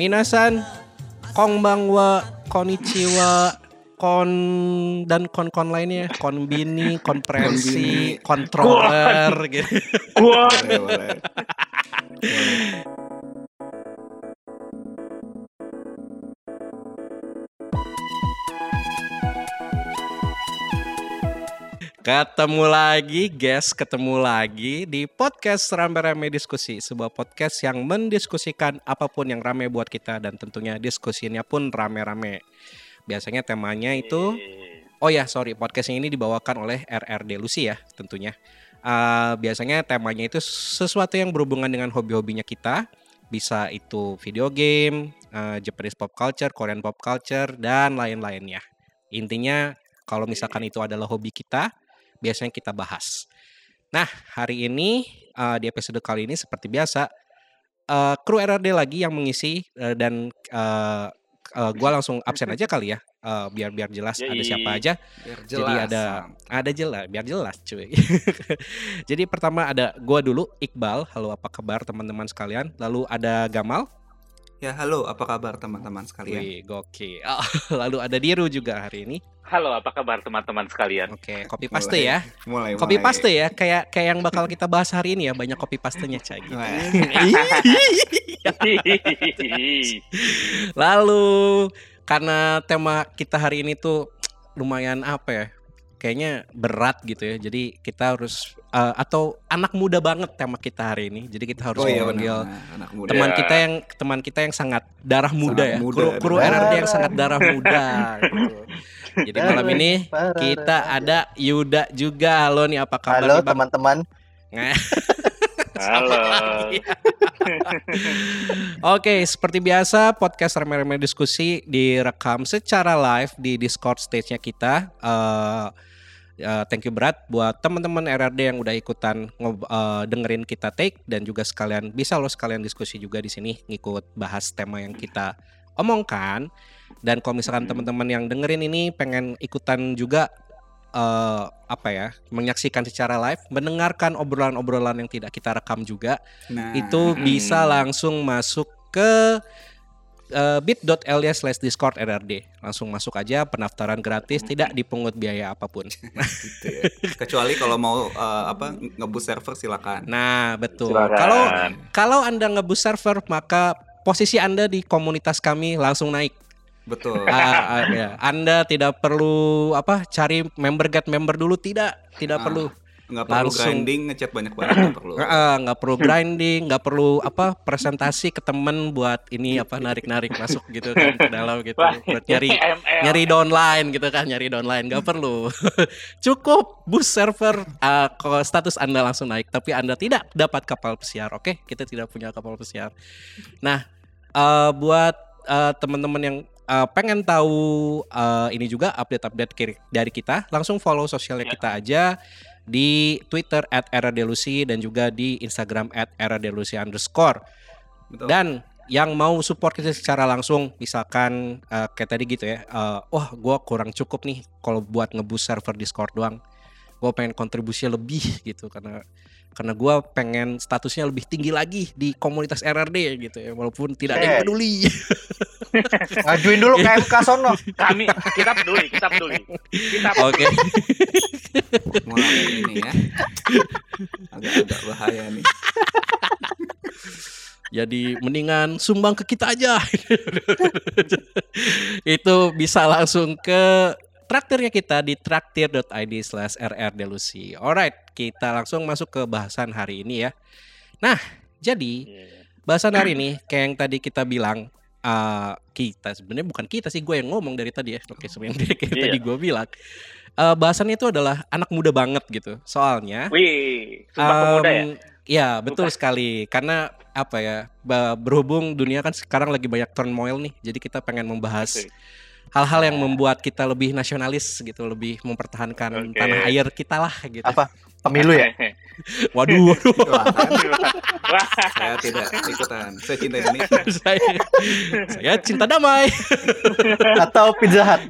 Minasan, konbanwa, konnichiwa, kon dan kon-kon lainnya, konbini, konferensi, controller gitu. Boleh. Ketemu lagi, guys, ketemu lagi di podcast Rame-Rame Diskusi, sebuah podcast yang mendiskusikan apa pun yang rame buat kita dan tentunya diskusinya pun rame-rame. Biasanya temanya itu Oh ya, sorry, podcast ini dibawakan oleh RRD Lucy ya, tentunya. Eh, biasanya temanya itu sesuatu yang berhubungan dengan hobi-hobinya kita. Bisa itu video game, eh, Japanese pop culture, Korean pop culture, dan lain-lainnya. Intinya, kalau misalkan itu adalah hobi kita, biasanya kita bahas. Nah, hari ini, eh, di episode kali ini seperti biasa, eh, kru RRD lagi yang mengisi, eh, dan eh, eh, gua langsung absen aja kali ya, eh, biar biar jelas ada Yoi. siapa aja. Biar Jadi jelas. ada ada jelas, biar jelas cuy. Jadi pertama ada gua dulu Iqbal. Halo apa kabar teman-teman sekalian? Lalu ada Gamal. Ya halo, apa kabar teman-teman sekalian? Wih, gokil. Lalu ada Diru juga hari ini. Halo, apa kabar teman-teman sekalian? Oke, copy paste Mulai, ya. Mulai. Copy mulai. paste ya, kayak kayak yang bakal kita bahas hari ini ya, banyak copy pastenya cai gitu. Lalu karena tema kita hari ini tuh lumayan apa ya? Kayaknya berat gitu ya. Jadi kita harus eh, atau anak muda banget tema kita hari ini. Jadi kita harus Oh iya memanggil benar. Anak muda. teman kita yang teman kita yang sangat darah muda Sangat ya. muda, kru kru. RRD yang sangat darah muda gitu. Jadi malam ini kita ada Yuda juga. Halo nih apa kabar Halo teman-teman. Halo. Oke, seperti biasa podcast rame-rame diskusi direkam secara live di Discord stage-nya kita. Eh, eh, thank you berat buat teman-teman RRD yang udah ikutan ngob- eh, dengerin kita take dan juga sekalian bisa lo sekalian diskusi juga di sini ngikut bahas tema yang kita omongkan. Dan kalau misalkan Hmm. teman-teman yang dengerin ini pengen ikutan juga eh, apa ya, menyaksikan secara live, mendengarkan obrolan-obrolan yang tidak kita rekam juga Nah, itu bisa langsung masuk ke uh, bit.ly slash discord RRD langsung masuk aja pendaftaran gratis tidak dipungut biaya apa pun gitu ya. Kecuali kalau mau eh, apa ngebus server silakan. nah betul Silakan. kalau kalau anda ngebus server maka posisi anda di komunitas kami langsung naik Betul. Ah, ah, ya. anda tidak perlu apa cari member get member dulu tidak tidak Ah, perlu Nggak perlu langsung. grinding ngechat banyak-banyak nggak perlu. Nggak, nggak perlu grinding, nggak perlu apa presentasi ke temen buat ini apa narik-narik masuk gitu kan ke dalam gitu, buat nyari ML. nyari downline gitu kan, nyari downline nggak perlu. Cukup boost server, uh, kalau status anda langsung naik, tapi anda tidak dapat kapal pesiar, oke? Kita tidak punya kapal pesiar. Nah, uh, buat uh, teman-teman yang uh, pengen tahu uh, ini juga update-update kiri- dari kita, langsung follow sosialnya Ya. kita aja di Twitter at @eradelusi dan juga di Instagram at @eradelusi underscore. Betul. Dan yang mau support kita secara langsung, misalkan uh, kayak tadi gitu ya, uh, wah gua kurang cukup nih kalau buat ngebus server Discord doang. Gue pengen kontribusinya lebih gitu karena karena gua pengen statusnya lebih tinggi lagi di komunitas RRD gitu ya, walaupun tidak ada yang peduli. Ngajuin dulu ke MK sono. Kami kita peduli, kita peduli. Kita Oke. Mulai ini ya. Agak-agak bahaya nih. Jadi mendingan sumbang ke kita aja. Itu bisa langsung ke traktirnya kita di traktir.id slash rrdelusi. Alright, kita langsung masuk ke bahasan hari ini ya. Nah, jadi bahasan hari ini kayak yang tadi kita bilang eh, kita sebenarnya bukan kita sih gue yang ngomong dari tadi ya. Oke, sebenarnya kayak Iya. tadi gue bilang. Eh, bahasannya itu adalah anak muda banget gitu. Soalnya Wih, sumpah pemuda ya. Ya betul sekali karena apa ya berhubung dunia kan sekarang lagi banyak turmoil nih jadi kita pengen membahas. Hal-hal yang membuat kita lebih nasionalis gitu lebih mempertahankan Oke. tanah air kita lah gitu. Apa? Pemilu ya? Waduh, waduh. Wah, kan? Saya tidak ikutan. Saya cinta Indonesia. saya, saya cinta damai. Atau Pizza Hut?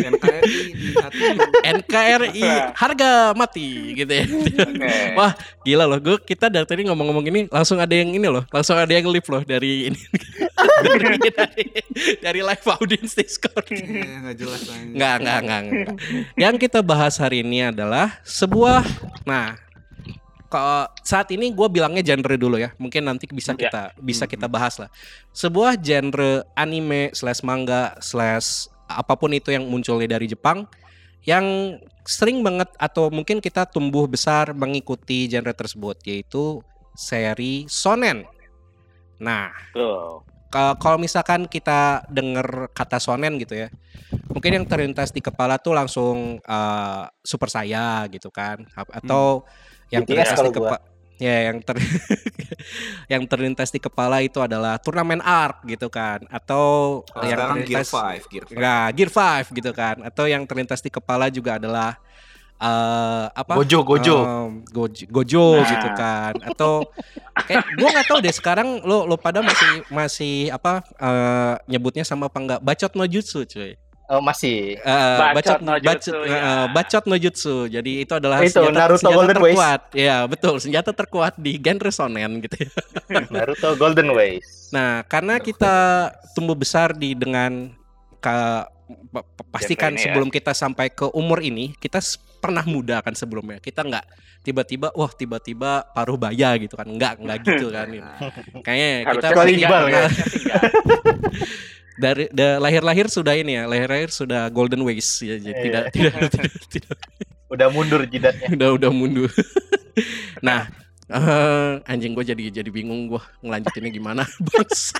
NKRI di hati. NKRI harga mati gitu ya. Oke. Wah gila loh, gue kita dari tadi ngomong-ngomong ini langsung ada yang ini loh, langsung ada yang live loh dari ini. dari, dari live audience Discord. Iya, nggak jelas. Enggak, enggak, enggak, enggak. Yang kita bahas hari ini adalah sebuah nah saat ini gue bilangnya genre dulu ya. Mungkin nanti bisa Ya. kita bisa kita bahas lah. Sebuah genre anime slash manga slash apa pun itu yang munculnya dari Jepang yang sering banget atau mungkin kita tumbuh besar mengikuti genre tersebut yaitu seri shonen. Nah, kalau misalkan kita denger kata sonen gitu ya mungkin yang terlintas di kepala tuh langsung eh, super saya gitu kan atau yang BTS terlintas kalau di kepala ya yang ter yang terlintas di kepala itu adalah turnamen art gitu kan atau Kalau yang sekarang Gear terlintas 5, Gear 5. Nah, Gear 5 gitu kan atau yang terlintas di kepala juga adalah eh apa Gojo, Gojo. Em, gojo, gojo Nah. gitu kan atau kayak gue nggak tahu deh sekarang lo lo pada masih masih apa eh, nyebutnya sama apa enggak bacot no jutsu cuy Oh, masih. Eh, Bacot no jutsu, bacot, ya. eh, bacot no jutsu jadi itu adalah Itu, senjata, Naruto senjata Golden Ways. terkuat ya betul senjata terkuat di genre shonen gitu ya. Naruto Golden Ways. nah karena kita tumbuh besar di dengan pa- pastikan ya. sebelum kita sampai ke umur ini kita pernah muda kan sebelumnya kita nggak tiba-tiba wah tiba-tiba paruh baya gitu kan nggak nggak gitu kan kayaknya kita Kecuali tiga, Dari da- lahir-lahir sudah ini ya lahir-lahir sudah golden ways ya jadi Iya. tidak, tidak tidak tidak Udah mundur jidatnya. udah udah mundur nah eh, anjing gue jadi jadi bingung gue ngelanjutinnya gimana bos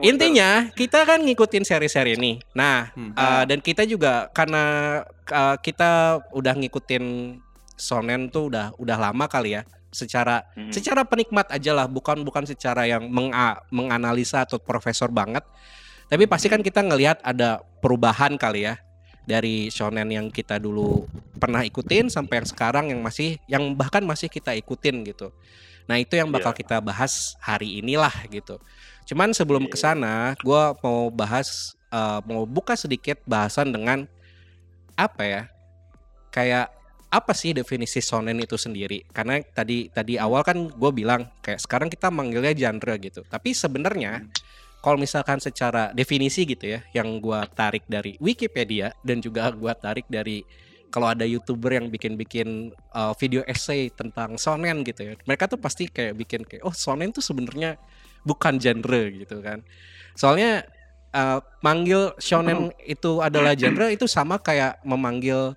intinya kita kan ngikutin seri-seri ini nah Hmm. eh, dan kita juga karena eh, kita udah ngikutin sonen tuh udah udah lama kali ya secara Hmm. secara penikmat aja lah bukan bukan secara yang menga- menganalisa atau profesor banget tapi pasti kan kita ngelihat ada perubahan kali ya dari shonen yang kita dulu pernah ikutin sampai yang sekarang yang masih yang bahkan masih kita ikutin gitu nah itu yang bakal Iya. kita bahas hari inilah gitu cuman sebelum Iya. ke sana gue mau bahas eh, mau buka sedikit bahasan dengan apa ya kayak apa sih definisi shonen itu sendiri? Karena tadi tadi awal kan gue bilang kayak sekarang kita manggilnya genre gitu. Tapi sebenarnya kalau misalkan secara definisi gitu ya, yang gue tarik dari Wikipedia dan juga gue tarik dari kalau ada youtuber yang bikin-bikin uh, video essay tentang shonen gitu ya, mereka tuh pasti kayak bikin kayak oh shonen tuh sebenarnya bukan genre gitu kan. Soalnya uh, manggil shonen itu adalah genre itu sama kayak memanggil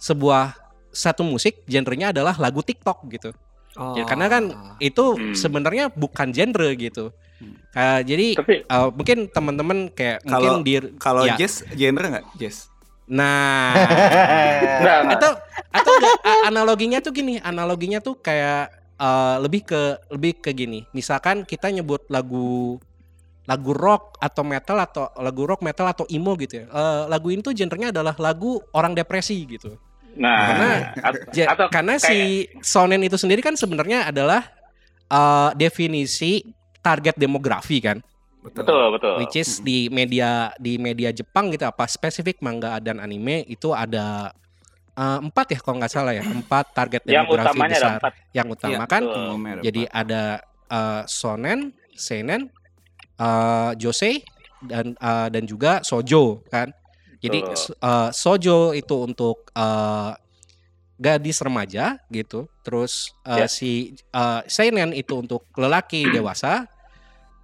sebuah satu musik genrenya adalah lagu TikTok gitu. Oh. Ya, karena kan itu Hmm. sebenarnya bukan genre gitu. Hmm. Uh, jadi Tapi uh, mungkin teman-teman kayak Kalau- mungkin di Kalau ya. jazz genre nggak jazz? nah enggak. atau atau enggak, analoginya tuh gini, analoginya tuh kayak uh, lebih ke lebih ke gini. Misalkan kita nyebut lagu lagu rock atau metal atau lagu rock metal atau emo gitu ya. Uh, lagu ini tuh genrenya adalah lagu orang depresi gitu. Nah, Karena- at- Ja- atau karena kayak- si shonen itu sendiri kan sebenarnya adalah uh, definisi target demografi kan, betul betul. which is di media di media Jepang gitu apa spesifik manga dan anime itu ada uh, empat ya kalau nggak salah ya empat target Yang demografi utamanya ada besar empat. yang utama Iya, kan betul. Jadi ada uh, shonen, seinen, uh, josei dan uh, dan juga sojo kan. Jadi uh, sojo itu untuk uh, gadis remaja gitu. Terus uh, Ya. si uh, seinen itu untuk lelaki dewasa.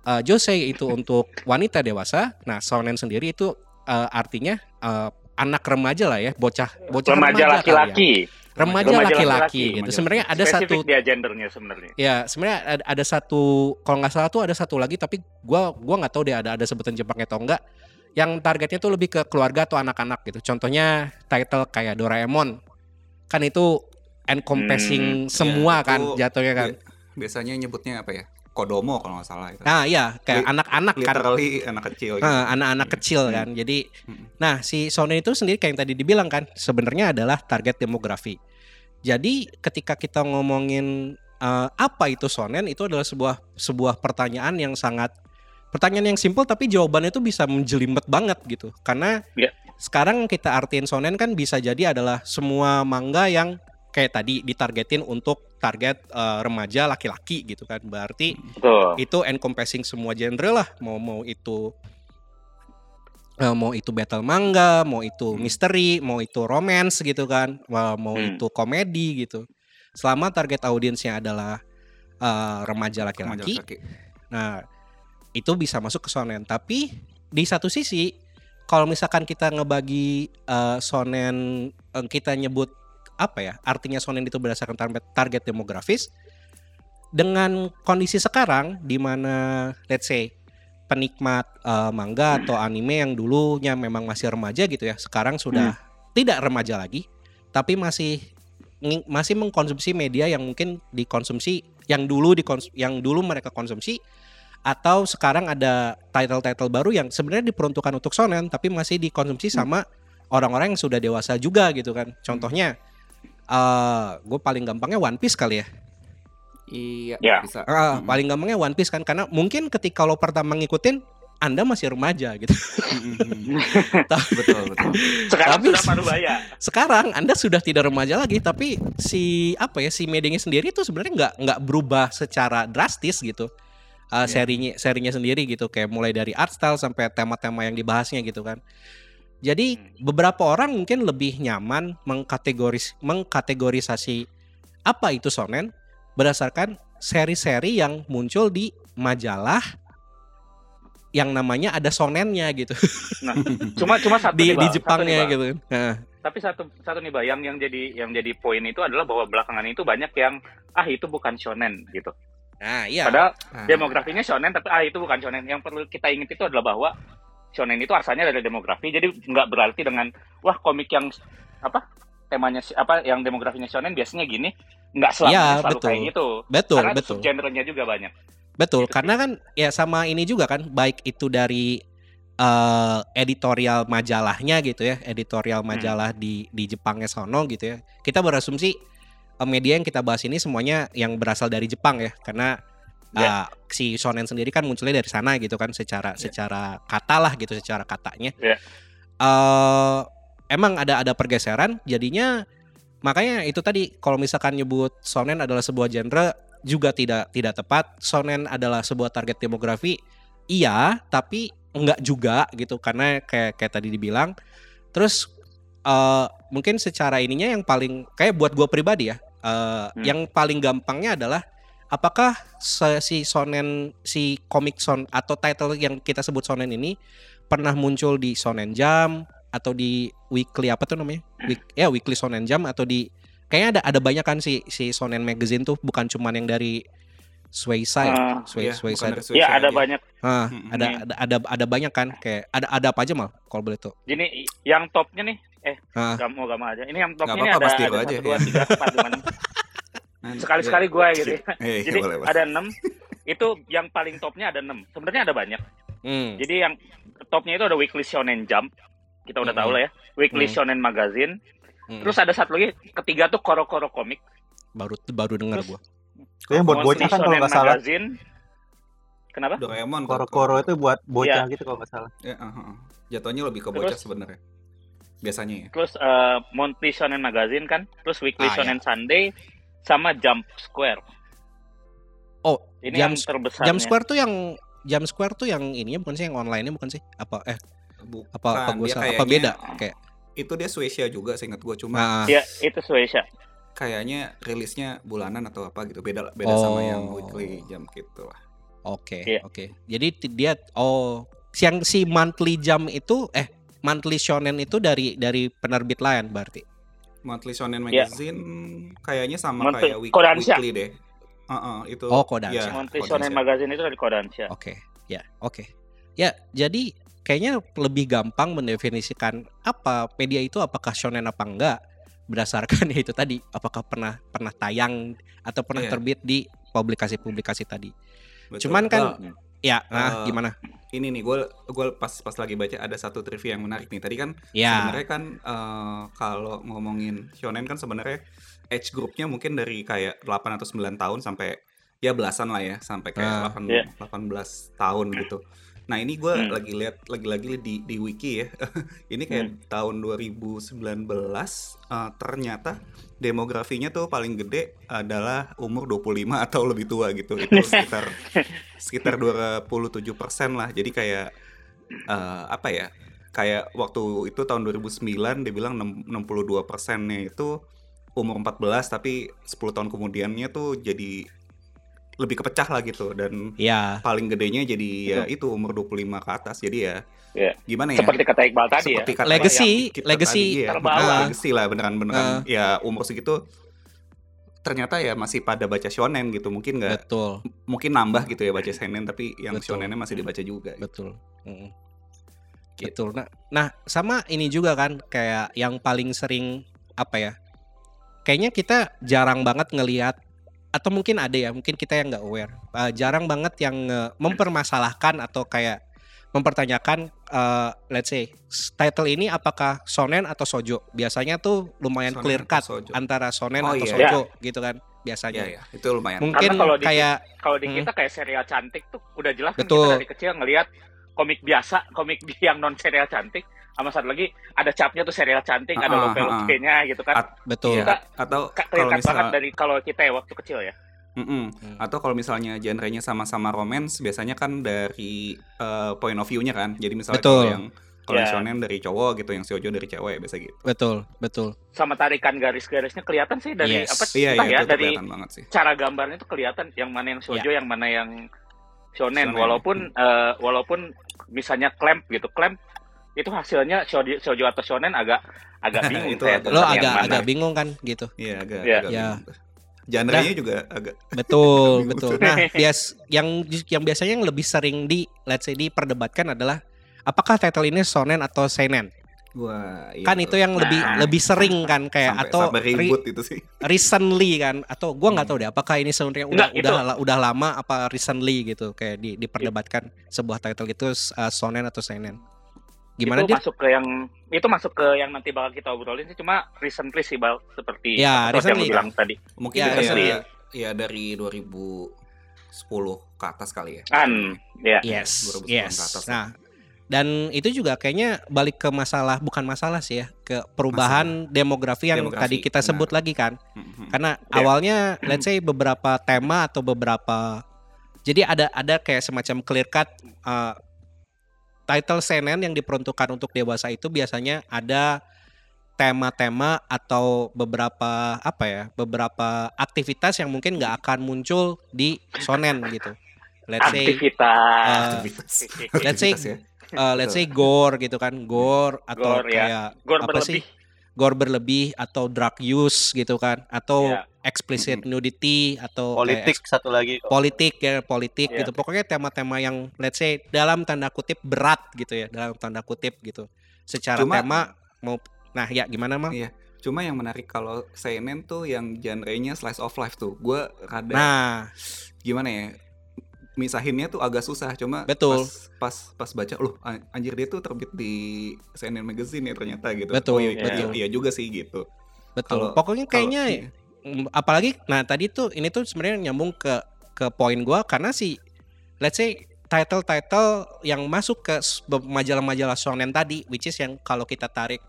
Uh, josei itu untuk wanita dewasa. Nah, shonen sendiri itu uh, artinya uh, anak remaja lah ya, bocah bocah Remaja ya. laki-laki. Remaja laki-laki gitu. Sebenarnya ada Spesifik satu dia gendernya sebenarnya. Ya sebenarnya ada, ada satu kalau nggak salah tuh ada satu lagi tapi gua gua nggak tahu deh ada ada sebutan Jepangnya atau enggak yang targetnya tuh lebih ke keluarga atau anak-anak gitu. Contohnya title kayak Doraemon kan itu encompassing semua itu kan jatuhnya kan. Bi- Biasanya nyebutnya apa ya? Kodomo kalau nggak salah itu. Nah iya kayak anak-anak kan. Literally anak kecil gitu. Nah, anak-anak kecil Hmm. kan. Jadi Hmm. nah si shonen itu sendiri kayak yang tadi dibilang kan sebenarnya adalah target demografi. Jadi ketika kita ngomongin eh, apa itu shonen itu adalah sebuah sebuah pertanyaan yang sangat pertanyaan yang simpel tapi jawabannya itu bisa menjelimet banget gitu. Karena Ya. sekarang kita artiin shonen kan bisa jadi adalah semua manga yang kayak tadi ditargetin untuk target eh, remaja laki-laki gitu kan. Berarti Betul. itu encompassing semua genre lah mau mau itu eh, mau itu battle manga mau itu Hmm. misteri mau itu romance gitu kan mau Hmm. itu komedi gitu selama target audiensnya adalah eh, remaja laki-laki laki. nah itu bisa masuk ke shonen tapi di satu sisi kalau misalkan kita ngebagi eh, shonen eh, kita nyebut apa ya artinya shonen itu berdasarkan target, target demografis dengan kondisi sekarang di mana let's say penikmat eh, manga atau anime yang dulunya memang masih remaja gitu ya sekarang sudah tidak remaja lagi tapi masih masih mengkonsumsi media yang mungkin dikonsumsi yang dulu dikons yang dulu mereka konsumsi atau sekarang ada title-title baru yang sebenarnya diperuntukkan untuk shonen tapi masih dikonsumsi sama orang-orang yang sudah dewasa juga gitu kan contohnya eh gue paling gampangnya One Piece kali ya Iya, Ya. bisa. Ah, Mm-mm. paling gampangnya One Piece kan karena mungkin ketika lo pertama ngikutin Anda masih remaja gitu. Mm-mm. betul, betul. Sekarang Tapi- sudah paruh Sekarang Anda sudah tidak remaja lagi tapi si apa ya si medianya sendiri itu sebenarnya nggak nggak berubah secara drastis gitu. Uh, Iya. serinya serinya sendiri gitu kayak mulai dari art style sampai tema-tema yang dibahasnya gitu kan. Jadi beberapa orang mungkin lebih nyaman mengkategoris mengkategorisasi apa itu shonen berdasarkan seri-seri yang muncul di majalah yang namanya ada sonennya gitu Nah, cuma cuma satu di nih, di Bang. Satu Jepangnya nih, gitu. Nah, Tapi satu satu nih Bang, yang yang jadi yang jadi poin itu adalah bahwa belakangan itu banyak yang ah itu bukan shonen gitu. Nah iya. Padahal Ah. demografinya shonen tapi ah itu bukan shonen. Yang perlu kita ingat itu adalah bahwa shonen itu asalnya dari demografi. Jadi nggak berarti dengan wah komik yang apa temanya apa yang demografinya shonen biasanya gini nggak selalu, Iya, selalu betul. kayak gitu. Betul, Karena betul. subgenrenya juga banyak. Betul, Gitu karena kan ya sama ini juga kan baik itu dari eh, editorial majalahnya gitu ya, editorial Hmm. majalah di di Jepangnya sono gitu ya. Kita berasumsi media yang kita bahas ini semuanya yang berasal dari Jepang ya, karena Ya. eh, si shonen sendiri kan munculnya dari sana gitu kan secara secara kata lah gitu secara katanya. Ya. Eh, emang ada ada pergeseran jadinya makanya itu tadi kalau misalkan nyebut shonen adalah sebuah genre juga tidak tidak tepat. Shonen adalah sebuah target demografi. Iya, tapi enggak juga gitu karena kayak kayak tadi dibilang. Terus eh mungkin secara ininya yang paling kayak buat gue pribadi ya, eh, yang paling gampangnya adalah apakah si shonen si komik son atau title yang kita sebut shonen ini pernah muncul di Shonen Jump atau di weekly apa tuh namanya? Week- ya weekly Shonen Jump atau di kayaknya ada ada banyak kan si si Shonen Magazine tuh bukan cuman yang dari Swayside, Ah, Sway, Iya, Swayside. bukan dari Iya Switch ada aja. banyak. Ah, Mm-mm. ada, ada ada ada banyak kan kayak ada ada apa aja mal kalau boleh tuh. Gini yang topnya nih eh Ah. gak mau gak mau aja. Ini yang topnya ini ada, aja, satu, dua, ya. tiga, empat, lima, enam. Sekali-sekali gue gitu ya. Eh, Jadi boleh, ada enam. Itu yang paling topnya ada enam. Sebenarnya ada banyak. Hmm. Jadi yang topnya itu ada Weekly Shonen Jump. Kita udah Mm-mm. tahu lah ya. Weekly Mm. Shonen Magazine. Hmm. Terus ada satu lagi ketiga tuh Koro Koro Comic. baru baru dengar. Itu yang buat bocah kan kalau nggak salah. Magazine. Kenapa? Doraemon Koro-koro itu buat bocah Iya. gitu kalau nggak salah. Ya, ah, ah. Jatuhnya lebih ke bocah sebenarnya. Biasanya ya. Terus eh, Monthly Shonen Magazine kan. Terus Weekly Ah, Shonen Sunday sama Jump Square. Oh, Ini Jam yang terbesar. Jam Square tuh yang Jam Square tuh yang ininya bukan sih yang online-nya bukan sih? Apa eh Bukan, apa apa gua salah? apa kayaknya- beda kayak Itu dia Swecia juga, seingat gue cuma nah, Ya, itu Suesha. kayaknya rilisnya bulanan atau apa gitu. Beda beda sama yang Oh. weekly jam gitu lah. Oke, Iya. oke. Jadi ti- dia oh yang si monthly jam itu eh monthly shonen itu dari dari penerbit lain berarti. Monthly Shonen Iya. Magazine kayaknya sama Monthly- kayak week- Kodansha. weekly deh. Heeh, itu. Oh, Kodansha. iya, Monthly Kodansha. Shonen Magazine itu dari Kodansha. Oke, ya, oke. Ya, jadi kayaknya lebih gampang mendefinisikan apa media itu apakah shonen apa enggak berdasarkan ya itu tadi apakah pernah pernah tayang atau pernah Iya. terbit di publikasi-publikasi tadi. Betul. Cuman kan Well, ya, nah Eh, gimana? ini nih gue gue pas pas lagi baca ada satu trivia yang menarik nih. Tadi kan Ya, sebenarnya kan eh, kalau ngomongin shonen kan sebenarnya age groupnya mungkin dari kayak 8 atau 9 tahun sampai ya belasan lah ya sampai kayak Ah. 8 Iya. 18 tahun gitu. Nah ini gue Hmm. lagi lihat lagi-lagi di di wiki ya. ini kayak Hmm. tahun 2019 eh, ternyata demografinya tuh paling gede adalah umur 25 atau lebih tua gitu. Itu sekitar sekitar 27 persen lah. Jadi kayak eh, apa ya? Kayak waktu itu tahun 2009 dia bilang 62 persennya itu umur 14 tapi 10 tahun kemudiannya tuh jadi lebih kepecah lah gitu dan Ya, paling gedenya jadi ya itu umur 25 ke atas jadi ya Iya. gimana ya Seperti kata Iqbal tadi Seperti ya. kata Legacy, legacy tadi, iya, terbawa. benar, legacy lah beneran beneran Ah. ya umur segitu ternyata ya masih pada baca shonen gitu mungkin nggak betul, mungkin nambah gitu ya baca shonen tapi yang Betul. shonennya masih dibaca juga gitu. betul. Mm. Gitu. Betul. Nah, nah sama ini juga kan kayak yang paling sering apa ya? Kayaknya kita jarang banget ngelihat atau mungkin ada ya, mungkin kita yang nggak aware. Uh, jarang banget yang uh, mempermasalahkan atau kayak mempertanyakan uh, let's say title ini apakah shonen atau sojo. Biasanya tuh lumayan Shonen clear cut shoujo. antara shonen Oh, atau iya. sojo gitu kan biasanya. ya ya itu lumayan Mungkin Karena kalau di- kayak Kalau di Hmm. kita kayak serial cantik tuh udah jelas kan Betul. kita dari kecil ngelihat komik biasa, komik yang non serial cantik sama satu lagi ada capnya tuh serial cantik, ada Ah, ah, lope-lopenya gitu kan. At- betul. Iya, atau Ka- kalau Kelihatan banget misal dari kalau kita ya waktu kecil ya. Mm-mm. Hmm. atau kalau misalnya genrenya sama-sama romance biasanya kan dari eh, point of view-nya kan jadi misalnya Betul. kalau yang kalau yang Ya. shonen dari cowok gitu yang shoujo dari cewek biasa gitu Betul, betul. Sama tarikan garis-garisnya kelihatan sih dari Yes. apa iya entah iya ya itu dari kelihatan banget sih cara gambarnya tuh kelihatan yang mana yang shoujo, yang mana yang shonen. Shonen. Walaupun eh, walaupun misalnya clamp gitu, clamp itu hasilnya shoujo, shoujo atau shonen agak agak bingung Itu saya Lo agak agak bingung kan gitu. Iya agak Iya. agak Ya. Genre-nya juga agak Betul, betul. Nah, bias yang yang biasanya yang lebih sering di let's say diperdebatkan adalah apakah title ini shonen atau seinen? wah iya kan itu yang lebih Nah. lebih sering kan kayak sampai, atau sampai re- ribut itu sih recently kan atau gua nggak tahu deh apakah ini sebenarnya udah itu- udah udah lama apa recently gitu kayak di, diperdebatkan sebuah title itu uh, shonen atau seinen. Gimana itu dia? masuk ke yang itu masuk ke yang nanti bakal kita obrolin sih cuma recently sih bal seperti Ya, yang recently lu bilang tadi mungkin Ya, ya, recently ya, ya dari 2010 ke atas kali ya kan ya Yes, 2010 yes. ke atas. Nah, dan itu juga kayaknya balik ke masalah bukan masalah sih ya, ke perubahan demografi yang Demografi, tadi kita benar. sebut lagi kan. Mhm. Karena Ya. awalnya let's say beberapa tema atau beberapa jadi ada ada kayak semacam clear cut uh, title seinen yang diperuntukkan untuk dewasa itu biasanya ada tema-tema atau beberapa apa ya beberapa aktivitas yang mungkin nggak akan muncul di shonen gitu let's say aktivitas uh, Aktivitas. let's say- Aktivitas ya. uh, let's say gore gitu kan gore atau Gore, ya. kayak gor apa berlebih sih gore berlebih atau drug use gitu kan atau Ya. explicit nudity atau kayak Politik satu lagi. politik ya politik Ya. gitu pokoknya tema-tema yang let's say dalam tanda kutip berat gitu ya dalam tanda kutip gitu secara Cuma- tema mau nah ya gimana mal Iya. Cuma yang menarik kalau seinen tuh yang genrenya slice of life tuh. Gue rada nah gimana ya? Misahinnya tuh agak susah. Cuma Betul. pas pas pas baca loh an- anjir dia tuh terbit di seinen magazine ya ternyata gitu. Betul, Oh, iya, betul. Iya, iya juga sih gitu. betul Kalau- pokoknya kayaknya iya. mm, apalagi nah tadi tuh ini tuh sebenarnya nyambung ke ke poin gua karena si let's say title-title yang masuk ke majalah-majalah shonen tadi which is yang kalau kita tarik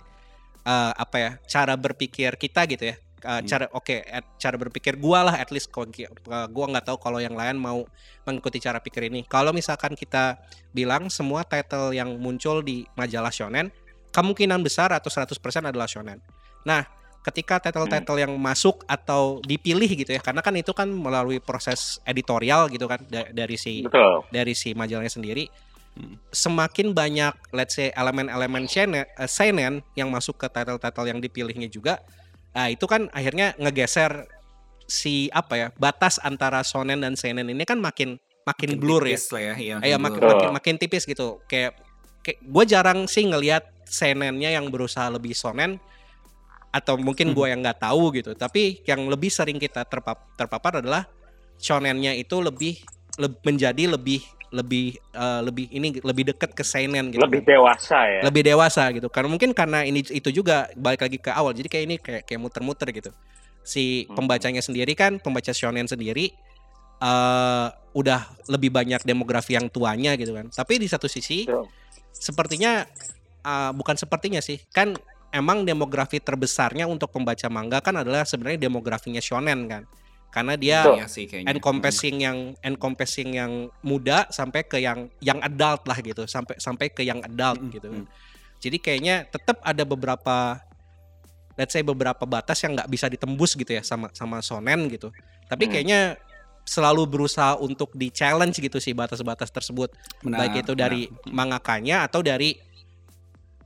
eh, apa ya cara berpikir kita gitu ya Eh, Hmm. cara oke at- cara berpikir gua lah at least eh, gua nggak tahu kalau yang lain mau mengikuti cara pikir ini kalau misalkan kita bilang semua title yang muncul di majalah shonen kemungkinan besar atau 100% adalah shonen nah ketika title-title yang masuk atau dipilih gitu ya karena kan itu kan melalui proses editorial gitu kan da- dari si betul dari si majalahnya sendiri Hmm. semakin banyak let's say elemen-elemen eh, seinen yang masuk ke title-title yang dipilihnya juga nah itu kan akhirnya ngegeser si apa ya batas antara shonen dan seinen ini kan makin makin, blur ya lah ya. Iya, Iya makin, blur. makin makin tipis gitu. Kayak, kayak gue jarang sih ngelihat senennya yang berusaha lebih sonen atau mungkin Hmm. gue yang nggak tahu gitu. Tapi yang lebih sering kita terpap- terpapar adalah shonennya itu lebih leb- menjadi lebih lebih eh, lebih ini lebih dekat ke seinen gitu. lebih kan. dewasa ya lebih dewasa gitu. Karena mungkin karena ini itu juga balik lagi ke awal. Jadi kayak ini kayak kayak muter-muter gitu. Si Hmm. pembacanya sendiri kan pembaca shonen sendiri eh udah lebih banyak demografi yang tuanya gitu kan. Tapi di satu sisi sepertinya eh, bukan sepertinya sih. Kan emang demografi terbesarnya untuk pembaca manga kan adalah sebenarnya demografinya shonen kan. Karena dia Betul. Iya sih kayaknya. encompassing yang encompassing yang muda sampai ke yang yang adult lah gitu sampai sampai ke yang adult Mm, gitu jadi kayaknya tetap ada beberapa let's say beberapa batas yang nggak bisa ditembus gitu ya sama sama sonen gitu tapi Hmm. kayaknya selalu berusaha untuk di challenge gitu sih batas-batas tersebut Benar, baik itu benar. dari mangakanya atau dari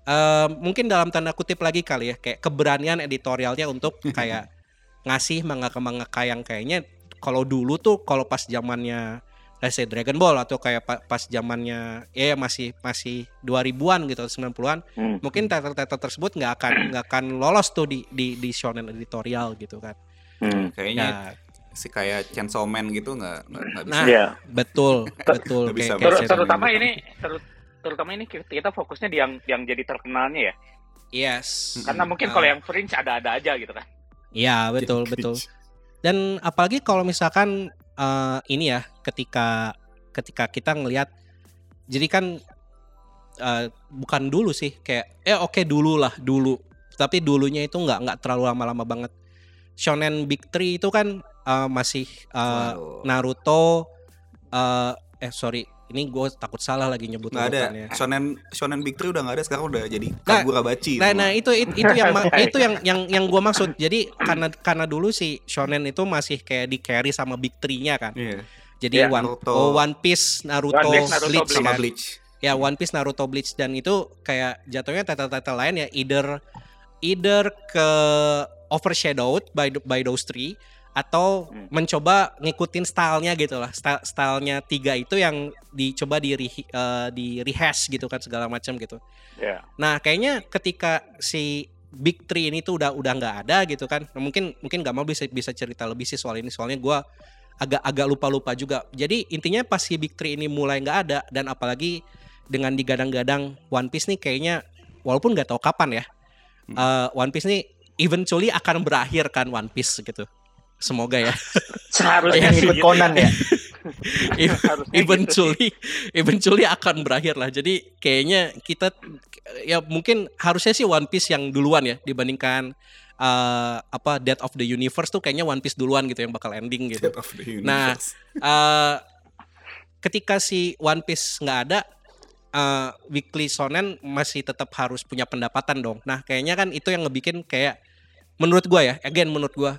eh, mungkin dalam tanda kutip lagi kali ya kayak keberanian editorialnya untuk kayak ngasih mangaka-mangaka yang kayaknya kalau dulu tuh kalau pas zamannya let's say Dragon Ball atau kayak pa- pas zamannya ya masih masih 2000-an gitu 90-an Hmm. mungkin title-title tersebut nggak akan nggak akan lolos tuh di di di shonen editorial gitu kan. Hmm. Kayaknya Ya, si kayak Chainsaw Man gitu nggak bisa. Nah, Iya. betul, betul bisa kayak, Ter- kayak terutama gitu. ini ter- terutama ini kita kita fokusnya di yang yang jadi terkenalnya ya. Yes. Karena mungkin Ah. kalau yang fringe ada-ada aja gitu kan. Iya betul betul. Dan apalagi kalau misalkan eh, ini ya ketika ketika kita ngelihat jadi kan eh, bukan dulu sih kayak eh oke dulu lah dulu tapi dulunya itu nggak nggak terlalu lama-lama banget. Shonen Big Three itu kan eh, masih Waduh. Naruto eh eh sorry ini gue takut salah lagi nyebut nggak ada shonen shonen big three udah nggak ada sekarang udah jadi Nah, kagurabachi Nah, nah itu itu, itu yang itu yang yang yang gue maksud. Jadi karena karena dulu si shonen itu masih kayak di carry sama big three-nya kan. Iya. Jadi Iya, One, Naruto. oh, One Piece, Naruto, One Piece, Naruto, Bleach, sama kan. bleach Ya One Piece, Naruto, Bleach dan itu kayak jatuhnya title-title lain ya either either ke overshadowed by by those three atau Hmm. mencoba ngikutin stylenya gitu lah. Style stylenya tiga itu yang dicoba di re- eh, di rehash gitu kan segala macam gitu. Ya. Nah, kayaknya ketika si Big Three ini tuh udah udah nggak ada gitu kan. Nah, mungkin mungkin nggak mau bisa bisa cerita lebih sih soal ini. Soalnya gua agak agak lupa lupa juga. Jadi intinya pas si Big Three ini mulai nggak ada dan apalagi dengan digadang-gadang One Piece nih kayaknya walaupun nggak tahu kapan ya. Hmm. eh, One Piece nih eventually akan berakhir kan One Piece gitu. Semoga ya. Seharusnya Yang sih ikut gitu Conan ya. Harusnya gitu eventually eventually akan berakhir lah. Jadi kayaknya kita ya mungkin harusnya sih One Piece yang duluan ya dibandingkan eh, apa Death of the Universe tuh kayaknya One Piece duluan gitu yang bakal ending gitu. Death of the Nah, Universe. eh ketika si One Piece nggak ada eh, Weekly Shonen masih tetap harus punya pendapatan dong. Nah, kayaknya kan itu yang ngebikin kayak menurut gua ya, again menurut gua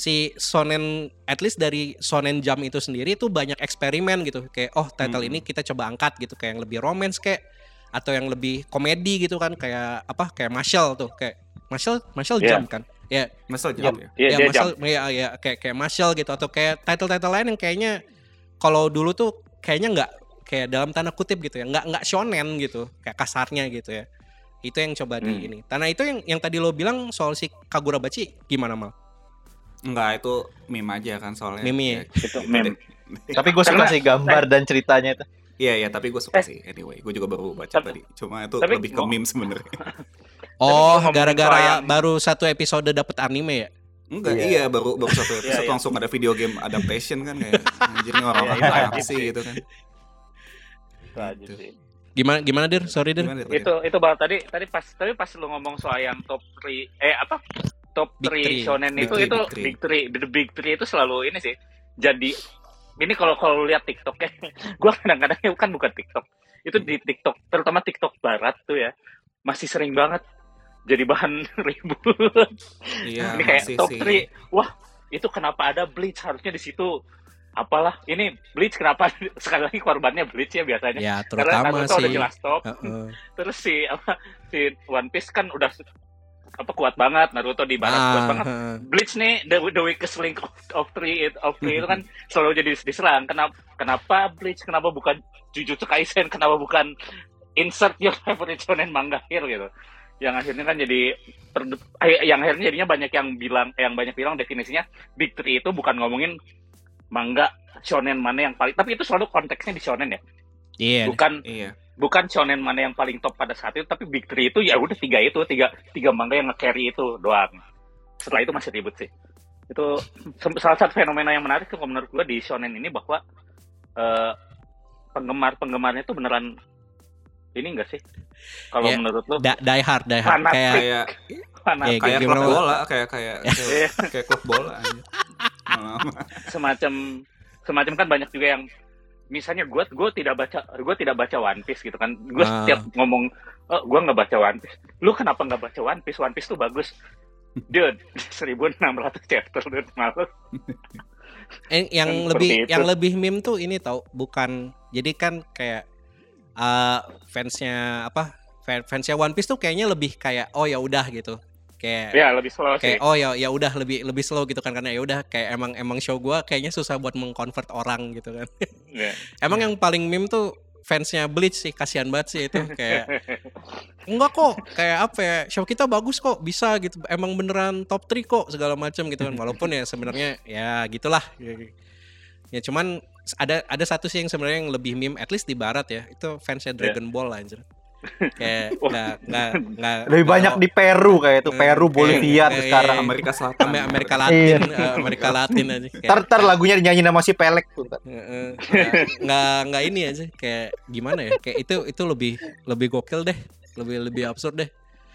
si Shonen at least dari Shonen Jump itu sendiri tuh banyak eksperimen gitu. Kayak oh, title Hmm. ini kita coba angkat gitu kayak yang lebih romance kayak atau yang lebih komedi gitu kan kayak apa kayak Marshall tuh kayak Marshall Marshall Iya. Jump kan. Ya, Masa Yap. jam ya? Iya, ya dia Marshall jam. ya, ya kayak kayak Marshall gitu atau kayak title-title lain yang kayaknya kalau dulu tuh kayaknya nggak kayak dalam tanda kutip gitu ya nggak nggak shonen gitu kayak kasarnya gitu ya itu yang coba di Hmm. ini karena itu yang yang tadi lo bilang soal si Kagurabachi gimana mal Enggak, itu meme aja kan soalnya. Meme ya? Itu meme. Tapi gue suka Karena- sih gambar dan ceritanya itu. Iya, iya, tapi gue suka Eh. sih. Anyway, gue juga baru baca Tapi- tadi. Cuma itu tapi lebih ke meme sebenarnya. oh gara-gara baru satu episode dapet anime ya Enggak, Iya. iya, baru baru satu episode Iya, iya. langsung ada video game adaptation kan kayak anjir nih orang-orang Iya, itu iya. apa sih gitu kan. Itu Gitu. sih. gimana gimana dir sorry dir Gimana? Itu itu bal tadi tadi pas tadi pas lu ngomong soal yang top 3 eh apa? Top Big 3 three. shonen Big itu three, itu big three. big 3 the big 3 itu selalu ini sih. Jadi ini kalau kalau lihat TikTok ya, gua kadang-kadang ya kan bukan TikTok. Itu di TikTok, terutama TikTok barat tuh ya. Masih sering banget jadi bahan ribut. Iya, ini kayak masih top sih. 3. Wah, itu kenapa ada Bleach harusnya di situ apalah ini Bleach kenapa sekali lagi korbannya Bleach ya biasanya ya karena terutama Naruto udah sih jelas top Heeh. terus si apa si One Piece kan udah apa kuat banget Naruto di barat kuat Ah, banget heeh. Bleach nih the, the weakest link of, of three of three itu kan selalu jadi diserang kenapa kenapa Bleach kenapa bukan Jujutsu Kaisen kenapa bukan insert your favorite shonen manga here gitu yang akhirnya kan jadi per- eh, yang akhirnya jadinya banyak yang bilang yang banyak bilang definisinya big three itu bukan ngomongin manga shonen mana yang paling tapi itu selalu konteksnya di shonen ya iya bukan Iya. Bukan shonen mana yang paling top pada saat itu tapi big three itu ya udah tiga itu tiga tiga manga yang nge-carry itu doang. Setelah itu masih ribut sih. Itu salah satu fenomena yang menarik kalau menurut gue di shonen ini bahwa eh, penggemar penggemarnya itu beneran ini enggak sih? Kalau Ya, menurut lu? Da- die hard, die hard. Fanatik. Kayak kayak Kayak kayak gimana, klub bola kayak kayak kayak klub bola aja. Semacam semacam kan banyak juga yang misalnya gue gue tidak baca gue tidak baca One Piece gitu kan. Gue Ah. setiap ngomong oh gue nggak baca One Piece. Lu kenapa nggak baca One Piece? One Piece tuh bagus. Dude 1600 chapter dude. Malu. Eh, yang Yang lebih itu. yang lebih meme tuh ini tau bukan. Jadi kan kayak uh, fansnya apa fan- fansnya One Piece tuh kayaknya lebih kayak oh ya udah gitu kayak ya lebih slow sih. kayak oh ya ya udah lebih lebih slow gitu kan karena ya udah kayak emang emang show gua kayaknya susah buat mengconvert orang gitu kan. Ya. emang yang paling meme tuh fansnya Bleach sih kasihan banget sih itu kayak enggak kok kayak apa ya show kita bagus kok bisa gitu emang beneran top 3 kok segala macam gitu kan. Walaupun ya sebenarnya ya gitulah. Ya cuman ada ada satu sih yang sebenarnya yang lebih meme at least di barat ya itu fansnya Dragon Ball anjir kayak nggak nggak nggak Lebih banyak di Peru kayak itu, Eh, Peru, kayak- Bolivia kayak- sekarang. Amerika Selatan Ame- Amerika Latin Iya. eh, Amerika Latin aja kayak, Ntar, ntar lagunya dinyanyi nama si Pelek tuh. ntar. Heeh, nggak nggak ini aja kayak gimana ya kayak itu itu lebih lebih gokil deh lebih lebih absurd deh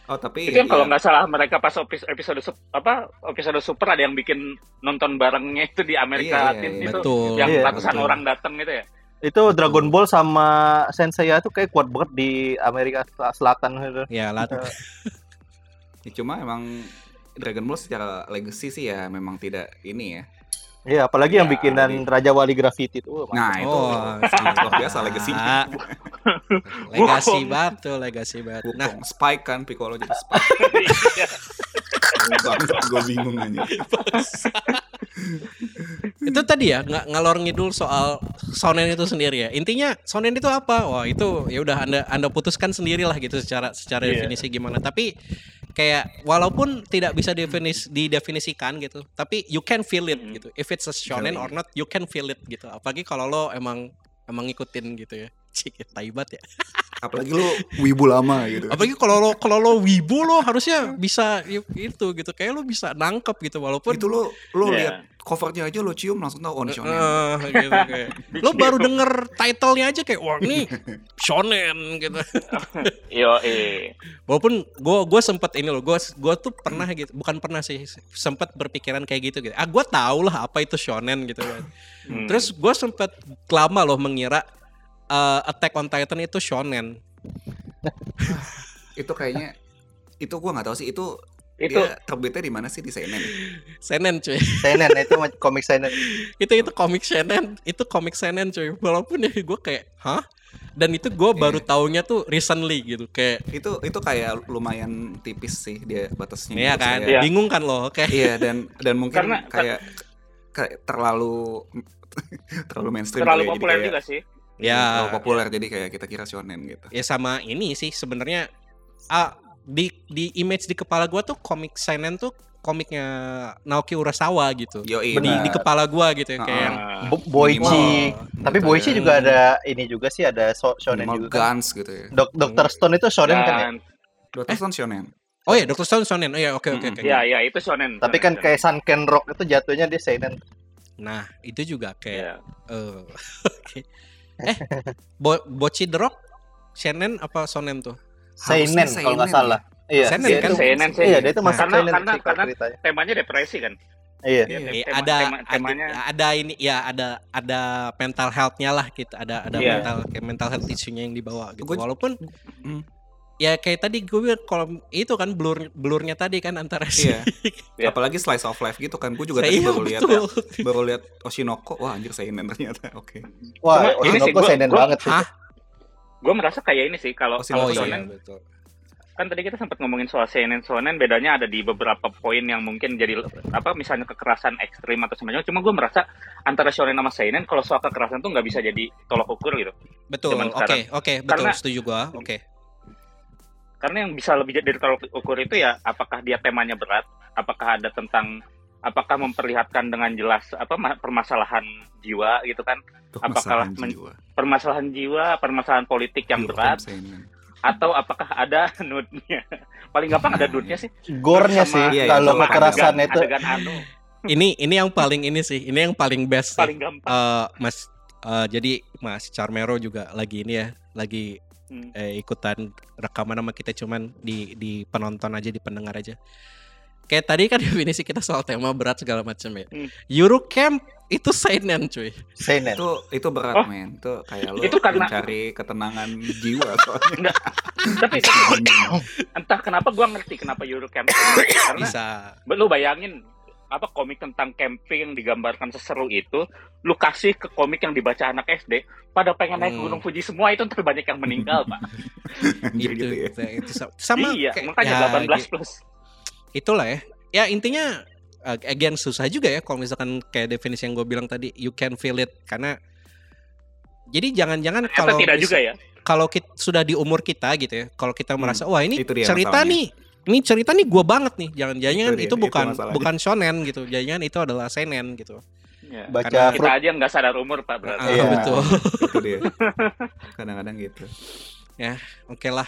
oh tapi itu yang kalau ya, nggak salah mereka pas episode apa episode super ada yang bikin nonton barengnya itu di Amerika Iya, iya, Latin iya. itu betul yang Iya, ratusan betul. orang datang gitu ya Itu Dragon Ball sama Sensei tuh kayak kuat banget di Amerika Sel- Selatan gitu. ya Latin ya cuma emang Dragon Ball secara legacy sih ya memang tidak ini ya. Iya, apalagi yang Ya, bikinan jadi- Raja Wali Graffiti itu. nah itu. Oh, sangat luar biasa legasinya legasi banget tuh legasi banget. Nah. Spike kan Piccolo jadi Spike. Iya. Gue bingung aja itu tadi ya nggak ngalor ngidul soal sonen itu sendiri ya. Intinya sonen itu apa? Wah itu ya udah anda anda putuskan sendiri lah gitu secara secara Iya. definisi gimana. Tapi kayak walaupun tidak bisa definis didefinisikan gitu tapi you can feel it Mhm. gitu. If it's a shonen or not you can feel it gitu. Apalagi kalau lo emang emang ngikutin gitu ya cik taibat ya. Apalagi lu wibu lama gitu. Apalagi kalau lo kalau lo wibu lo harusnya bisa itu gitu. Kayak lo bisa nangkep gitu walaupun itu lu lu Iya. lihat covernya aja lu cium langsung tahu oh ini shonen. Eh, gitu, kayak. lo baru denger title-nya aja kayak wah ini shonen gitu. Yo eh. Walaupun gue gue sempet ini loh gue gue tuh pernah gitu bukan pernah sih sempet berpikiran kayak gitu gitu. Ah gue tau lah apa itu shonen gitu kan. Hmm. terus gue sempet lama loh mengira eh, Attack on Titan itu shonen. Itu kayaknya itu gua nggak tahu sih itu itu. dia terbitnya di mana sih? Di seinen. Seinen cuy. Seinen itu komik Seinen. itu itu komik seinen itu komik seinen cuy. Walaupun ya gue kayak hah? Dan itu gue baru Iya. taunya tuh recently gitu. Kayak itu itu kayak lumayan tipis sih dia batasnya. Iya kan? bingung kan lo kayak iya dan dan mungkin Karena- kayak kayak terlalu terlalu mainstream terlalu ya, populer juga sih ya terlalu populer jadi kayak kita kira shonen gitu ya sama ini sih sebenarnya ah di di image di kepala gua tuh komik seinen tuh komiknya Naoki Urasawa gitu yo di, di kepala gua gitu ya kayak yang Ah. Bo- Boichi. Minimal. Tapi Gitu Boichi ya. juga ada ini juga sih ada so- shonen Minimal juga kan. Guns gitu ya Dok Dr. Stone itu shonen kan ya? Dan- Dota Stone shonen oh ya Dr. Stone shonen oh ya oke oke oke ya ya itu shonen Tapi kan shonen, kayak Sunken Rock itu jatuhnya dia seinen. nah itu juga shonen. kayak Iya. eh oke eh Bo Bochi The Rock shonen apa shonen tuh Seinen kalau nggak seinen salah. Iya, Seinen dia kan? itu- Seinen sih. Iya, dia itu masuk Karena- seinen karena- sih karena- ceritanya. temanya depresi kan Iya. Iya, Iya, tema- ada, tema- temanya ada ada ini ya ada ada mental health-nya lah gitu ada ada Iya. mental kayak mental health issue-nya yang dibawa gitu Gua- walaupun Hmm. Ya kayak tadi gue bilang kalau itu kan blur blurnya tadi kan antara si Iya. Iya. apalagi slice of life gitu kan gue juga Saya- tadi iya, baru lihat betul. baru lihat Oshinoko wah anjir seinen ternyata oke Wah, Cuma ini sih, Oshinoko gua- seinen gua- banget sih. Gue merasa kayak ini sih kalau Oh, kalau Oh iya betul. kan tadi kita sempat ngomongin soal seinen shonen bedanya ada di beberapa poin yang mungkin jadi apa misalnya kekerasan ekstrim atau semacamnya cuma gue merasa antara shonen sama seinen kalau soal kekerasan tuh nggak bisa jadi tolak ukur gitu Betul. Zaman Oke, sekarang. oke, betul Karena- setuju gua. Oke. Karena yang bisa lebih dari tolak ukur itu ya apakah dia temanya berat apakah ada tentang apakah memperlihatkan dengan jelas apa ma- permasalahan jiwa gitu kan Apakah jiwa. permasalahan jiwa permasalahan politik yang Iya, berat atau apakah ada nude-nya paling gampang ada nude-nya iya. sih Gore-nya Sama- sih Iya, iya, kalau sama kekerasan adegan, itu adegan anu ini ini yang paling ini sih, ini yang paling best. sih. Paling gampang. Eh, Mas eh, jadi Mas Charmero juga lagi ini ya, lagi Hmm. eh, ikutan rekaman sama kita cuman di di penonton aja, di pendengar aja. Kayak tadi kan definisi kita soal tema berat segala macam ya. Hmm. Eurocamp itu seinen cuy. Seinen. Itu itu berat Oh. men. Itu kayak lo Itu karena- mencari ketenangan jiwa soalnya. Tapi entah kenapa gua ngerti kenapa Eurocamp. Karena Bisa. lu bayangin apa komik tentang camping yang digambarkan seseru itu lu kasih ke komik yang dibaca anak SD pada pengen naik Hmm. gunung Fuji semua itu ntar banyak yang meninggal pak. Gitu, gitu ya. itu sa- sama iya kayak- makanya ya, 18 gi- plus. Itulah ya. Ya intinya uh, again susah juga ya kalau misalkan kayak definisi yang gue bilang tadi you can feel it. Karena jadi jangan-jangan kalau tidak juga ya. kalau kita sudah di umur kita gitu ya kalau kita Hmm, merasa wah ini itu dia cerita masalahnya. nih ini cerita nih gue banget nih jangan-jangan Itu dia, itu, itu bukan masalahnya. bukan shonen gitu jangan-jangan itu adalah seinen gitu Ya. Baca Karena kita Fruit aja nggak sadar umur pak berarti Ah, Iya. betul itu dia. Kadang-kadang gitu. oke lah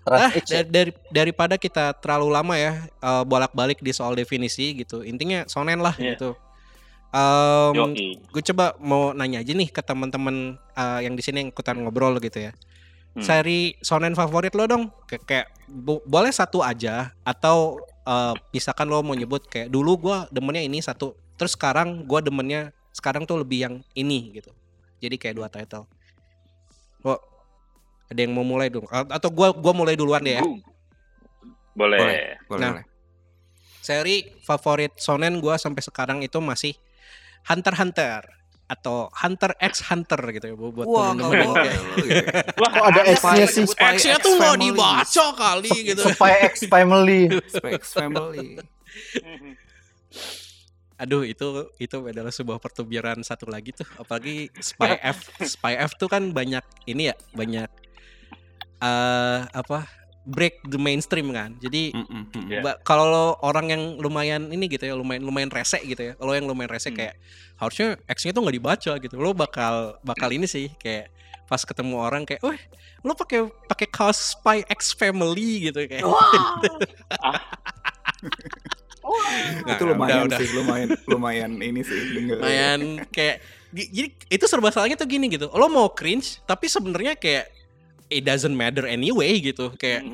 Trans ah ya? dari daripada kita terlalu lama ya eh, bolak-balik di soal definisi gitu intinya sonen lah Iya. gitu Em, Yoi. gue coba mau nanya aja nih ke teman-teman uh, yang di sini yang ikutan ngobrol gitu ya. Hmm. Seri sonen favorit lo dong. Kayak, kayak bo- boleh satu aja atau uh, misalkan lo mau nyebut kayak dulu gua demennya ini satu, terus sekarang gua demennya sekarang tuh lebih yang ini gitu. Jadi kayak dua title. Lo ada yang mau mulai dong? A- Atau gua gua mulai duluan deh ya. Boleh, Boleh, boleh, Nah. boleh. Seri favorit sonen gua sampai sekarang itu masih Hunter Hunter atau Hunter x Hunter gitu ya bu- buat Wah, temen-temen boleh kayak- gitu. Wah, Kok ada Pak. sih? Spy X-nya X tuh nggak dibaca kali gitu. Spy X Family. Spy X Family. Aduh itu itu adalah sebuah pertubiran satu lagi tuh. Apalagi Spy F. Spy F tuh kan banyak ini ya banyak eh apa break the mainstream kan. Jadi Mm, mm, mm. Ba- kalau lo orang yang lumayan ini gitu ya lumayan lumayan rese gitu ya. Lo yang lumayan rese Hmm. kayak harusnya X-nya tuh nggak dibaca gitu. Lo bakal bakal ini sih kayak pas ketemu orang kayak, "Wah, lo pakai pakai kaos Spy X Family gitu kayak." Nah, itu lumayan udah, udah. sih, lumayan lumayan ini sih denger. lumayan kayak jadi itu serba salahnya tuh gini gitu lo mau cringe tapi sebenarnya kayak it doesn't matter anyway gitu kayak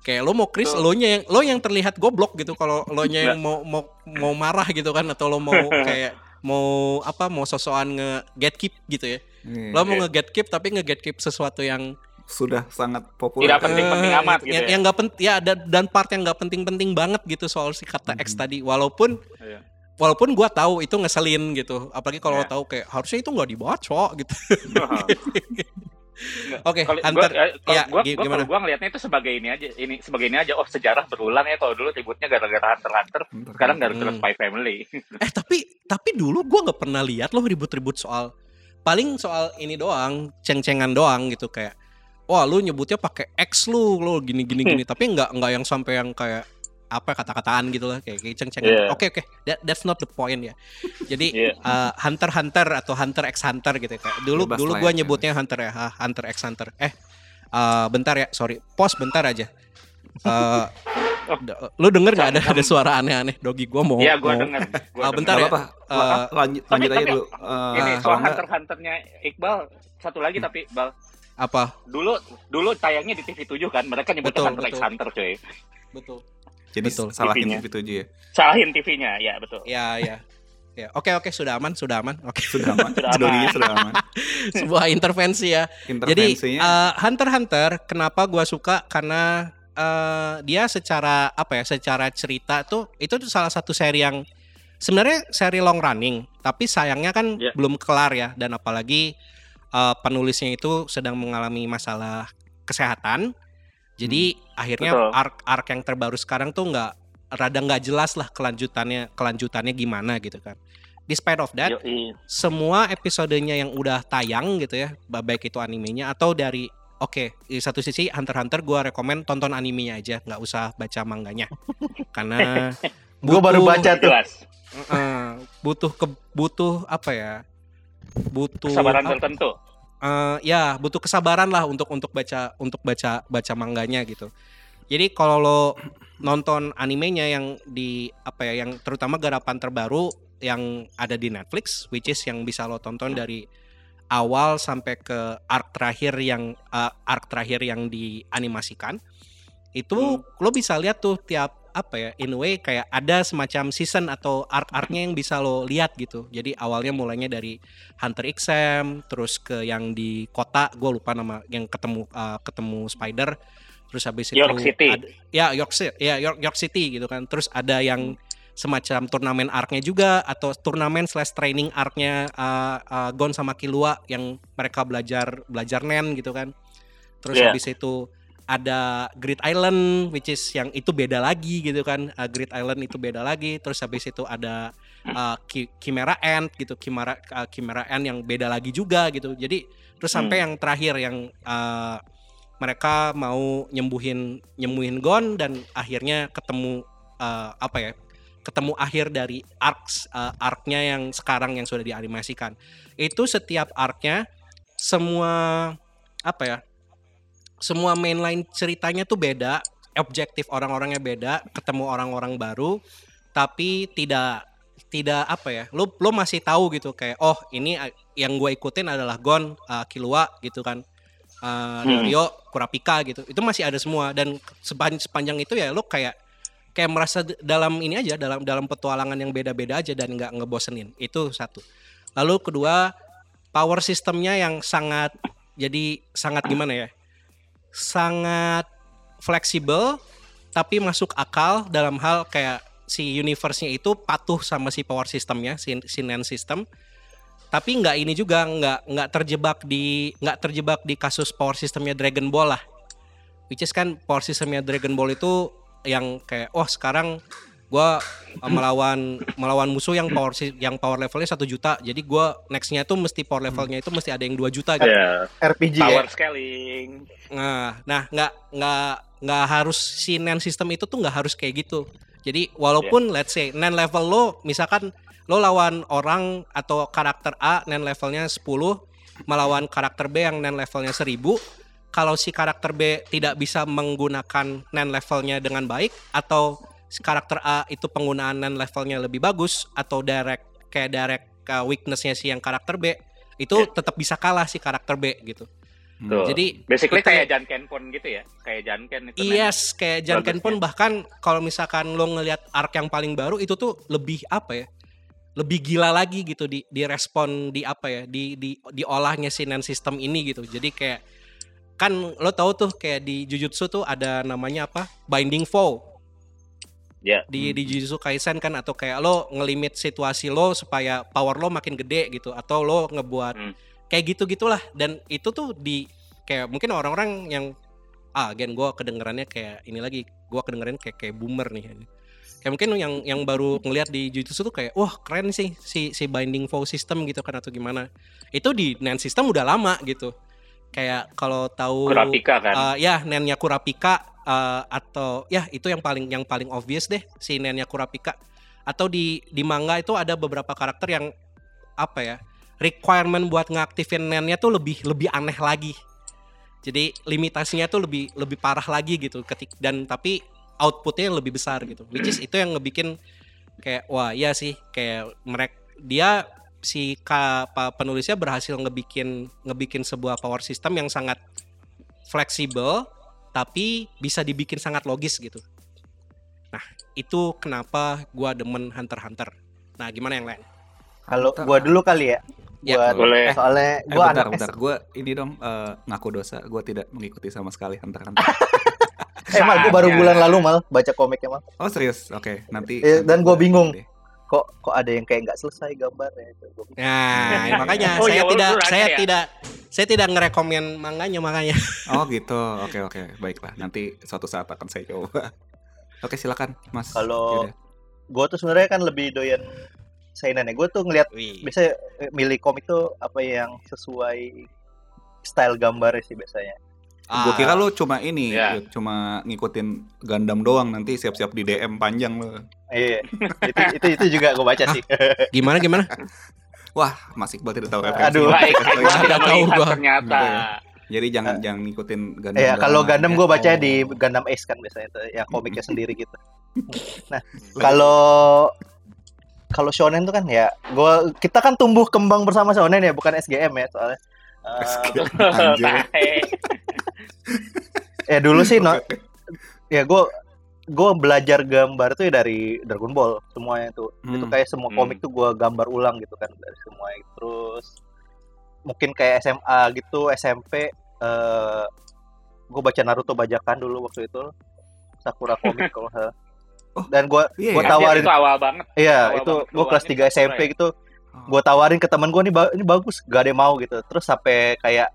kayak lo mau Betul. lo nya yang lo yang terlihat goblok gitu kalau lo nya yang mau mau mau marah gitu kan atau lo mau kayak mau apa mau sosokan nge gatekeep gitu ya Iya. lo mau Iya. nge gatekeep tapi nge gatekeep sesuatu yang sudah sangat populer. Tidak penting-penting eh, amat yang, gitu ya. yang nggak penting ya dan, dan part yang nggak penting-penting banget gitu soal si kata X Mhm. tadi walaupun Iya. walaupun gua tahu itu ngeselin gitu apalagi kalau Iya. tahu kayak harusnya itu nggak dibaca gitu oke Kalau Hunter gua, eh, kalau ya, gua, gi- gua, gimana? gua ngelihatnya itu sebagai ini aja, ini sebagai ini aja. Oh sejarah berulang ya kalau dulu ributnya gara-gara Hunter Hunter, Bentar, sekarang gara-gara Hmm. Spy Family. eh tapi tapi dulu gua nggak pernah lihat loh ribut-ribut soal paling soal ini doang ceng-cengan doang gitu kayak wah lu nyebutnya pakai X lu lo gini gini gini tapi nggak nggak yang sampai yang kayak apa kata-kataan gitu lah kayak, kayak ceng-cengan Iya. oke oke that, that's not the point ya jadi Iya. uh, Hunter Hunter atau Hunter x Hunter gitu ya. kayak dulu Bebas dulu gua ya. nyebutnya Hunter ya ha, Hunter x Hunter eh uh, bentar ya sorry pause bentar aja Uh, lu denger nggak ada ada suara aneh-aneh dogi gua mau Iya, gua mau- dengar. Gua Ah, bentar denger. Ya. apa-apa. La- Eh, lanjut tapi- lanjut aja dulu. Eh, Ini soal Hunter x Hunternya Iqbal satu lagi tapi Iqbal apa dulu dulu tayangnya di TV 7 kan mereka nyebutnya Betul, Hunter x betul. Hunter cuy. betul jadi betul. salahin TV-nya. TV 7 ya. Salahin TV-nya, ya betul. ya ya ya oke oke sudah aman sudah aman oke Sudah aman. Sudah aman. Sudah aman. sebuah intervensi ya Jadi Intervensinya uh, Hunter x Hunter kenapa gua suka karena uh, dia secara apa ya secara cerita tuh itu tuh salah satu seri yang sebenarnya seri long running tapi sayangnya kan Ya. belum kelar ya dan apalagi uh, penulisnya itu sedang mengalami masalah kesehatan jadi akhirnya Betul. arc arc yang terbaru sekarang tuh nggak rada nggak jelas lah kelanjutannya kelanjutannya gimana gitu kan despite of that Yoi. semua episodenya yang udah tayang gitu ya, ba- baik itu animenya atau dari Oke, di satu sisi Hunter Hunter gua rekomen tonton animenya aja, nggak usah baca manganya. Karena Gue baru baca tuh. Jelas. eh, butuh ke butuh apa ya? Butuh Kesabaran apa- tertentu. Eh, ya, butuh kesabaran lah untuk untuk baca untuk baca baca manganya gitu. Jadi kalau lo nonton animenya yang di apa ya yang terutama garapan terbaru yang ada di Netflix which is yang bisa lo tonton dari awal sampai ke arc terakhir yang uh, arc terakhir yang dianimasikan itu lo bisa lihat tuh tiap apa ya in a way kayak ada semacam season atau arc-arcnya yang bisa lo lihat gitu. Jadi awalnya mulainya dari Hunter x Sam terus ke yang di kota gue lupa nama yang ketemu uh, ketemu Spider. Terus habis itu York City. ada- ya York City ya York York City gitu kan. Terus ada yang semacam turnamen arc-nya juga atau turnamen slash training arc-nya uh, uh, Gon sama Killua yang mereka belajar belajar nen gitu kan. Terus Iya. habis itu ada Great Island which is yang itu beda lagi gitu kan. Uh, Great Island itu beda lagi terus habis itu ada uh, Chimera Ant gitu Chimera uh, Chimera Ant yang beda lagi juga gitu. Jadi terus sampai yang terakhir yang uh, mereka mau nyembuhin nyembuhin Gon dan akhirnya ketemu uh, apa ya ketemu akhir dari arcs uh, arc-nya yang sekarang yang sudah dianimasikan. Itu setiap arc-nya semua apa ya semua mainline ceritanya tuh beda objektif orang-orangnya beda ketemu orang-orang baru tapi tidak tidak apa ya lo lo masih tahu gitu kayak oh ini yang gue ikutin adalah Gon uh, Killua gitu kan uh, Hmm. Rio Kurapika gitu itu masih ada semua dan sepan- sepanjang itu ya lo kayak kayak merasa dalam ini aja dalam dalam petualangan yang beda-beda aja dan nggak ngebosenin itu satu lalu kedua power sistemnya yang sangat jadi sangat gimana ya sangat fleksibel tapi masuk akal dalam hal kayak si universe-nya itu patuh sama si power systemnya si, si Nen system. Tapi nggak ini juga nggak nggak terjebak di nggak terjebak di kasus power systemnya Dragon Ball lah. Which is kan power systemnya Dragon Ball itu yang kayak oh sekarang gua uh, melawan melawan musuh yang power yang power levelnya satu juta jadi gua nextnya tuh mesti power levelnya itu mesti ada yang 2 juta gitu Ya, RPG ya. power scaling. Nah, nah nggak nggak nggak harus si NAND system itu tuh nggak harus kayak gitu. Jadi walaupun let's say NAND level lo misalkan lo lawan orang atau karakter A NAND levelnya 10 melawan karakter B yang NAND levelnya 1000 kalau si karakter B tidak bisa menggunakan NAND levelnya dengan baik atau karakter A itu penggunaan levelnya lebih bagus atau direct kayak direct uh, weaknessnya si yang karakter B itu Ya. tetap bisa kalah si karakter B gitu. Hmm. Tuh. Jadi Basically itu- kayak Jankenpon gitu ya. Kayak Janken itu. Yes, kayak Janken pun bahkan kalau misalkan lo ngelihat arc yang paling baru itu tuh lebih apa ya? Lebih gila lagi gitu di di respon di apa ya? Di di diolahnya si Nen system ini gitu. Jadi kayak kan lo tahu tuh kayak di Jujutsu tuh ada namanya apa? Binding foe. Ya. Di di Jujutsu Kaisen kan atau kayak lo ngelimit situasi lo supaya power lo makin gede gitu atau lo ngebuat Hmm. kayak gitu-gitulah dan itu tuh di kayak mungkin orang-orang yang ah gen gue kedengerannya kayak ini lagi gue kedengeran kayak kayak boomer nih kayak mungkin yang yang baru ngelihat di Jujutsu tuh kayak wah keren sih si si binding foe system gitu kan atau gimana itu di Nen system udah lama gitu kayak kalau tahu Kurapika kan. Uh, ya nennya Kurapika uh, atau ya itu yang paling yang paling obvious deh si nennya Kurapika. Atau di di manga itu ada beberapa karakter yang apa ya requirement buat ngaktifin nennya tuh lebih lebih aneh lagi. Jadi limitasinya tuh lebih lebih parah lagi gitu ketik dan tapi outputnya yang lebih besar gitu. Which is itu yang ngebikin kayak wah iya sih kayak mereka dia si ka, pa- penulisnya berhasil ngebikin ngebikin sebuah power system yang sangat fleksibel tapi bisa dibikin sangat logis gitu. Nah, itu kenapa gua demen Hunter x Hunter. Nah, gimana yang lain? Kalau Bentar. gua dulu kali ya. Ya, Buat boleh. soalnya Eh, gua bentar, anak bentar. Gue ini dong eh, ngaku dosa. Gue tidak mengikuti sama sekali Hunter x Hunter. Eh, mal, gua baru Saatnya. bulan lalu mal baca komiknya mal. Oh serius? Oke, nanti. Eh, dan nanti gua gua bingung. deh. Kok kok ada yang kayak nggak selesai gambarnya itu. Nah, makanya Oh, saya lu tidak saya ya? tidak saya tidak ngerekomen manganya makanya. Oh gitu. Oke oke. Baiklah. Nanti suatu saat akan saya coba. Oke silakan, Mas. Kalau-. Gua tuh sebenarnya kan lebih doyan seinen ya. Gua tuh ngelihat Wih. biasa eh, milih komik tuh apa yang sesuai style gambarnya sih biasanya. Gue kira lu cuma ini, Ya. Yud, cuma ngikutin Gundam doang. Nanti siap-siap di DM panjang lu. Iya, itu, itu itu juga gue baca sih. gimana gimana? Wah, Mas Iqbal tidak tahu referensi. Aduh. Baik, gua tidak tahu gua. ternyata. Tahu ya. Jadi jangan Eh. jangan ngikutin Gundam. Iya, kalau Gundam gue baca Oh. di Gundam Ace kan biasanya itu yang komiknya sendiri gitu. Nah, kalau kalau shonen tuh kan ya gua kita kan tumbuh kembang bersama shonen ya, bukan SGM ya soalnya. Eh, Anjir. Tahe. ya dulu sih no, ya gue gue belajar gambar tuh ya dari Dragon Ball semuanya itu itu Hmm. kayak semua Hmm. komik tuh gue gambar ulang gitu kan dari semuanya terus mungkin kayak SMA gitu SMP eh gue baca Naruto bajakan dulu waktu itu Sakura komik kalau salah. Oh, dan gue Iya, Gua ya? tahu. tawarin- itu awal banget. iya Awal itu gue kelas keluarnya 3 SMP Sakura gitu. Gue tawarin ke temen gue ini ba- ini bagus gak ada yang mau gitu terus sampai kayak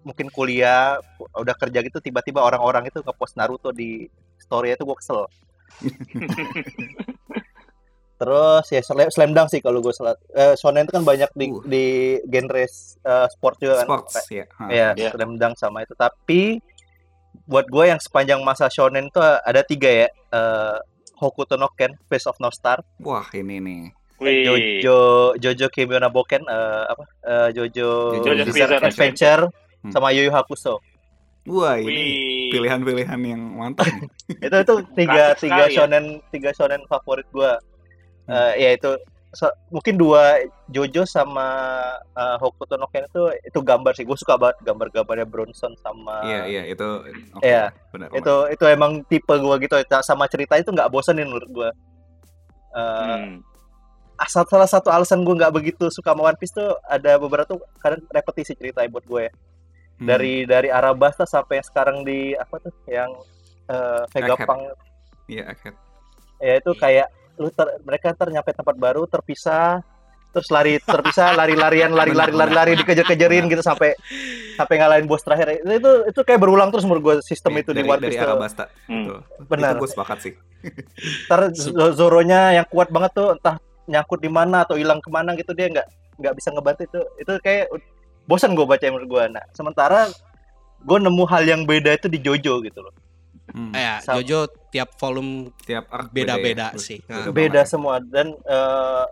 mungkin kuliah udah kerja gitu tiba-tiba orang-orang itu ngepost Naruto di story itu gue kesel terus ya slam, slam dunk sih kalau gue salah eh, shonen itu kan banyak di Uh. di genre eh, sport juga kan Sports ya. Ha. Iya, Iya. slam dunk sama itu tapi buat gue yang sepanjang masa shonen tuh ada tiga ya eh, Hokuto no Ken, Face of No Star, Wah, ini nih. Wih. Jojo Jojo Kimi no Boken eh, apa eh, Jojo, Jojo's Bizarre Adventure Hmm. sama Yu Yu Hakusho. Wah, ini pilihan-pilihan yang mantap. itu itu tiga tiga ya. shonen tiga shonen favorit gua Hmm. Eh, ya itu so- mungkin dua Jojo sama eh, Hokuto no Ken itu itu gambar sih gue suka banget gambar-gambarnya Bronson sama Iya, iya, itu oke. Iya. Benar. itu itu emang tipe gua gitu sama cerita itu nggak bosenin menurut gua Eh, Hmm. Asal salah satu alasan gue nggak begitu suka sama One Piece tuh ada beberapa tuh kadang repetisi cerita buat gue ya Hmm. dari dari Arabasta sampai yang sekarang di apa tuh yang eh, Vegapunk Iya, akhir. ya itu kayak lu ter, mereka ntar nyampe tempat baru terpisah terus lari terpisah lari-larian lari-lari lari-lari dikejar-kejarin gitu sampai sampai ngalahin bos terakhir itu itu, itu kayak berulang terus menurut gue sistem Iya, itu dari, di One dari Piece tuh Arabasta. Hmm. Betul. Benar. Itu gue sepakat sih. ntar Zo- Zoronya yang kuat banget tuh entah nyangkut di mana atau hilang ke mana gitu dia nggak nggak bisa ngebantu itu itu kayak bosan gue baca menurut gue nah sementara gue nemu hal yang beda itu di Jojo gitu loh Hmm. Ya, Sa- Jojo tiap volume Tiap arc Beda-beda ya. sih. Beda Nah. beda banget. semua dan eh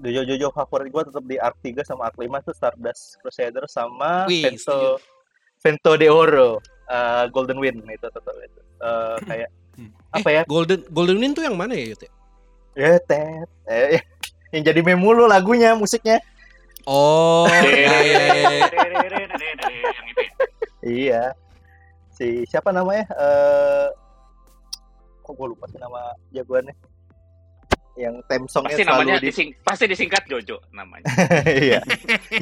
Jojo Jojo favorit gue tetap di arc 3 sama arc 5 tuh Stardust Crusader sama Wih, Vento Vento de Oro eh, Golden Wind itu tetap itu Eh, kayak Hmm. apa ya Golden Golden Wind tuh yang mana ya Yute? Ya tet eh, eh, yang jadi meme mulu lagunya musiknya Oh, ya, ya, ya, ya. Yang itu ya. Iya. Si siapa namanya? Eh kok gue lupa sih nama jagoannya. Yang theme songnya Pasti namanya selalu di dising, pasti disingkat Jojo namanya. Iya.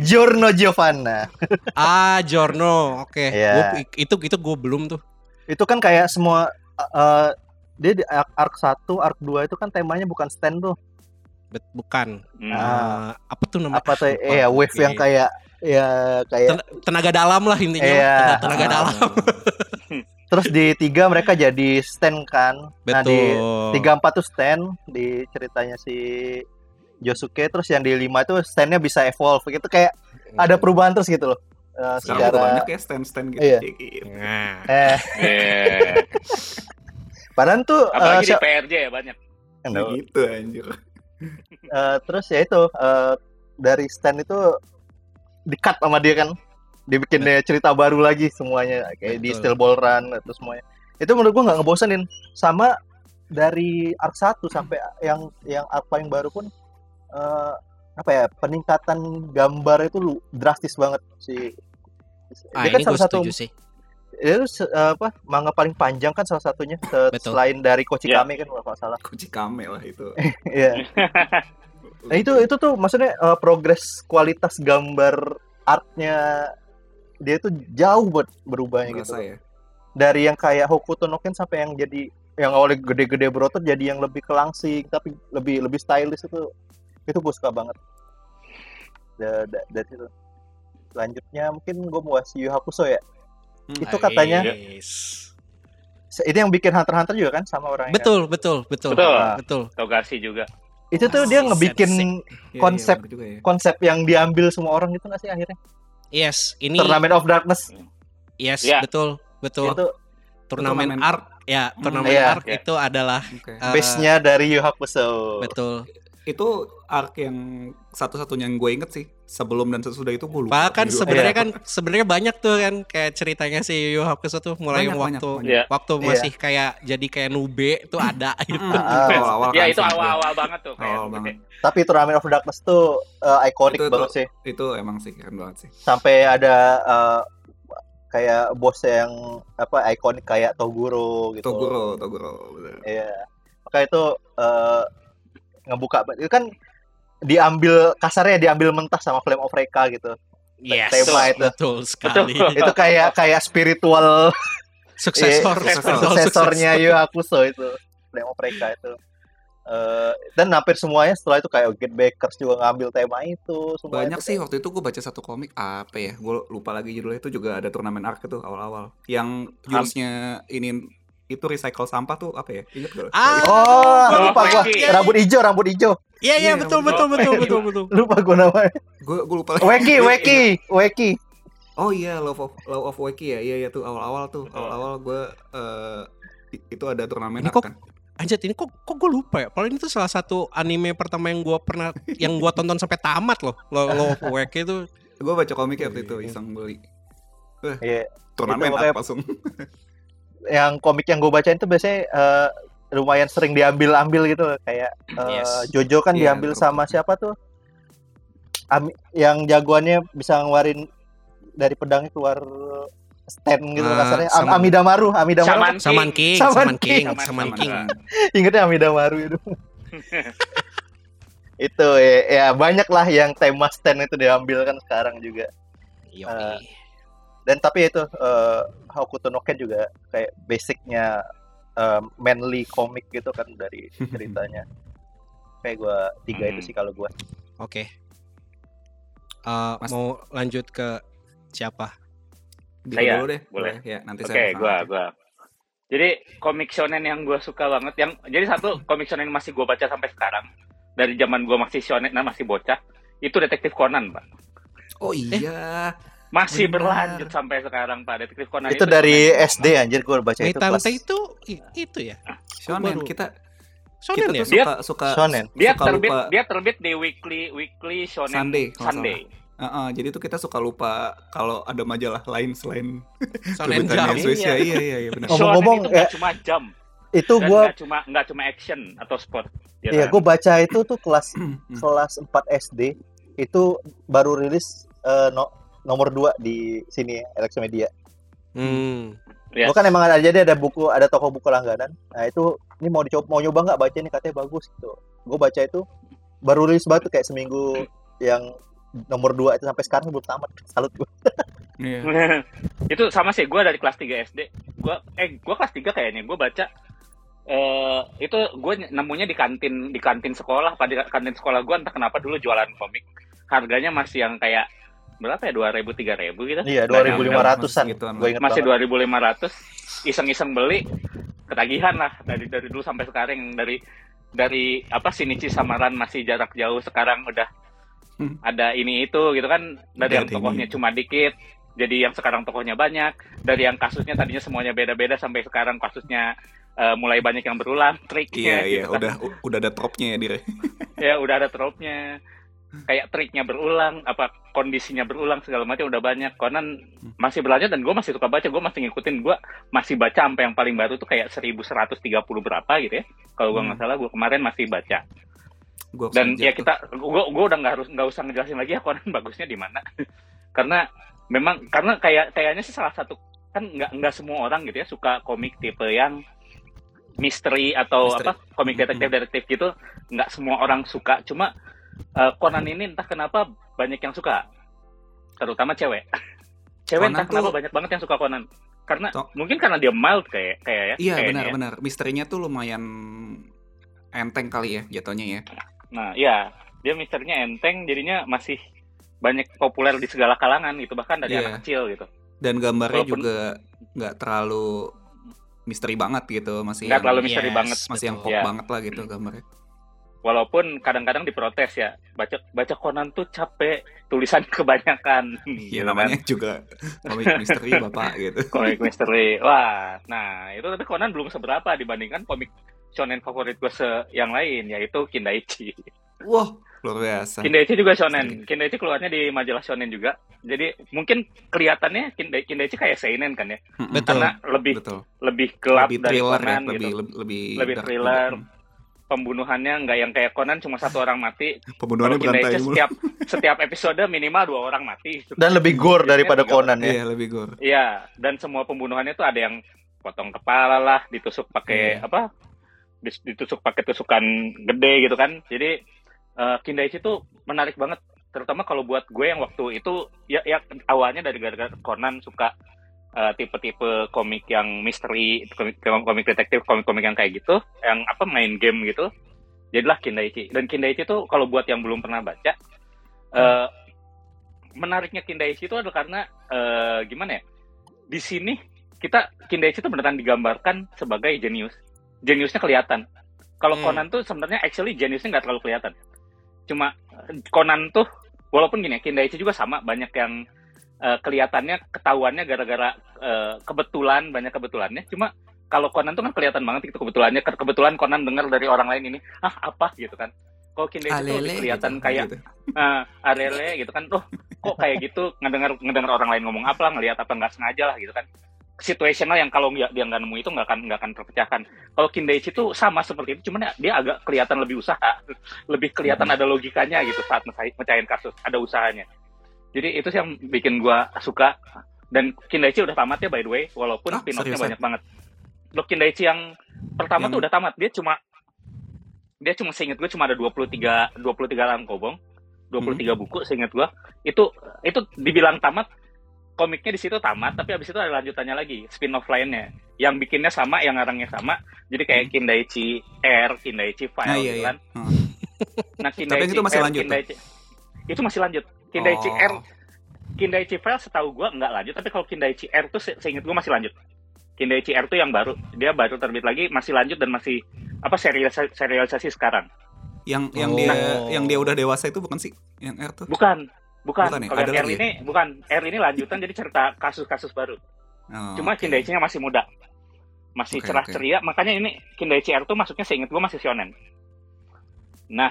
Giorno Giovanna. Ah, Jorno. Oke. Iya. Gua- itu itu gue belum tuh. Itu kan kayak semua eh dia di arc, arc 1, arc 2 itu kan temanya bukan stand tuh. Bet- bukan. Hmm. Eh, apa tuh namanya? Apa tuh? Iya, wave yang Iya. kayak ya kayak Ten- tenaga dalam lah intinya. Iya. Tenaga, tenaga Ah. dalam. terus di tiga mereka jadi stand kan. Nah, di Betul. tiga empat tuh stand di ceritanya si Josuke terus yang di lima itu standnya bisa evolve gitu kayak ada perubahan terus gitu loh Eh, Sekarang udah secara banyak ya stand-stand gitu. Iya. Gitu. Nah, eh Eh, padahal tuh eh, apalagi di siap- PRJ ya banyak. Aduh. Gitu anjir. Eh, terus ya itu eh, dari stand itu di cut sama dia kan dibikin dia cerita baru lagi semuanya kayak di Betul. Steel Ball Run itu semuanya itu menurut gua nggak ngebosenin sama dari arc 1 sampai yang yang arc paling baru pun eh, apa ya peningkatan gambar itu lu drastis banget si ah, dia kan ini salah gue satu setuju sih. Itu se- apa manga paling panjang kan salah satunya se- Betul. selain dari Kochi Iya. Kame kan kalau salah kame lah itu. Iya. Nah itu itu tuh maksudnya eh, progres kualitas gambar artnya dia tuh jauh buat berubahnya gitu. Berasa ya. Dari yang kayak Hokuto no Ken sampai yang jadi yang awalnya gede-gede berotot jadi yang lebih kelangsing tapi lebih lebih stylish itu itu gue suka banget. Da- da- Dari situ. Selanjutnya mungkin gue mau kasih Yu Hakusho ya. Hmm. Itu katanya Ini yang bikin Hunter Hunter juga kan sama orang Betul, betul, betul. Betul. Betul. Togashi juga. Itu tuh dia ngebikin sensei. Iya, iya, konsep- juga ya. konsep yang diambil semua orang gitu nggak sih akhirnya? Yes, ini Tournament of Darkness yes, Iya. betul, betul. itu Turnamen art ya, Hmm, turnamen iya. art Iya. itu adalah Oke. eh, base-nya dari Yu Hakusho. betul. Itu arc yang satu-satunya yang gue inget sih sebelum dan sesudah itu gue lupa. Bahkan judulnya. sebenarnya Iya. kan sebenarnya banyak tuh kan kayak ceritanya si Yu Yu Hakusho tuh mulai Banyak, waktu banyak, banyak. waktu Iya. masih kayak jadi kayak nube tuh ada gitu. Ah. itu awal-awal ya kan itu awal-awal banget tuh kayak Awal banget. Tapi itu Ramen of Darkness tuh uh, ikonik Itu- itu- banget sih. Itu emang sih keren banget sih. Sampai ada uh, kayak bos yang apa ikonik kayak Toguro gitu. Toguro, Toguro. Iya. Maka itu eh, ngebuka itu kan diambil kasarnya diambil mentah sama Flame of Reka gitu. Yes, Tema itu. betul sekali. itu kayak kayak spiritual Suksesor, spiritual suksesornya. Yu Hakusho itu Flame of Reka itu. Eh, dan hampir semuanya setelah itu kayak Get Bakers juga ngambil tema itu semua Banyak itu sih kayak- waktu itu gue baca satu komik apa ya? Gue lupa lagi judulnya itu juga ada turnamen arc itu awal-awal. Yang jurusnya ini itu recycle sampah tuh apa ya? Ingat gak? Ah, Oh, gua lupa gua. Rambut hijau, rambut hijau. Iya iya Iya, betul betul. betul betul betul betul. Lupa gua namanya. Gue gue lupa lagi. Weki, Weki, Weki. Oh iya, Love of Love of Weki ya. Iya iya tuh awal-awal tuh. Awal-awal gue eh, i- itu ada turnamen Ini kok kan. Anjir ini kok kok gue lupa ya. Kalau ini tuh salah satu anime pertama yang gue pernah yang gue tonton sampai tamat loh. Lo lo Weki itu Gue baca komiknya waktu itu Iya. iseng beli. Iya. Turnamen langsung. yang komik yang gue bacain tuh biasanya eh, lumayan sering diambil-ambil gitu kayak eh, Yes. Jojo kan Iya, diambil betul. sama siapa tuh Ami- yang jagoannya bisa ngeluarin dari pedangnya keluar stand gitu Ah, kasarnya Am- sama- Amidamaru Amidamaru Saman Saman King, Saman Saman King. Saman King. King. ingetnya Amidamaru itu itu ya, ya banyak lah yang tema stand itu diambil kan sekarang juga Yoi. Eh, dan tapi itu uh, Hokuto no Ken juga kayak basicnya eh, manly komik gitu kan dari ceritanya kayak gua tiga itu Hmm. sih kalau gua Oke. Eh, Mas- mau lanjut ke siapa? Saya, dulu deh. boleh. Ya, nanti Oke, saya gua gua. Jadi komik shonen yang gue suka banget, yang jadi satu komik shonen yang masih gue baca sampai sekarang dari zaman gue masih shonen, nah masih bocah, itu detektif Conan, pak. Oh iya. Masih Benar. berlanjut sampai sekarang, pak. Detektif Conan itu dari shonen. SD anjir gua baca itu kelas itu itu ya. Shonen baru- kita Shonen kita ya. tuh Dia- suka suka Shonen. Dia suka terbit, lupa. dia terbit di weekly weekly shonen Sunday, Sunday. Heeh, jadi tuh kita suka lupa kalau ada majalah lain selain Shonen Kebetulan Jump. Swiss ya. Iya. Iya iya iya benar. Oh, Ngomong-ngomong, shonen itu nggak ya- cuma jam, itu dan gua nggak cuma nggak cuma action atau sport. ya iya kan? gua baca itu tuh kelas kelas 4 SD itu baru rilis eh, no- nomor 2 di sini Alexa Media. Hmm. Yes. Gua kan emang ada jadi ada buku ada toko buku langganan. Nah itu ini mau dicoba mau nyoba nggak baca nih katanya bagus gitu. Gue baca itu baru rilis banget tuh kayak seminggu yang nomor 2 itu sampai sekarang belum tamat. Salut gue Iya. itu sama sih gue dari kelas 3 SD gue eh gue kelas 3 kayaknya gue baca eh itu gue nemunya di kantin di kantin sekolah. Pada kantin sekolah gue entah kenapa dulu jualan komik. Harganya masih yang kayak berapa ya dua ribu tiga ribu gitu iya 2500-an Segituan lah. gue inget masih dua ribu lima ratus iseng-iseng beli ketagihan lah dari dari dulu sampai sekarang dari dari apa Shinichi Samaran masih jarak jauh sekarang udah Hmm. ada ini itu gitu kan dari yang tokohnya ini. cuma dikit jadi yang sekarang tokohnya banyak dari yang kasusnya tadinya semuanya beda-beda sampai sekarang kasusnya eh, mulai banyak yang berulang triknya Iya iya gitu kan. udah udah ada tropnya ya dire. ya udah ada tropnya kayak triknya berulang apa kondisinya berulang segala macam udah banyak. Conan masih berlanjut dan gue masih suka baca gue masih ngikutin. Gue masih baca sampai yang paling baru tuh kayak 1130 berapa gitu ya. Kalau gue nggak Hmm. salah gue kemarin masih baca. Gua dan ya kita gue gue udah nggak harus nggak usah ngejelasin lagi ya Conan bagusnya di mana. Karena memang karena kayak kayaknya sih salah satu kan nggak nggak semua orang gitu ya suka komik tipe yang misteri atau Misteri. apa komik detektif detektif gitu. Nggak semua orang suka. Cuma eh, Conan ini entah kenapa banyak yang suka terutama cewek cewek Conan entah kenapa tuh- banyak banget yang suka Conan karena Tok. mungkin karena dia mild kayak kayak ya Iya kayaknya benar ya. benar. Misterinya tuh lumayan enteng kali ya jatuhnya ya. Nah, iya, dia misterinya enteng, jadinya masih banyak populer di segala kalangan gitu, bahkan dari Iya. anak kecil gitu. Dan gambarnya Walaupun- juga nggak terlalu misteri banget gitu, masih Nggak yang, terlalu misteri Yes, banget. masih yang betul. pop Iya. banget lah gitu gambarnya. Walaupun kadang-kadang diprotes ya, baca baca Conan tuh capek, tulisan kebanyakan. Iya gitu namanya kan. juga komik misteri bapak gitu. komik misteri. Wah, nah itu tapi Conan belum seberapa dibandingkan komik shonen favorit gue se yang lain yaitu Kindaichi. Wah, luar biasa. Kindaichi juga shonen. Kindaichi keluarnya di majalah shonen juga. Jadi mungkin kelihatannya Kindai- Kindaichi kayak seinen kan ya. Mm-mm. Betul. Karena lebih Betul. lebih gelap Lebih dari thriller ya, Conan lebih gitu. lebih lebih, Lebih dark thriller. juga. Pembunuhannya nggak yang kayak Conan cuma satu orang mati. Pembunuhannya Kalau berantai mulu. setiap setiap episode minimal dua orang mati. Dan lebih gore daripada Conan ya. Iya, lebih gore. Iya, dan semua pembunuhannya tuh ada yang potong kepala lah, ditusuk pakai Iya. apa? Ditusuk pakai tusukan gede gitu kan. Jadi eh, Kindaichi tuh menarik banget, terutama kalau buat gue yang waktu itu ya, ya awalnya dari gara-gara Conan suka eh, tipe-tipe komik yang misteri, komik, komik detektif, komik-komik yang kayak gitu, yang apa main game gitu. Jadilah Kindaichi. Dan Kindaichi tuh kalau buat yang belum pernah baca, eh, menariknya Kindaichi itu adalah karena eh, gimana ya? Di sini kita Kindaichi itu beneran digambarkan sebagai jenius. Jeniusnya kelihatan. Kalau Hmm. Conan tuh sebenarnya actually jeniusnya nggak terlalu kelihatan. Cuma Conan tuh walaupun gini ya, Kindaichi juga sama banyak yang eh, kelihatannya ketahuannya gara-gara eh, kebetulan banyak kebetulannya. Cuma kalau Conan tuh kan kelihatan banget itu kebetulannya Ke- kebetulan Conan dengar dari orang lain ini ah apa gitu kan. Kalau Kindaichi tuh lebih kelihatan gitu, kayak gitu. ah arele gitu kan oh kok kayak gitu ngedengar ngedengar orang lain ngomong apa lah ngelihat apa nggak sengaja lah gitu kan situational yang kalau dia nggak nemu itu nggak akan nggak akan terpecahkan kalau Kindaichi itu sama seperti itu cuman ya dia agak kelihatan lebih usaha lebih kelihatan Hmm. ada logikanya gitu saat mecahin kasus ada usahanya jadi itu sih yang bikin gua suka dan Kindaichi udah tamat ya by the way walaupun Ah, spin-offnya banyak banget Loh, Kindaichi yang pertama Yang- tuh udah tamat dia cuma dia cuma seinget gue cuma ada 23 23 langkobong 23 Hmm. buku seinget gue itu itu dibilang tamat komiknya di situ tamat tapi habis itu ada lanjutannya lagi spin off lainnya yang bikinnya sama yang ngarangnya sama jadi kayak Hmm. Kindaichi R Kindaichi File Nah, iya, iya. kan Heeh. nah Kindaichi yang itu masih R, lanjut tuh? Kindaichi, itu masih lanjut Kindaichi Oh. R Kindaichi File setahu gue nggak lanjut tapi kalau Kindaichi R tuh se- seinget gue masih lanjut Kindaichi R tuh yang baru dia baru terbit lagi masih lanjut dan masih apa serialisasi, serialisasi sekarang Yang yang Oh. dia yang dia udah dewasa itu bukan sih? Yang R tuh. bukan bukan, Bukan ya? kalau R lagi ya? ini bukan R ini lanjutan jadi cerita kasus-kasus baru Oh, Cuma oke. Kindaichi-nya masih muda. Masih Oke, cerah oke. ceria, makanya ini Kindaichi R tuh masuknya seinget gue masih shonen. Nah,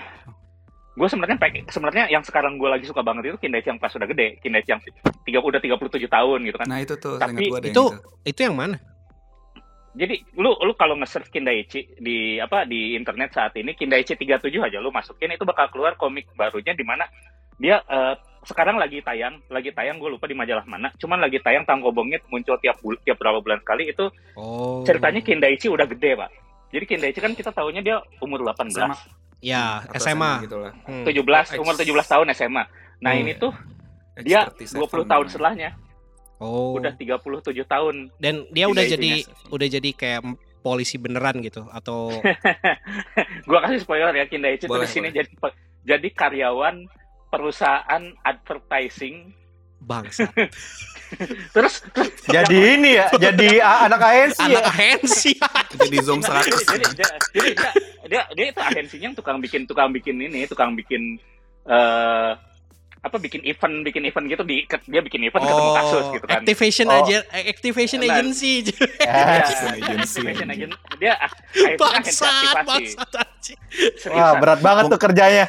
gue sebenarnya sebenarnya yang sekarang gue lagi suka banget itu Kindaichi yang pas udah gede, Kindaichi yang tiga udah 37 tahun gitu kan. Nah, itu tuh Tapi gua yang itu- Itu yang mana? Jadi lu lu kalau nge-search Kindaichi di apa di internet saat ini Kindaichi 37 aja lu masukin itu bakal keluar komik barunya di mana dia eh, sekarang lagi tayang, lagi tayang gue lupa di majalah mana, cuman lagi tayang tangkobongnya muncul tiap bul- tiap berapa bulan sekali itu Oh. ceritanya Kindaichi udah gede pak jadi Kindaichi kan kita tahunya dia umur 18 SMA. Ya, Atau SMA. gitu lah. Hmm. 17 Oh, umur 17 tahun SMA nah Hmm. ini tuh dia 37 20 tahun namanya. setelahnya Oh. udah 37 tahun Dan dia udah jadi udah jadi kayak polisi beneran gitu atau gua kasih spoiler ya Kindaichi tuh Boleh, di sini jadi jadi karyawan perusahaan advertising bangsa. terus terus Jadi ini ya, jadi anak ANC ya. Anak ahensi. Jadi zoom Nggak, 100. jadi, jadi, jadi dia, dia dia itu agensinya yang tukang bikin tukang bikin ini tukang bikin eh apa bikin event bikin event gitu di dia bikin event ketemu kasus gitu kan Activation Oh. aja, activation Nah. agency. Iya, Activation agency. activation agent. Dia Bangsat, aktivasi. bangsat anjing. Wah, berat banget tuh kerjanya.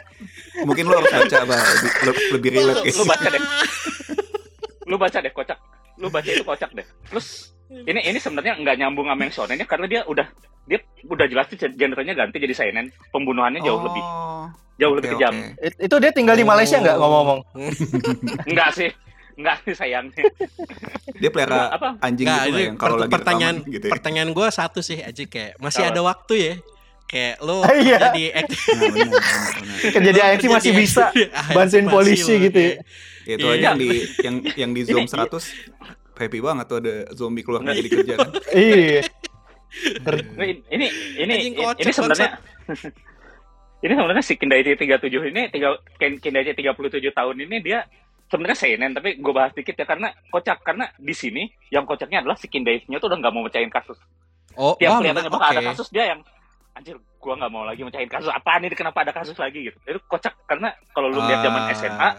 Mungkin lu harus baca, Bang. Lebih, le- lebih relate. Lu baca deh. Lu baca deh kocak. Lu baca itu kocak deh. Terus ini ini sebenarnya nggak nyambung sama yang shonennya karena dia udah dia udah jelas sih genrenya ganti jadi seinen. Pembunuhannya jauh lebih Oh, jauh oke, lebih kejam. oke. It- itu dia tinggal di Malaysia nggak Oh. ngomong-ngomong? Enggak sih. Enggak sih sayangnya. Dia pelihara apa? anjing Nggak, gitu nggak yang kalau per- lagi pertanyaan rekaman gitu ya. pertanyaan gue satu sih aja kayak masih Apa? ada waktu ya. Kayak lo Iya. jadi act- Nah, benar, benar, benar. Kerja di lo ANC kerja masih bisa bantuin polisi gitu ya. kayak. Ya, itu Iya. aja yang di yang yang di zoom 100 happy banget tuh ada zombie keluar dari kerja kan. Iya. Ini ini ini, sebenarnya ini sebenarnya si Kindaichi 37 ini tiga Kindaichi 37 tahun ini dia sebenarnya seinen tapi gue bahas dikit ya karena kocak karena di sini yang kocaknya adalah si Kindaichi-nya tuh udah nggak mau mecahin kasus. Oh, Tiap kelihatannya bakal ada kasus dia yang anjir gua nggak mau lagi mecahin kasus apaan ini kenapa ada kasus lagi gitu. Itu kocak karena kalau lu lihat zaman Ah, SMA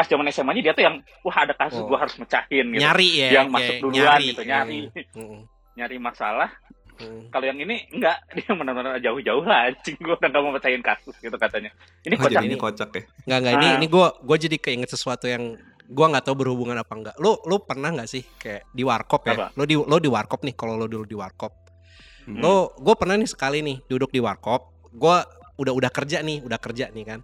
pas zaman SMA-nya dia tuh yang wah ada kasus Oh. gua harus mecahin gitu. nyari ya Yang kayak masuk duluan gitu, Hmm. nyari. Hmm. nyari masalah Hmm. Kalau yang ini enggak, dia benar-benar jauh-jauh lah anjing gua udah gak mau percayain kasus gitu katanya. Ini Oh, kocak jadi ini kocak ya. Nggak nggak ini Ah. ini gue gue jadi keinget sesuatu yang gue nggak tahu berhubungan apa enggak. Lo lo pernah nggak sih kayak di warkop ya? Apa? Lo di lo di warkop nih kalau lo dulu di warkop. Hmm. Lo gue pernah nih sekali nih duduk di warkop. Gue udah udah kerja nih, udah kerja nih kan.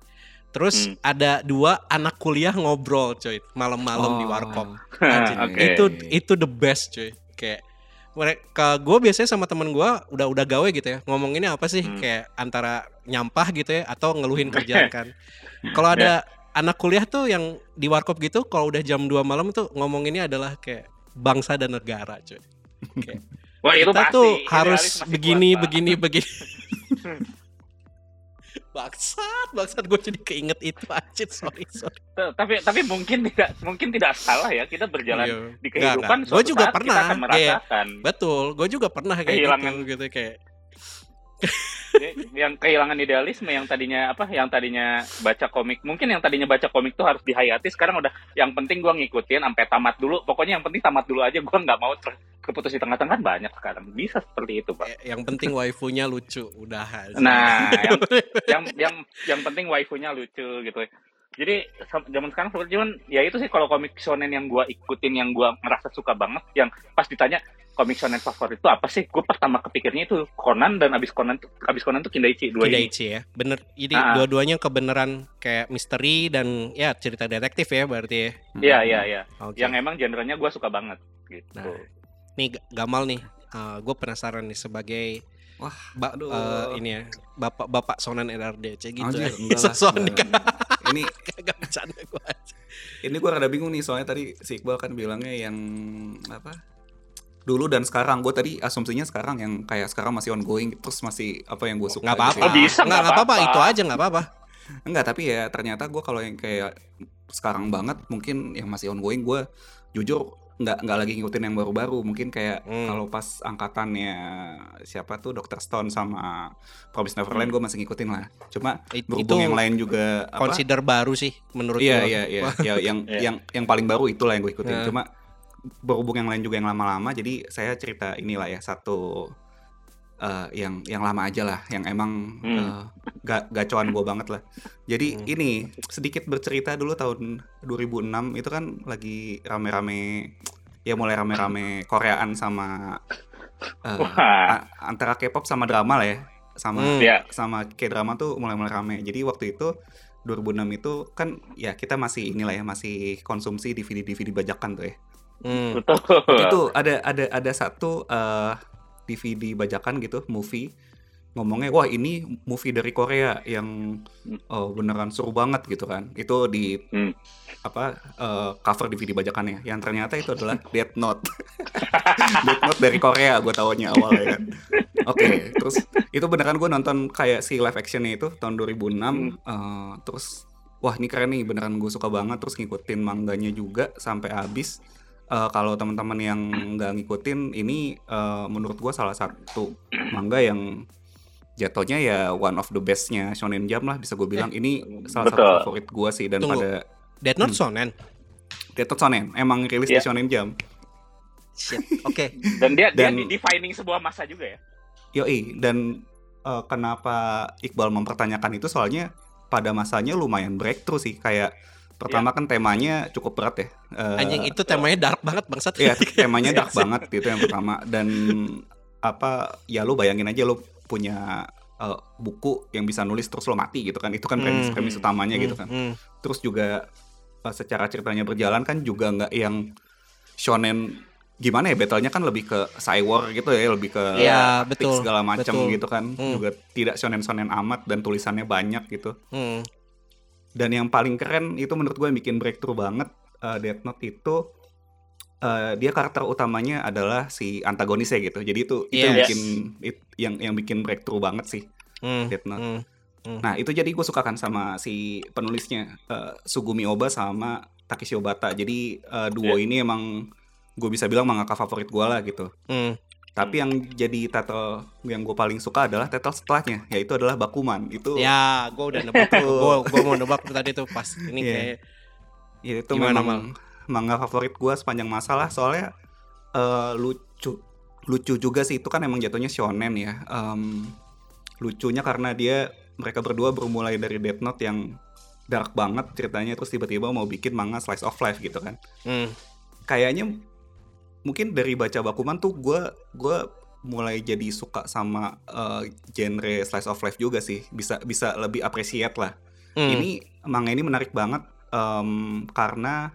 Terus Hmm. ada dua anak kuliah ngobrol coy malam-malam di Oh. warkop. Anjing, Oke. Itu itu the best cuy. Kayak mereka gue biasanya sama temen gue udah udah gawe gitu ya ngomonginnya apa sih Hmm. kayak antara nyampah gitu ya atau ngeluhin kerjaan kan kalau ada anak kuliah tuh yang di warkop gitu kalau udah jam 2 malam tuh ngomonginnya adalah kayak bangsa dan negara cuy kayak Wah, itu kita pasti tuh harus begini Pak. begini begini bangsat bangsat gue jadi keinget itu anjir sorry sorry Tapi tapi mungkin tidak mungkin tidak salah ya kita berjalan Iya. di kehidupan suatu juga saat pernah, kita akan kayak- merasakan betul gue juga pernah kayak Kehilangan. gitu gitu kayak yang kehilangan idealisme yang tadinya apa yang tadinya baca komik mungkin yang tadinya baca komik tuh harus dihayati sekarang udah yang penting gua ngikutin sampai tamat dulu pokoknya yang penting tamat dulu aja gua nggak mau ter- keputus di tengah-tengah banyak sekarang bisa seperti itu pak Eh, yang penting waifunya lucu udah aja. Nah, yang yang yang yang penting waifunya lucu gitu. Jadi zaman sekarang seperti cuman ya itu sih kalau komik shonen yang gua ikutin yang gua ngerasa suka banget yang pas ditanya komik shonen favorit itu apa sih? Gue pertama kepikirnya itu Conan dan abis Conan tuh abis Conan tuh Kindaichi dua ini. Kidaichi ya bener jadi Ah. dua-duanya kebenaran kayak misteri dan ya cerita detektif ya berarti ya Iya iya iya. Oke. Yang emang genrenya gua suka banget gitu. Nah, nih Gamal nih gue penasaran nih sebagai Wah, ba- aduh. eh, ini ya bapak bapak sonan RRDC gitu Anjir, ya Sosok enggak. ini kagak bercanda gue aja ini gue rada bingung nih soalnya tadi si Iqbal kan bilangnya yang apa dulu dan sekarang gue tadi asumsinya sekarang yang kayak sekarang masih ongoing terus masih apa yang gue suka nggak apa-apa gitu ya. Oh, bisa, nggak apa-apa apa-apa. itu aja nggak apa-apa enggak tapi ya ternyata gue kalau yang kayak sekarang banget mungkin yang masih ongoing gue jujur nggak nggak lagi ngikutin yang baru-baru mungkin kayak Hmm. kalau pas angkatannya siapa tuh Dr. Stone sama Promise Neverland gue masih ngikutin lah cuma It- berhubung itu yang lain juga apa consider baru sih menurut Iya gua. iya iya ya, yang Iya. yang yang paling baru itulah yang gue ikutin. Nah. Cuma berhubung yang lain juga yang lama-lama, jadi saya cerita inilah ya satu eh, yang yang lama aja lah, yang emang Hmm. eh, ga, gacoan gue banget lah. Jadi Hmm. ini sedikit bercerita dulu tahun 2006 itu kan lagi rame-rame ya mulai rame-rame Koreaan sama Wah. a- antara K-pop sama drama lah ya, sama Hmm. Iya. sama K-drama tuh mulai-mulai rame. Jadi waktu itu 2006 itu kan ya kita masih inilah ya masih konsumsi DVD-DVD bajakan tuh ya. Hmm. Betul. Itu ada ada ada satu eh, DVD bajakan gitu, movie ngomongnya wah ini movie dari Korea yang oh, beneran seru banget gitu kan. Itu di Hmm. apa eh, cover DVD bajakannya. Yang ternyata itu adalah Death Note. Death Note dari Korea gue taunya awalnya kan. Oke, terus itu beneran gue nonton kayak si live actionnya itu tahun 2006. eh, terus wah ini keren nih beneran gue suka banget. Terus ngikutin mangganya juga sampai habis. Eh, kalau teman-teman yang nggak ngikutin ini eh, menurut gue salah satu manga yang jatuhnya ya one of the bestnya Shonen Jump lah bisa gue bilang ini salah betul. satu favorit gue sih dan Tunggu. pada Death Note Shonen Death Note Shonen emang rilis di Iya. Shonen Jump. Shit. Oke. Dan dia Dan- dia di defining sebuah masa juga ya. Yoi dan eh, kenapa Iqbal mempertanyakan itu soalnya pada masanya lumayan breakthrough sih kayak pertama kan temanya cukup berat ya. Eh, Anjing itu temanya dark banget bangsat. Iya, temanya dark banget itu yang pertama dan apa ya lu bayangin aja lu punya eh, buku yang bisa nulis terus lo mati gitu kan. Itu kan premis Hmm. premis utamanya gitu kan. Hmm. Terus juga eh, secara ceritanya berjalan kan juga nggak yang shonen gimana ya battlenya kan lebih ke cyber gitu ya lebih ke Iya, taktik betul, segala macam gitu kan Hmm. juga tidak shonen shonen amat dan tulisannya banyak gitu Hmm. Dan yang paling keren itu menurut gue yang bikin breakthrough banget eh, Death Note itu eh, dia karakter utamanya adalah si antagonisnya gitu jadi itu itu yang Yes. bikin it- yang yang bikin breakthrough banget sih Hmm. Death Note Hmm. Nah itu jadi gue suka kan sama si penulisnya eh, Sugumi Oba sama Takeshi Obata. Jadi eh, duo ini emang gue bisa bilang mangaka favorit gue lah gitu. Hmm. Tapi yang jadi title yang gue paling suka adalah title setelahnya, yaitu adalah Bakuman. Itu Ya, gue udah nebak. gue gue mau nebak tadi tuh pas ini Iya. kayak ya itu Gimana, memang manga favorit gue sepanjang masa lah. Soalnya eh, lucu, lucu juga sih itu kan emang jatuhnya shonen ya. Em, lucunya karena dia mereka berdua bermulai dari Death Note yang dark banget ceritanya terus tiba-tiba mau bikin manga slice of life gitu kan. Hmm. Kayaknya mungkin dari baca Bakuman tuh gue gua mulai jadi suka sama eh, genre slice of life juga sih. Bisa bisa lebih appreciate lah. Hmm. Ini manga ini menarik banget em, karena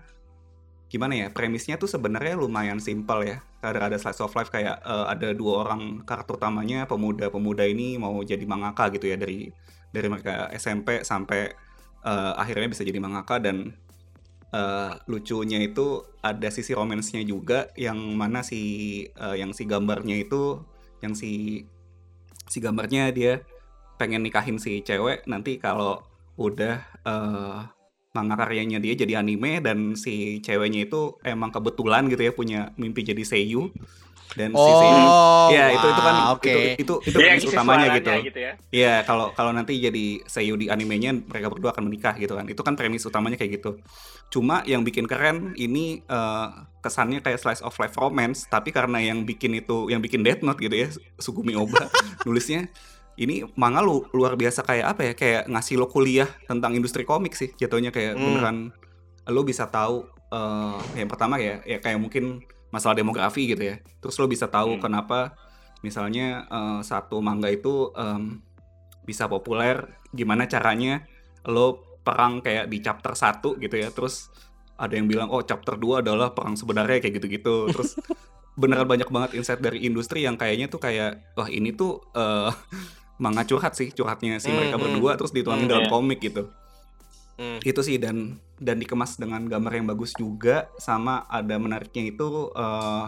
gimana ya premisnya tuh sebenarnya lumayan simpel ya. Ada ada slice of life kayak eh, ada dua orang karakter utamanya pemuda-pemuda ini mau jadi mangaka gitu ya dari dari mereka SMP sampai eh, akhirnya bisa jadi mangaka dan eh, lucunya itu ada sisi romansnya juga yang mana si eh, yang si gambarnya itu yang si si gambarnya dia pengen nikahin si cewek nanti kalau udah eh manga karyanya dia jadi anime dan si ceweknya itu emang kebetulan gitu ya punya mimpi jadi seiyu dan Oh, ya itu itu kan oke. itu itu itu premis utamanya gitu gitu ya. Iya, kalau kalau nanti jadi seiyu di animenya mereka berdua akan menikah gitu kan. Itu kan premis utamanya kayak gitu. Cuma yang bikin keren ini eh, kesannya kayak slice of life romance, tapi karena yang bikin itu yang bikin Death Note gitu ya, Sugumi Oba nulisnya ini manga lu luar biasa kayak apa ya? Kayak ngasih lo kuliah tentang industri komik sih jatuhnya kayak Hmm. beneran lo bisa tahu eh, yang pertama ya ya kayak mungkin masalah demografi gitu ya. Terus lo bisa tahu Hmm. kenapa misalnya eh, satu manga itu em, bisa populer gimana caranya lo perang kayak di chapter 1 gitu ya terus ada yang bilang oh chapter 2 adalah perang sebenarnya kayak gitu-gitu terus beneran banyak banget insight dari industri yang kayaknya tuh kayak wah ini tuh eh, manga curhat sih curhatnya si mereka Hmm, hmm. berdua terus dituangin Hmm, dalam iya. komik gitu Hmm. itu sih dan dan dikemas dengan gambar yang bagus juga sama ada menariknya itu eh,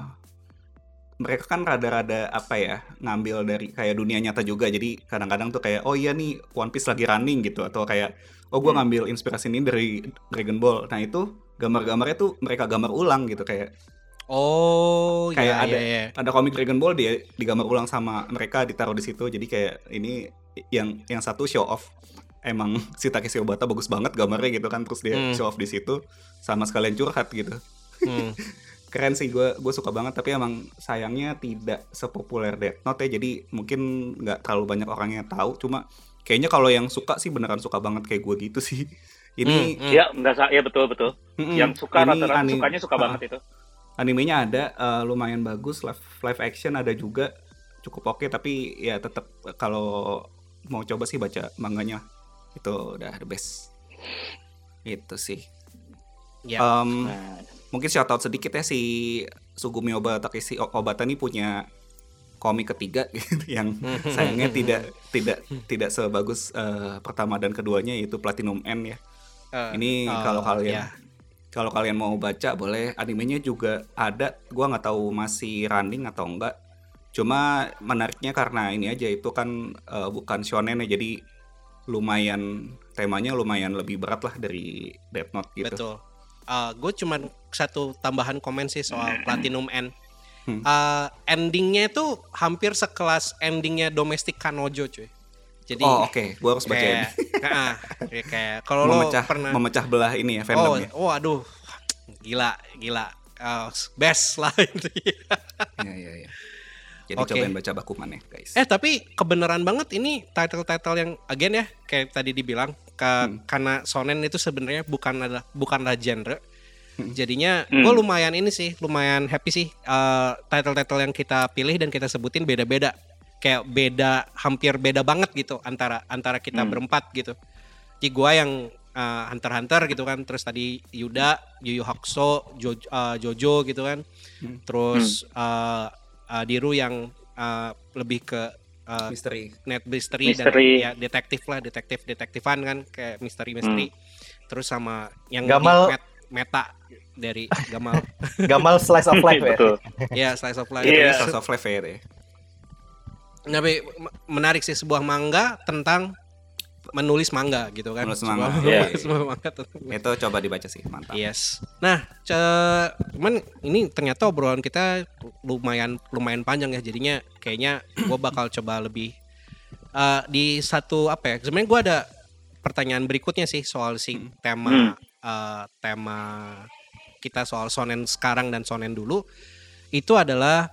mereka kan rada-rada apa ya ngambil dari kayak dunia nyata juga jadi kadang-kadang tuh kayak oh iya nih One Piece lagi running gitu atau kayak oh gua Hmm. ngambil inspirasi ini dari Dragon Ball nah itu gambar-gambarnya tuh mereka gambar ulang gitu kayak Oh, Kayak ya, ada- ya, ya. ada komik Dragon Ball dia digambar ulang sama mereka ditaruh di situ jadi kayak ini yang yang satu show off emang si Takeshi Obata bagus banget gambarnya gitu kan terus dia Hmm. show off di situ sama sekalian curhat gitu Hmm. keren sih gue gue suka banget tapi emang sayangnya tidak sepopuler Death Note ya jadi mungkin nggak terlalu banyak orang yang tahu cuma kayaknya kalau yang suka sih beneran suka banget kayak gue gitu sih ini Hmm, hmm. Iya, enggak sa- iya betul betul. mm-mm, Yang suka rata-rata sukanya suka Ah, banget itu. animenya ada eh, lumayan bagus live live action ada juga cukup oke tapi ya tetap kalau mau coba sih baca manganya itu udah the best itu sih Ya. Em, Nah, mungkin shout out sedikit ya si Sugumi Obata Takeshi Obata ini punya komik ketiga gitu, yang sayangnya tidak tidak tidak sebagus eh, pertama dan keduanya yaitu Platinum N ya. Eh, Ini oh, kalau kalian ya. kalau kalian mau baca boleh animenya juga ada. Gua nggak tahu masih running atau enggak. Cuma menariknya karena ini aja itu kan eh, bukan shonen ya jadi lumayan temanya lumayan lebih berat lah dari Death Note gitu. Betul. gue cuman satu tambahan komen sih soal Platinum N. Hmm. Uh, endingnya itu hampir sekelas endingnya Domestic Kanojo cuy. Jadi Oh oke, gua harus baca kayak, Nah, kayak, kayak kalau lo pernah memecah belah ini ya oh, fandomnya. oh aduh gila gila Uh, best lah itu. Iya iya iya. Jadi Oke. cobain baca Bakuman ya guys. eh tapi kebenaran banget ini title-title yang again ya kayak tadi dibilang ke, Hmm. karena shonen itu sebenarnya bukan adalah bukanlah genre. Hmm. Jadinya Hmm. gue lumayan ini sih, lumayan happy sih eh, title-title yang kita pilih dan kita sebutin beda-beda. Kayak beda, hampir beda banget gitu antara antara kita Hmm. berempat gitu. Jadi gue yang eh, Hunter Hunter gitu kan, terus tadi Yuda, Yu Yu Hakusho, Jo- eh, Jojo gitu kan, Hmm. terus eh, eh, Diru yang eh, lebih ke eh, Misteri. net mystery, dan Misteri. ya detektif lah detektif detektifan kan kayak misteri misteri terus sama yang Gamal- met- meta dari Gamal Gamal slice of life ya. betul. ya slice of life Iya. Itu Slice of Life ya. tapi menarik sih sebuah manga tentang menulis manga gitu kan Menulis Sebuah- manga, iya. manga tentang Itu coba dibaca sih, mantap. Yes. Nah, ce- cuman ini ternyata obrolan kita lumayan lumayan panjang ya. Jadinya kayaknya gue bakal coba lebih eh, di satu apa ya? Sebenarnya gue ada pertanyaan berikutnya sih soal si tema eh, tema kita soal sonen sekarang dan sonen dulu. Itu adalah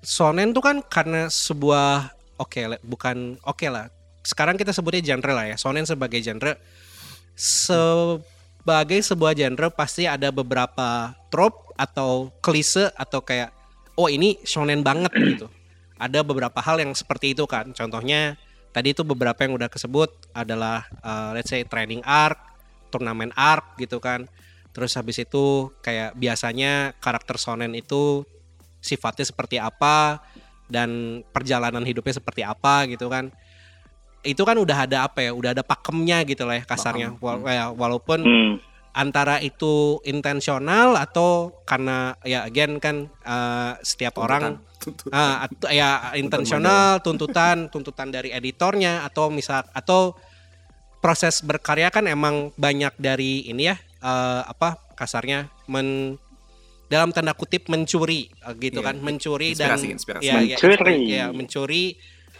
shonen tuh kan karena sebuah oke le- bukan oke lah. Sekarang kita sebutnya genre lah ya. Shonen sebagai genre sebagai sebuah genre pasti ada beberapa trope atau klise atau kayak oh ini shonen banget gitu. Ada beberapa hal yang seperti itu kan. Contohnya tadi itu beberapa yang udah kesebut adalah uh, let's say training arc, turnamen arc gitu kan. Terus habis itu kayak biasanya karakter shonen itu sifatnya seperti apa dan perjalanan hidupnya seperti apa gitu kan. Itu kan udah ada apa ya? Udah ada pakemnya gitu lah ya kasarnya. Wal- ya, walaupun Hmm. antara itu intensional atau karena ya again kan uh, setiap orang Tuntutan. At- ya intensional tuntutan tuntutan dari editornya atau misal atau proses berkarya kan emang banyak dari ini ya eh, apa kasarnya men dalam tanda kutip mencuri eh, gitu Iya, kan mencuri dan inspirasi, inspirasi. ya, ya, Mencuri. ya, mencuri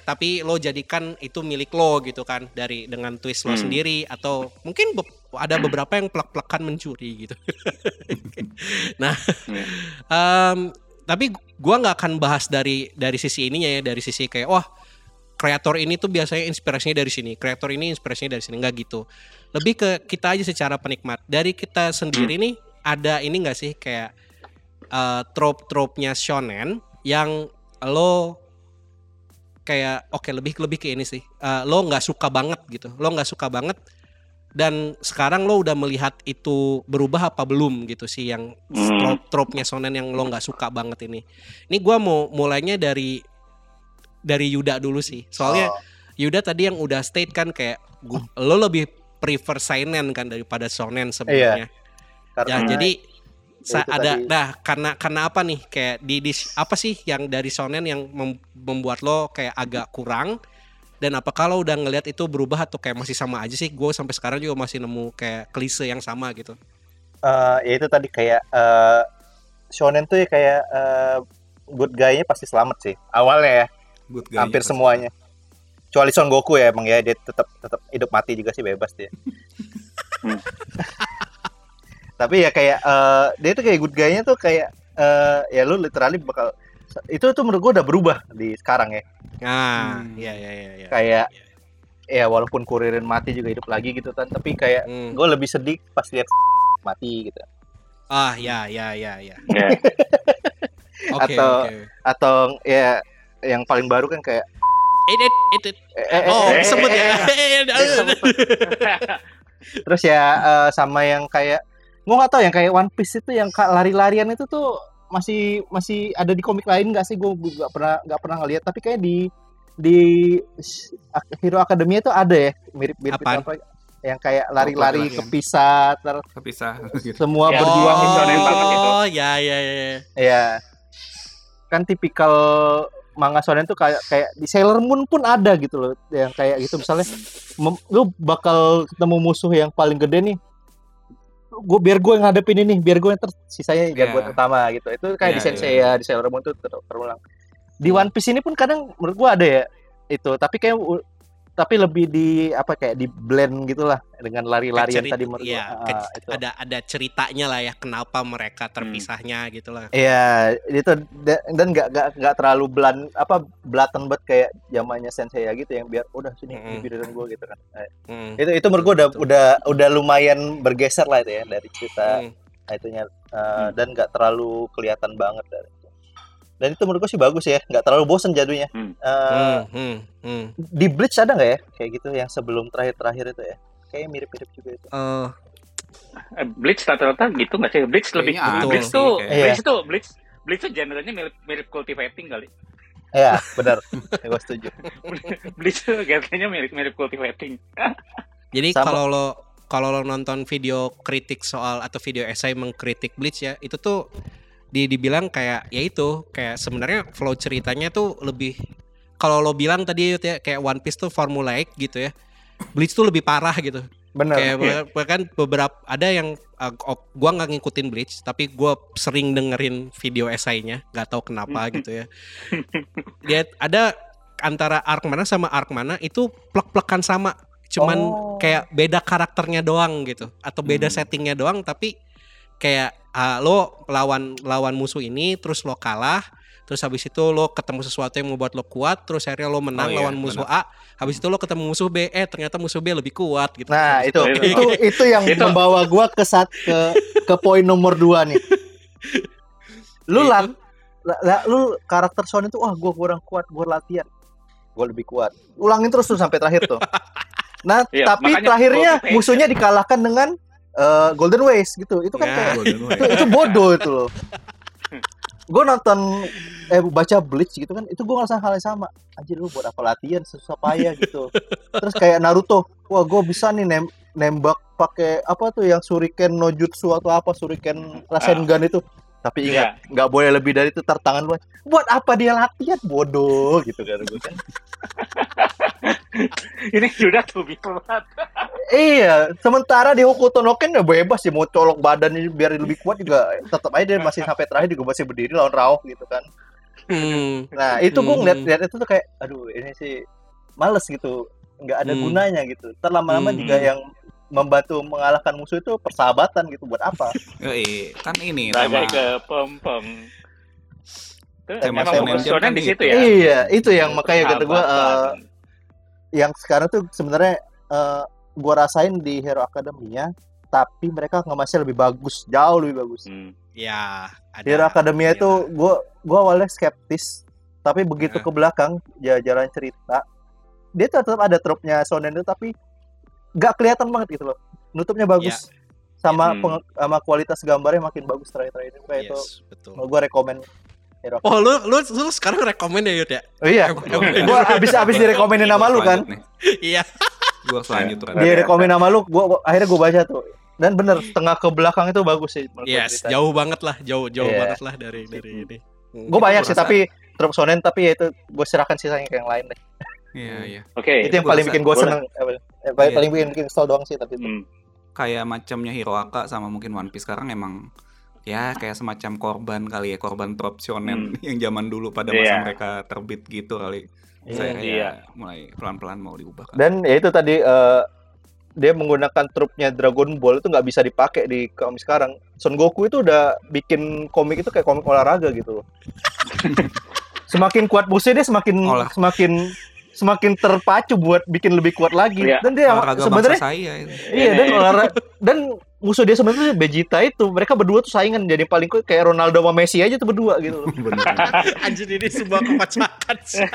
tapi lo jadikan itu milik lo gitu kan dari dengan twist lo Hmm. sendiri atau mungkin be- ada beberapa yang plek-plekan mencuri gitu. nah, Iya. Em, tapi gua nggak akan bahas dari dari sisi ininya ya dari sisi kayak wah kreator ini tuh biasanya inspirasinya dari sini kreator ini inspirasinya dari sini nggak gitu lebih ke kita aja secara penikmat dari kita sendiri nih ada ini nggak sih kayak eh, trope-trope-nya shonen yang lo kayak oke lebih lebih ke ini sih. Eh, lo nggak suka banget gitu. Lo nggak suka banget. Dan sekarang lo udah melihat itu berubah apa belum gitu sih yang Hmm. trope trope-nya shonen yang lo nggak suka banget ini. Ini gua mau mulainya dari dari Yuda dulu sih. Soalnya Oh. Yuda tadi yang udah state kan kayak gu- lo lebih prefer seinen kan daripada shonen sebenarnya. Karena ya jadi sa- itu ada tadi. nah karena karena apa nih? Kayak di, di apa sih yang dari shonen yang mem- membuat lo kayak agak kurang? Dan apa kalau udah ngelihat itu berubah atau kayak masih sama aja sih? Gue sampai sekarang juga masih nemu kayak klise yang sama gitu. Eh, ya itu tadi kayak eh, shonen tuh ya kayak eh, good guy-nya pasti selamat sih awalnya ya. Good guy-nya hampir semuanya. kecuali Son Goku ya emang ya dia tetap tetap hidup mati juga sih bebas dia. tapi ya kayak eh, dia tuh kayak good guy-nya tuh kayak eh, ya lu literally bakal itu tuh menurut gua udah berubah di sekarang ya nah Hmm. iya iya iya iya. Kayak- ya walaupun kuririn mati juga hidup lagi gitu kan tapi kayak Hmm. gue lebih sedih pas lihat mati gitu ah ya ya ya ya Ya. oke Atau- oke atau ya yang paling baru kan kayak It, it, it, it. eh, eh, oh eh, disebut eh, ya eh, terus ya eh, sama yang kayak gue nggak tahu yang kayak One Piece itu yang lari-larian itu tuh masih masih ada di komik lain nggak sih gue nggak pernah nggak pernah ngeliat tapi kayak di di Hero Academia itu ada ya mirip-mirip itu Apaan? apa yang kayak lari-lari lari-larian. kepisah ter Kepisah gitu. semua Ya, berjuang oh, itu. oh ya ya ya ya kan tipikal manga shonen tuh kayak kayak di Sailor Moon pun ada gitu loh yang kayak gitu misalnya mem- lu bakal ketemu musuh yang paling gede nih gue biar gue yang ngadepin ini biar gue yang ter sisanya Iya. jagoan utama gitu. Itu kayak di Iya, Sensei ya di Sailor Moon tuh ter- terulang. Di One Piece ini pun kadang menurut gue ada ya itu. Tapi kayak tapi lebih di apa kayak di blend gitulah dengan lari-larian tadi menurut gua. Ah, ke- itu. ada ada ceritanya lah ya kenapa mereka terpisahnya gitu lah Iya, itu da- dan nggak nggak nggak terlalu belan apa blatant banget kayak zamannya Sensei ya gitu yang biar udah sini mm biarin gue gitu kan. Eh, Hmm. Itu itu menurut gue udah Betul. udah udah lumayan bergeser lah itu ya dari cerita Hmm. itunya eh, Hmm. dan nggak terlalu kelihatan banget dari. Dan itu menurut gue sih bagus ya, nggak terlalu bosen jadinya. Hmm. Eh, Hmm, hmm, hmm. Di Bleach ada nggak ya kayak gitu yang sebelum terakhir-terakhir itu ya? Kayak mirip-mirip juga itu. Eh, Eh, Bleach rata-rata gitu nggak sih? Bleach lebih ada Bleach tuh kayak- Iya. Bleach tuh Bleach Bleach tuh genrenya mirip mirip cultivating kali. Iya, benar. gue setuju. Bleach tuh genrenya mirip mirip cultivating. Jadi Sama. kalau lo kalau lo nonton video kritik soal atau video esai mengkritik Bleach ya, itu tuh di dibilang kayak ya itu kayak sebenarnya flow ceritanya tuh lebih kalau lo bilang tadi ya kayak One Piece tuh formulaic gitu ya. Bleach tuh lebih parah gitu. Benar. Kayak bah- bahkan beberapa ada yang uh, gua nggak ngikutin Bleach tapi gua sering dengerin video esainya, nggak tahu kenapa gitu ya. Dia ada antara arc mana sama arc mana itu plek-plekan sama, cuman Oh. kayak beda karakternya doang gitu atau beda Hmm. settingnya doang tapi kayak ah, lo lawan lawan musuh ini terus lo kalah terus habis itu lo ketemu sesuatu yang membuat lo kuat, terus akhirnya lo menang Oh, iya, lawan musuh A, habis itu lo ketemu musuh B, eh ternyata musuh B lebih kuat gitu. Nah, Habis itu Itu- itu itu yang itu- membawa gua ke saat ke ke poin nomor dua nih. Lu Itu- lat, la- la- lu karakter Son itu wah gua kurang kuat, gua latihan. Gua lebih kuat. Ulangin terus tuh sampai terakhir tuh. Nah, Iya, tapi terakhirnya musuhnya dikalahkan dengan eh, Golden Ways gitu. Itu kan Nah. kayak itu, itu bodoh itu loh. Gue nonton eh baca Bleach gitu kan, itu gue ngerasa hal yang sama. Anjir lu buat apa latihan susah payah gitu. Terus kayak Naruto, wah gue bisa nih nem nembak pakai apa tuh yang Shuriken no Jutsu atau apa Shuriken Rasengan itu. Tapi ingat, nggak boleh lebih dari itu tar tangan lu. Buat apa dia latihan bodoh gitu kan gue kan. Ini sudah tuh banget. Iya, sementara di Hokuto no Ken ya bebas sih mau colok badannya biar lebih kuat juga tetap aja dia masih sampai terakhir juga masih berdiri lawan Raoh gitu kan. Hmm. Nah, itu gue Hmm. ngeliat, ngeliat itu tuh kayak aduh ini sih males gitu. nggak ada Hmm. gunanya gitu. Ntar lama-lama Hmm. juga yang membantu mengalahkan musuh itu persahabatan gitu buat apa? Yoi, kan ini tema Bagai ke pom pom. Tema emang shonen kan di gitu. situ ya. Iya, itu yang makanya kata gue Persahabatan. yang sekarang tuh sebenarnya eh, gua rasain di Hero Academia tapi mereka ngemasnya lebih bagus, jauh lebih bagus. Hmm. Ya, ada. Hero Academia Iya. itu gua gua awalnya skeptis, tapi begitu Nah. ke belakang ya jalan cerita, dia tetap ada tropnya Shonen itu tapi nggak kelihatan banget gitu loh. Nutupnya bagus. Sama Hmm. peng- sama kualitas gambarnya makin bagus terakhir-terakhir ini kayak itu. Yes, betul. Gua rekomen Hero Oh, lu lu lu sekarang rekomen ya, Yud ya? Oh iya, em- gua abis abis direkomenin nama lu kan. Iya. Gua harus lanjut Ran. Dia rekomen nama lu, gua, gua- akhirnya gua baca tuh. Dan bener, setengah ke belakang itu bagus sih Yes, ceritanya. jauh banget lah, jauh jauh Iya. banget lah dari dari ini. Gue banyak Gua sih, tapi trop sonen tapi ya itu gue serahkan sisanya ke yang lain deh. Iya, iya. Oke. itu yang gua paling rasa- bikin gue gua- seneng. Eh, eh, paling, Iya. paling bikin bikin doang sih tapi. Hmm. Kayak macamnya Hiroaka sama mungkin One Piece sekarang emang ya kayak semacam korban kali ya, korban trop shonen yang zaman dulu pada masa Iya. mereka terbit gitu kali. Iya. Saya Iya. ya mulai pelan-pelan mau diubah kan. Dan ya itu tadi eh, dia menggunakan trupnya Dragon Ball itu nggak bisa dipakai di komik sekarang. Son Goku itu udah bikin komik itu kayak komik olahraga gitu loh. semakin kuat musuhnya dia semakin Olah. semakin semakin terpacu buat bikin lebih kuat lagi. Iya. Dan dia sebenarnya saya itu. Iya dan olahraga dan musuh dia sebenarnya Vegeta itu mereka berdua tuh saingan jadi paling kuat kayak Ronaldo sama Messi aja tuh berdua gitu. Anjir ini sebuah kepacakan sih.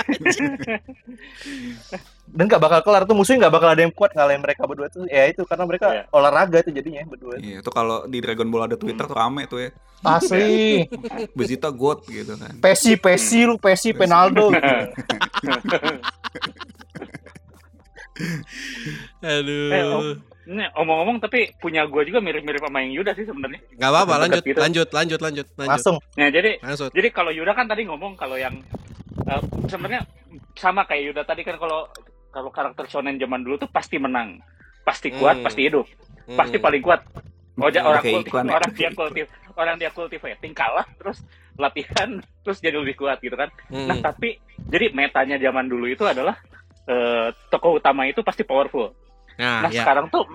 Dan nggak bakal kelar tuh musuhnya nggak bakal ada yang kuat ngalahin mereka berdua tuh. Ya itu karena mereka Iya. olahraga itu jadinya berdua. Iya, itu kalau di Dragon Ball ada Twitter tuh rame tuh ya. Asli. Vegeta God gitu kan. Pesi Pesi lu Pesi Penaldo. gitu. Aduh. Eh, om- Ini omong-omong tapi punya gua juga mirip-mirip sama yang Yuda sih sebenarnya. Gak apa-apa, lanjut, gitu. lanjut, lanjut, lanjut, lanjut. Langsung. Nah, jadi Langsung. Jadi kalau Yuda kan tadi ngomong kalau yang eh, sebenarnya sama kayak Yuda tadi kan kalau kalau karakter shonen zaman dulu tuh pasti menang, pasti kuat, Hmm. pasti hidup, Hmm. pasti paling kuat. Oh, ja- orang Oke, kultif, ya. orang dia kultif, orang dia cultivating kalah, terus latihan, terus jadi lebih kuat gitu kan. Nah, Hmm. tapi jadi metanya zaman dulu itu adalah eh, tokoh utama itu pasti powerful. Nah, Nah, ya. sekarang tuh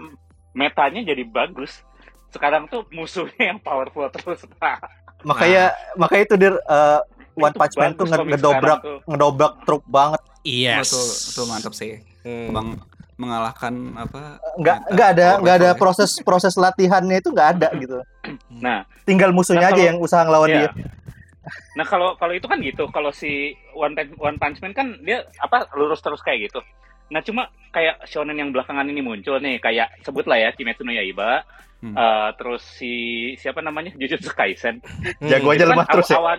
metanya jadi bagus. Sekarang tuh musuhnya yang powerful terus. Nah, Makanya makanya itu dia eh, One Punch Man tuh ngedobrak ngedobrak trup banget. Yes. Betul, betul mantap sih. Hmm. Bang mengalahkan apa? Nggak meta nggak ada power nggak ada proses proses latihannya itu nggak ada gitu. Nah, Tinggal musuhnya Nah, aja kalau- yang usaha ngelawan Iya. dia. Nah kalau kalau itu kan gitu, kalau si One Punch, One Punch Man kan dia apa lurus terus kayak gitu. Nah cuma kayak shonen yang belakangan ini muncul nih, kayak sebutlah ya Kimetsu no Yaiba, Hmm. eh, terus si siapa namanya Jujutsu Kaisen. Hmm. Jago aja Itu kan lemah terus ya. awal,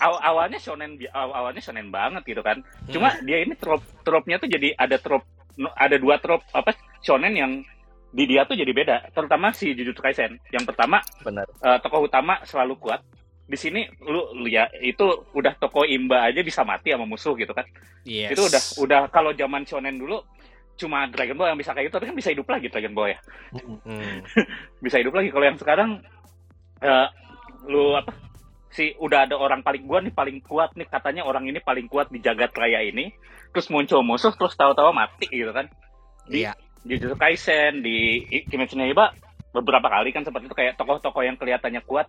awal- awalnya shonen aw- awalnya shonen banget gitu kan. Cuma dia ini trop tropnya tuh jadi ada trop ada dua trop apa shonen yang di dia tuh jadi beda. Terutama si Jujutsu Kaisen. Yang pertama Benar. eh, tokoh utama selalu kuat. Di sini lu, lu ya itu udah tokoh imba aja bisa mati sama musuh gitu kan. Yes. Itu udah udah kalau zaman shonen dulu cuma Dragon Ball yang bisa kayak gitu, tapi kan bisa hidup lagi Dragon Ball ya. Hmm. Bisa hidup lagi. Kalau yang sekarang eh, lu apa? Si udah ada orang paling gua nih paling kuat nih katanya orang ini paling kuat di jagat raya ini. Terus muncul musuh terus tahu-tahu mati gitu kan. Di Iya. di Jujutsu Kaisen, di Kimetsu no Yaiba beberapa kali kan seperti itu kayak tokoh-tokoh yang kelihatannya kuat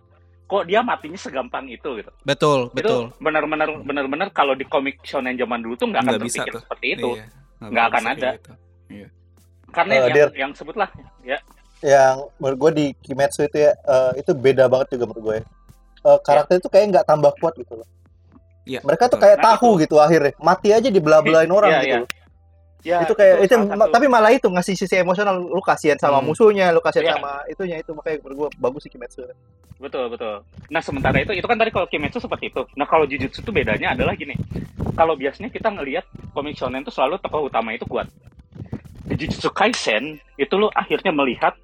kok dia matinya segampang itu gitu Betul, itu betul. benar-benar benar-benar kalau di komik shonen zaman dulu tuh nggak akan bisa terpikir tuh. seperti itu Iya, Nggak akan ada. gitu. karena Eh, yang, Dir. yang sebutlah ya yang menurut gue di Kimetsu itu ya eh, itu beda banget juga menurut gue ya. Eh, karakter itu kayak nggak tambah kuat gitu loh Iya, mereka tuh kayak Nah, tahu gitu akhirnya mati aja dibelah-belahin orang Iya, gitu iya. loh. Ya itu kayak itu, satu- tapi malah itu ngasih sisi emosional lu kasihan sama Hmm. musuhnya lu kasihan Iya. sama itunya itu makanya menurut gue bagus sih Kimetsu. Betul betul. Nah sementara itu itu kan tadi kalau Kimetsu seperti itu. Nah kalau Jujutsu tuh bedanya adalah gini. Kalau biasanya kita ngelihat komik shonen tuh selalu tokoh utama itu kuat. Di Jujutsu Kaisen itu lu akhirnya melihat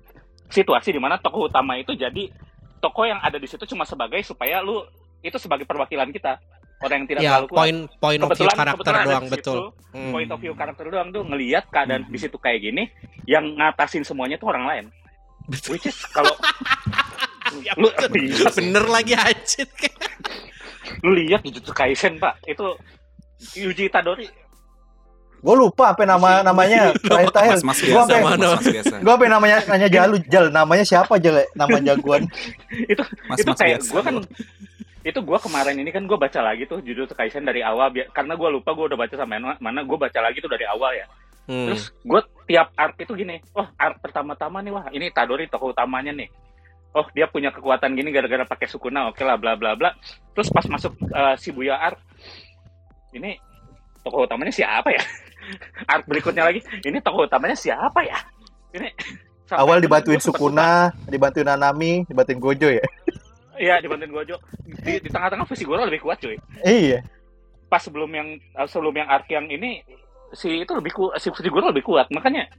situasi di mana tokoh utama itu jadi tokoh yang ada di situ cuma sebagai supaya lu itu sebagai perwakilan kita orang yang tidak Ya, terlalu kuat point point of view karakter doang, situ, betul. Hmm. point of view karakter doang tuh ngelihat keadaan di situ kayak gini yang ngatasin semuanya tuh orang lain Betul. which is kalau Ya, lu betul. lihat Bener lagi anjir. lu lihat Jujutsu Kaisen pak itu Yuji Itadori gue lupa apa nama namanya terakhir terakhir gue biasa, apa biasa. gue apa namanya nanya jalu jal namanya siapa jal ya? nama jagoan itu itu Mas-mas kayak gue kan itu gue kemarin ini kan gue baca lagi tuh Jujutsu Kaisen dari awal karena gue lupa gue udah baca sampai mana, mana gue baca lagi tuh dari awal ya. Hmm. terus gue tiap arc itu gini wah arc pertama-tama nih wah ini Itadori tokoh utamanya nih. Oh dia punya kekuatan gini gara-gara pakai sukuna oke lah bla bla bla. Terus pas masuk eh, Shibuya arc ini tokoh utamanya siapa ya? Arc berikutnya lagi ini tokoh utamanya siapa ya? Ini awal dibantuin Sukuna dibantuin Nanami dibantuin Gojo ya Iya dibantuin Gojo. Di, di tengah-tengah Fushiguro lebih kuat cuy. iya Pas sebelum yang eh, sebelum yang arc yang ini si itu lebih kuat, si Fushiguro lebih kuat. Makanya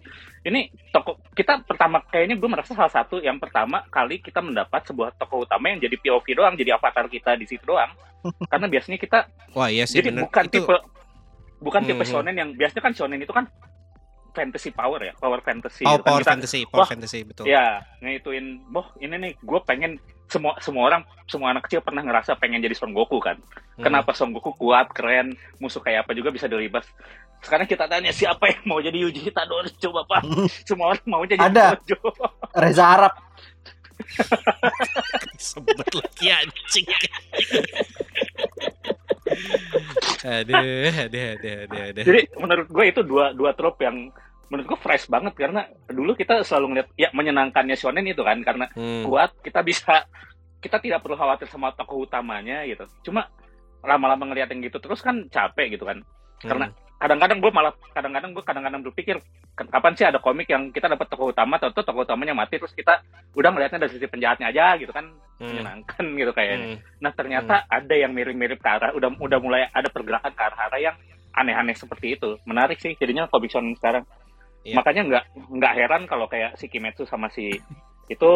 ini toko kita pertama kayaknya gue merasa salah satu yang pertama kali kita mendapat sebuah tokoh utama yang jadi POV doang, jadi avatar kita di situ doang. Karena biasanya kita Wah, iya sih jadi bener. bukan Itu tipe bukan tipe Mhm. shonen yang biasanya kan shonen itu kan fantasy power ya, power fantasy. power, gitu kan. power Kita- fantasy, power wah, fantasy betul. Ya, ngituin, boh ini nih gue pengen semua semua orang semua anak kecil pernah ngerasa pengen jadi Son Goku kan. Hmm. Kenapa Son Goku kuat, keren, musuh kayak apa juga bisa dilibas. Sekarang kita tanya siapa yang mau jadi Yuji Itadori coba Pak. Semua orang mau jadi Ada. Gojo. Reza Arab Sebut lagi anjing. aduh, aduh, aduh, aduh, aduh. Jadi menurut gue itu dua dua trope yang menurut gue fresh banget karena dulu kita selalu ngeliat ya menyenangkannya shonen itu kan karena Hmm. kuat kita bisa kita tidak perlu khawatir sama tokoh utamanya gitu. Cuma lama-lama ngeliat yang gitu terus kan capek gitu kan. Karena kadang-kadang gue malah kadang-kadang gue kadang-kadang berpikir "Ken- kapan sih ada komik yang kita dapat tokoh utama atau tokoh utamanya mati terus kita udah ngeliatnya dari sisi penjahatnya aja gitu kan Hmm. menyenangkan gitu kayaknya. Hmm. Nah ternyata ada yang mirip-mirip ke arah udah udah mulai ada pergerakan ke arah-arah yang aneh-aneh seperti itu. Menarik sih jadinya komik shonen sekarang. Iya. Makanya nggak nggak heran kalau kayak si Kimetsu sama si itu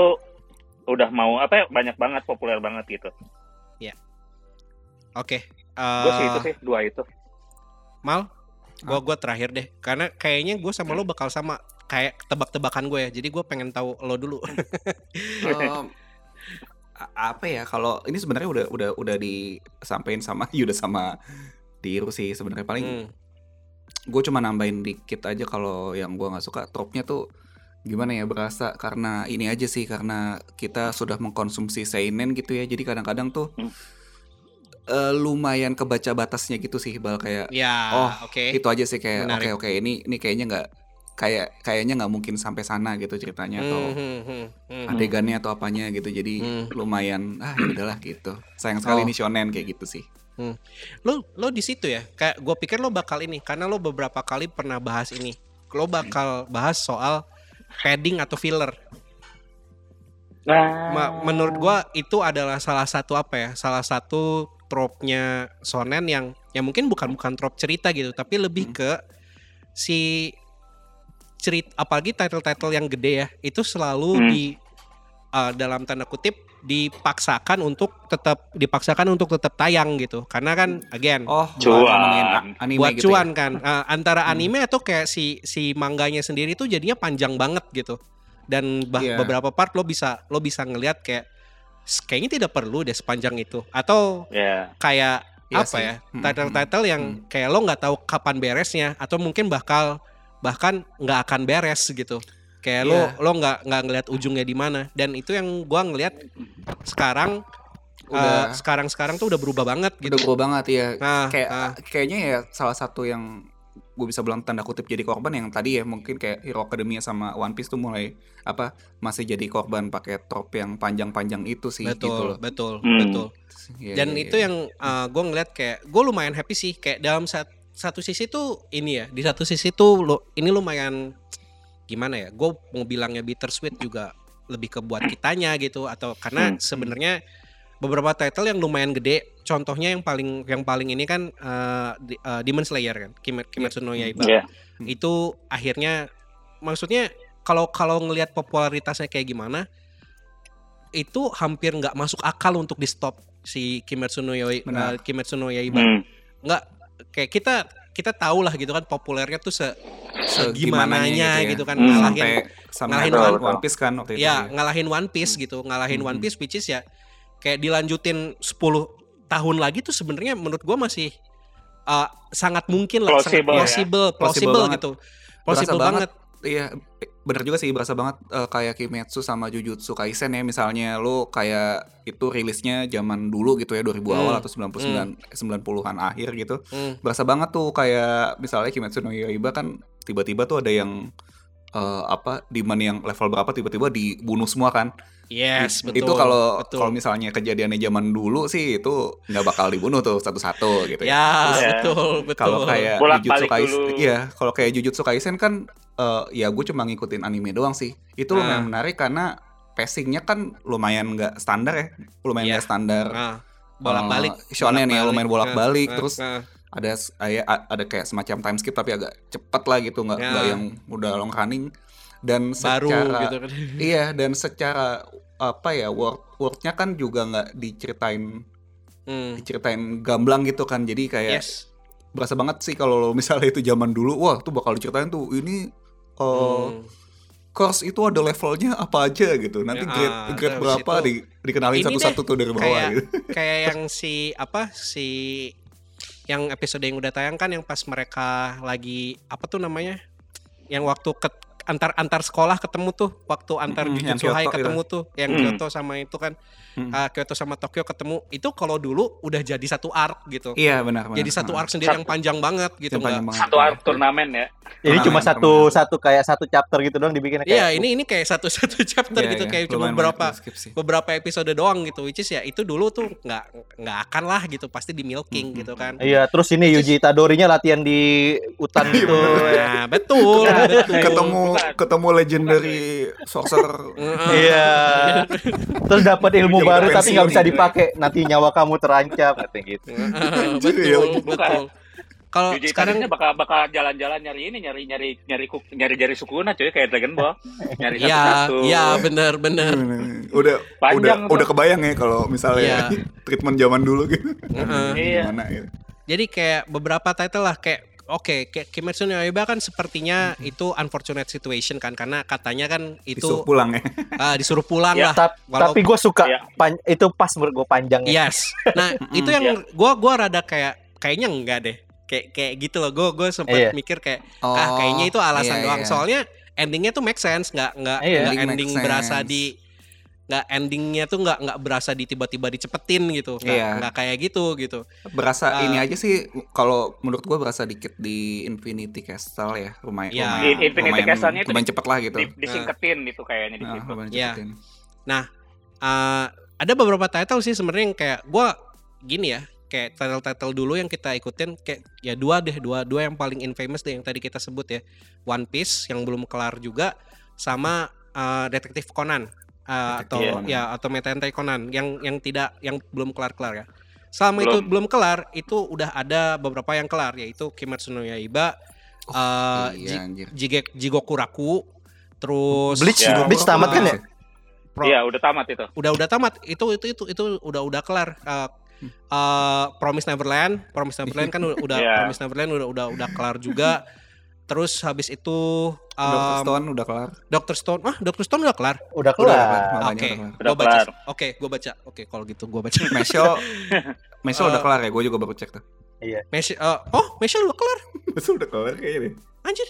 udah mau apa ya banyak banget populer banget gitu. Oke. Gue sih eh, itu sih dua itu. Mal, gua gua terakhir deh. Karena kayaknya gue sama lo bakal sama kayak tebak-tebakan gue ya. Jadi gue pengen tahu lo dulu. A- apa ya kalau ini sebenarnya udah udah udah disampaikan sama Yuda sama Diru sih sebenarnya paling Hmm. Gue cuma nambahin dikit aja kalau yang gue nggak suka tropnya tuh gimana ya berasa karena ini aja sih karena kita sudah mengkonsumsi seinen gitu ya jadi kadang-kadang tuh Hmm. eh, lumayan kebaca batasnya gitu sih bal kayak Ya, Oh, oke. itu aja sih kayak oke oke ini ini kayaknya nggak kayak kayaknya nggak mungkin sampai sana gitu ceritanya atau Hmm, hmm, hmm, hmm. adegannya atau apanya gitu jadi Hmm. lumayan ah ya udahlah gitu sayang sekali Oh. ini shonen kayak gitu sih Lo lo di situ ya. Kayak gue pikir lo bakal ini karena lo beberapa kali pernah bahas ini. Lo bakal bahas soal padding atau filler. Nah, Ma- menurut gua itu adalah salah satu apa ya? Salah satu trope-nya shonen yang yang mungkin bukan bukan trope cerita gitu, tapi lebih Hmm. ke si cerita apalagi title-title yang gede ya, itu selalu Hmm. di uh, dalam tanda kutip dipaksakan untuk tetap dipaksakan untuk tetap tayang gitu. Karena kan again oh Cuan. anime buat gitu cuan ya. kan Uh, antara Hmm. anime atau kayak si si mangganya sendiri tuh jadinya panjang banget gitu dan bah- Iya. beberapa part lo bisa lo bisa ngelihat kayak "S- kayaknya tidak perlu deh sepanjang itu atau ya. kayak Iya apa sih. ya Hmm, title-title yang hmm. kayak lo nggak tahu kapan beresnya atau mungkin bakal bahkan nggak akan beres gitu kayak Iya. lo lo nggak nggak ngelihat ujungnya di mana dan itu yang gua ngelihat sekarang udah eh, sekarang-sekarang tuh udah berubah banget gitu. udah gua banget ya. Nah, kayak nah, kayaknya ya salah satu yang gue bisa bilang tanda kutip jadi korban yang tadi ya mungkin kayak Hero Academia sama One Piece tuh mulai apa masih jadi korban pakai trop yang panjang-panjang itu sih gitu betul, loh. betul, Hmm. betul. Iya, Dan iya, itu iya. yang gue ngeliat kayak gue lumayan happy sih kayak dalam sat- satu sisi tuh ini ya di satu sisi tuh lo ini lumayan gimana ya gue mau bilangnya bittersweet juga lebih ke buat kitanya gitu atau karena Hmm. sebenarnya beberapa title yang lumayan gede contohnya yang paling yang paling ini kan eh, di- eh, Demon Slayer kan Kim- Kimetsu no Yaiba Iya. itu akhirnya maksudnya kalau kalau ngelihat popularitasnya kayak gimana itu hampir nggak masuk akal untuk di stop si Kimetsu no Yaiba, Benar. Kimetsu no Yaiba. Hmm. nggak kayak kita kita tahu lah gitu kan populernya tuh se Segimananya segimananya gitu ya. gitu kan Hmm. ngalahin sampai sama ngalahin One, One- One Piece kan waktu itu. ya ngalahin One Piece gitu ngalahin Hmm. One Piece which is ya kayak dilanjutin 10 tahun lagi tuh sebenarnya menurut gua masih uh, sangat mungkin lah sangat Plausible ya. plausible Plausible plausible banget. gitu Berasa plausible banget, Iya, bener juga sih berasa banget eh, kayak Kimetsu sama Jujutsu Kaisen ya misalnya lo kayak itu rilisnya zaman dulu gitu ya 2000 Hmm. awal atau 99 90-an akhir gitu. Hmm. Berasa banget tuh kayak misalnya Kimetsu no Yaiba kan tiba-tiba tuh ada yang eh, apa demand yang level berapa tiba-tiba dibunuh semua kan. yes betul itu kalau kalau misalnya kejadiannya zaman dulu sih itu nggak bakal dibunuh tuh satu-satu gitu ya Ya. betul betul kalau kayak Bolak-balik Jujutsu Kaisen, iya, kalau kayak Jujutsu Kaisen kan eh, ya gue cuma ngikutin anime doang sih. Itu Ah. lumayan menarik karena pacingnya kan lumayan nggak standar ya, lumayan Iya. nggak standar. nah, bolak-balik Eh, shonen ya, lumayan bolak-balik. Nah, Terus nah, ada ada kayak semacam time skip tapi agak cepet lah gitu, nggak Ya. nggak yang udah long running. Dan baru secara gitu kan iya dan secara apa ya word wordnya kan juga nggak diceritain Hmm. diceritain gamblang gitu kan jadi kayak yes berasa banget sih kalau misalnya itu zaman dulu wah tuh bakal diceritain tuh ini uh, Hmm. course itu ada levelnya apa aja gitu nanti Ya, grade ah, grade berapa itu- di, dikenalin satu-satu tuh dari bawah kayak gitu. kayak yang si apa si yang episode yang udah tayang kan yang pas mereka lagi apa tuh namanya yang waktu ke antar antar sekolah ketemu tuh waktu antar Mm-mm, yang Jujutsu High Kyoto ketemu tuh yang Hmm. Kyoto sama itu kan Mm. uh, Kyoto sama Tokyo ketemu itu kalau dulu udah jadi satu arc gitu iya benar benar jadi satu arc sendiri Satu- yang panjang banget gitu panjang banget. Satu arc turnamen ya. Ini Turnamen, cuma satu turnamen. satu kayak satu chapter gitu doang dibikin Iya ini ini kayak satu satu chapter Iya, gitu iya, kayak cuma beberapa beberapa episode doang gitu which is ya itu dulu tuh nggak nggak akan lah gitu pasti di milking Hmm, gitu kan Iya, terus ini Yuji Itadorinya latihan di hutan gitu. nah betul betul ketemu Bukan. ketemu legendary sorcerer. Iya. Terus dapat ilmu baru udah tapi nggak bisa dipakai. Nanti nyawa kamu terancam katanya gitu. Heeh, Anjir, ya, betul betul kalau sekarang bakal bakal jalan-jalan nyari ini nyari nyari nyari kuk- nyari jari sukuna cuy kayak Dragon Ball. Nyari ya satu-satu. ya bener bener udah Panjang udah tuh. udah kebayang ya kalau misalnya Iya. treatment zaman dulu gitu Heeh. Iya. gimana gitu. jadi kayak beberapa title lah kayak oke kayak Kimetsu no Yaiba kan sepertinya itu unfortunate situation kan karena katanya kan itu disuruh pulang ya ah, disuruh pulang Ya, lah Ta- Walau- tapi gue suka Iya. pan- itu pas menurut gue panjangnya. Yes. Nah, itu yang gua gua rada kayak kayaknya enggak deh. Kayak kayak gitu loh. Gua gua sempat Iya. mikir kayak Oh, ah kayaknya itu alasan iya, doang. iya. Soalnya endingnya tuh make sense, nggak nggak Iya. nggak Ending berasa di nggak endingnya tuh nggak nggak berasa di tiba-tiba dicepetin gitu. Nggak Iya. nggak kayak gitu gitu. berasa Ah. ini aja sih kalau menurut gua berasa dikit di Infinity Castle ya lumayan Ya. lumayan, Di Infinity lumayan, Castle-nya itu lumayan cepet lah gitu Di, disingketin gitu kayaknya di Nah, situ. lumayan Iya. cepetin. Uh, ada beberapa title sih sebenarnya yang kayak gua gini ya kayak title-title dulu yang kita ikutin kayak ya dua deh dua dua yang paling infamous deh yang tadi kita sebut ya One Piece yang belum kelar juga sama uh, Detektif Conan uh, atau Conan. ya atau Meta Hentai Conan yang yang tidak yang belum kelar-kelar ya selama itu belum kelar itu udah ada beberapa yang kelar yaitu Kimetsu no Yaiba Oh, uh, iya Jige- Jigoku Raku terus Bleach, Ya. Bleach tamat kan ya? Pro- Iya, udah tamat itu. udah udah tamat itu itu itu itu udah udah kelar Uh, uh, Promise Neverland Promise Neverland kan udah Iya. Promise Neverland udah udah udah kelar juga terus habis itu Dr. um, Stone udah kelar. Doctor Stone? Ah Doctor Stone udah kelar? Udah kelar. oke makanya udah kelar. Udah gua baca oke gua baca. Oke kalau gitu gua baca. Mesho Mesho udah Eh. kelar ya? Gue juga baru cek tuh. Mesh uh, oh Mesh udah kelar? Mesho udah kelar kayaknya deh. Anjir.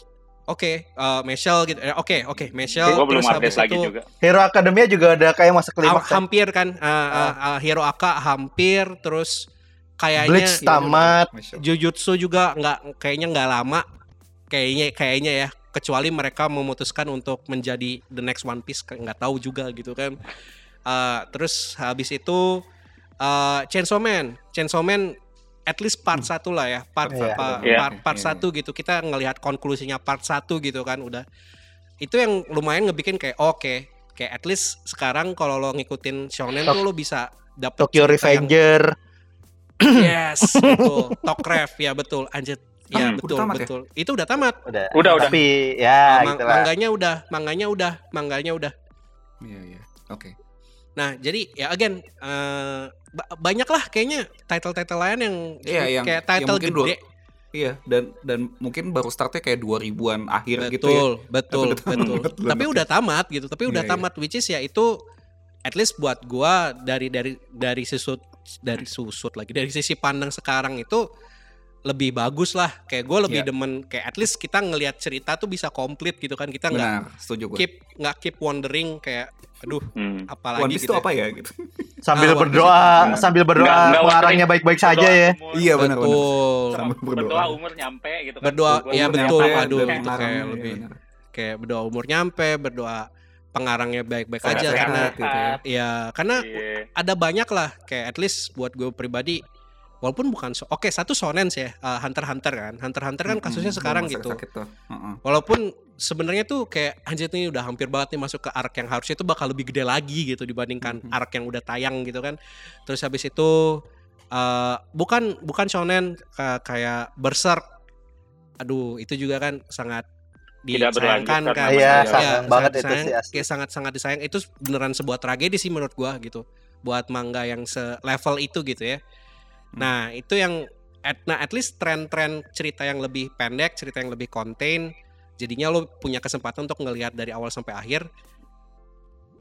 Oke eh, Michelle gitu. Oke oke Michelle Gue belum terus update habis lagi itu juga. Hero Academia juga ada kayak masuk ha- kelima kan? hampir kan eh, eh, eh, Hero Aka hampir terus kayaknya Bleach tamat. Jujutsu juga nggak kayaknya nggak lama kayaknya kayaknya ya kecuali mereka memutuskan untuk menjadi the next One Piece nggak tahu juga gitu kan Eh, terus habis itu eh, Chainsaw Man Chainsaw Man at least part satu lah ya part Iya. apa Iya. part, part Iya. satu gitu kita ngelihat konklusinya part satu gitu kan udah itu yang lumayan ngebikin kayak oke kayak at least sekarang kalau lo ngikutin shonen Tok- tuh lo bisa dapet Tokyo cerita yang- Revenger Yes, betul. Tokref ya betul. Anjir. Ya Ah, udah betul tamat ya? betul. Itu udah tamat. udah Udah, udah. tapi Uh, ya ma- gitu lah mangganya udah, mangganya udah, mangganya udah. Iya iya. Oke. Nah, jadi ya again eh, ba- banyak lah kayaknya title-title lain yang Iya, yang- kayak yang title mungkin gede. Iya, dan dan mungkin baru startnya kayak 2000-an akhir gitu ya. Betul, betul, Tapi udah tamat, betul. belum Tapi udah tamat gitu. Tapi udah Iya, iya. tamat which is ya itu at least buat gua dari dari dari susut dari susut lagi dari sisi pandang sekarang itu lebih bagus lah kayak gue lebih Iya. demen kayak at least kita ngelihat cerita tuh bisa komplit gitu kan kita nggak setuju gue. keep nggak keep wondering kayak aduh Hmm. apalagi One Piece gitu itu ya. apa ya gitu. sambil Ah, berdoa Piece. sambil berdoa pengarangnya baik-baik saja ya umur- Iya benar betul Sambil berdoa. berdoa umur nyampe gitu kan. Berdoa, Umur iya, nyampe, betul. dan Aduh, itu kayak- kayak iya, lebih. benar. kayak berdoa umur nyampe berdoa pengarangnya baik-baik aja sehat, karena gitu ya. ya karena Iya. ada banyak lah kayak at least buat gue pribadi walaupun bukan so- oke satu sonen sih ya uh, Hunter Hunter kan. Hunter Hunter kan kasusnya belum sekarang masa gitu. sakit tuh. Heeh. walaupun sebenarnya tuh kayak anjir nih udah hampir banget nih masuk ke arc yang harusnya itu bakal lebih gede lagi gitu dibandingkan Mhm. arc yang udah tayang gitu kan. Terus habis itu uh, bukan bukan shonen ka- kayak berserk. Aduh itu juga kan sangat disayangkan kan. karena Iya, masalah. sayang Iya, banget sangat itu disayang- sih sangat sangat disayang. Itu beneran sebuah tragedi sih menurut gua gitu. Buat manga yang selevel itu gitu ya nah itu yang at, nah at least tren-tren cerita yang lebih pendek cerita yang lebih contain jadinya lo punya kesempatan untuk ngelihat dari awal sampai akhir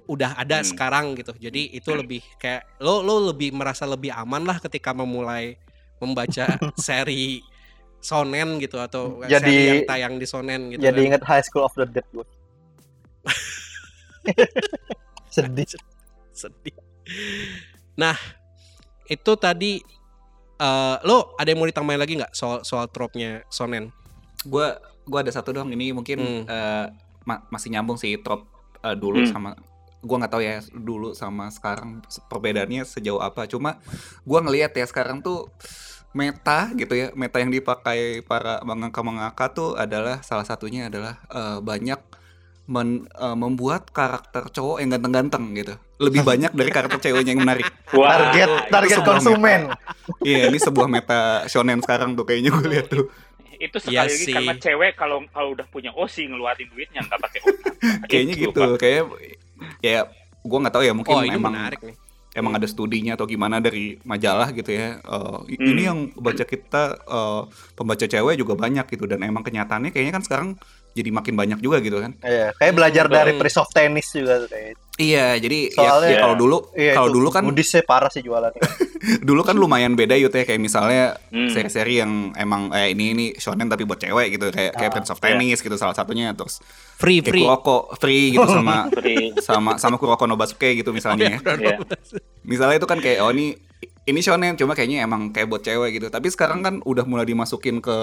udah ada Hmm. sekarang gitu jadi itu lebih kayak lo lo lebih merasa lebih aman lah ketika memulai membaca seri sonen gitu atau Jadi- seri yang tayang di sonen gitu jadi kan. inget High School of the Dead gue sedih sedih. Nah, itu tadi eh lo ada yang mau ditambahin lagi nggak soal soal tropnya Sonen? Gua gua ada satu dong ini mungkin Hmm. eh, ma- masih nyambung sih trop eh, dulu Hmm. sama gua nggak tahu ya dulu sama sekarang perbedaannya sejauh apa. Cuma gua ngelihat ya sekarang tuh meta gitu ya meta yang dipakai para mangaka mangaka tuh adalah salah satunya adalah eh, banyak men- eh, membuat karakter cowok yang ganteng-ganteng gitu lebih banyak dari karakter ceweknya yang menarik Wah, target target sebuah konsumen iya ini sebuah meta shonen sekarang tuh kayaknya gue lihat tuh itu Iya sekali lagi sih. karena cewek kalau kalau udah punya OSI ngeluarin duitnya nggak pakai otak. kayaknya Itu, gitu Pak. kayak ya gue nggak tahu ya mungkin oh, ini emang menarik nih. emang ada studinya atau gimana dari majalah gitu ya i- Hmm. ini yang baca kita eh, pembaca cewek juga banyak gitu dan emang kenyataannya kayaknya kan sekarang jadi makin banyak juga gitu kan Iya, kayak belajar dari Hmm. Prince of Tennis juga tuh kayak. iya jadi ya- Soalnya- ya, kalau dulu Iya, kalau dulu kan Budisnya parah sih jualannya. dulu kan lumayan beda yut ya kayak misalnya Hmm. seri-seri yang emang eh ini ini shonen tapi buat cewek gitu kayak kayak Ah, Prince of iya. Tennis gitu salah satunya terus Free kayak free. Kuroko free gitu sama Free. sama sama Kuroko no Basuke gitu misalnya ya. Iya. misalnya itu kan kayak oh ini ini shonen cuma kayaknya emang kayak buat cewek gitu tapi sekarang kan udah mulai dimasukin ke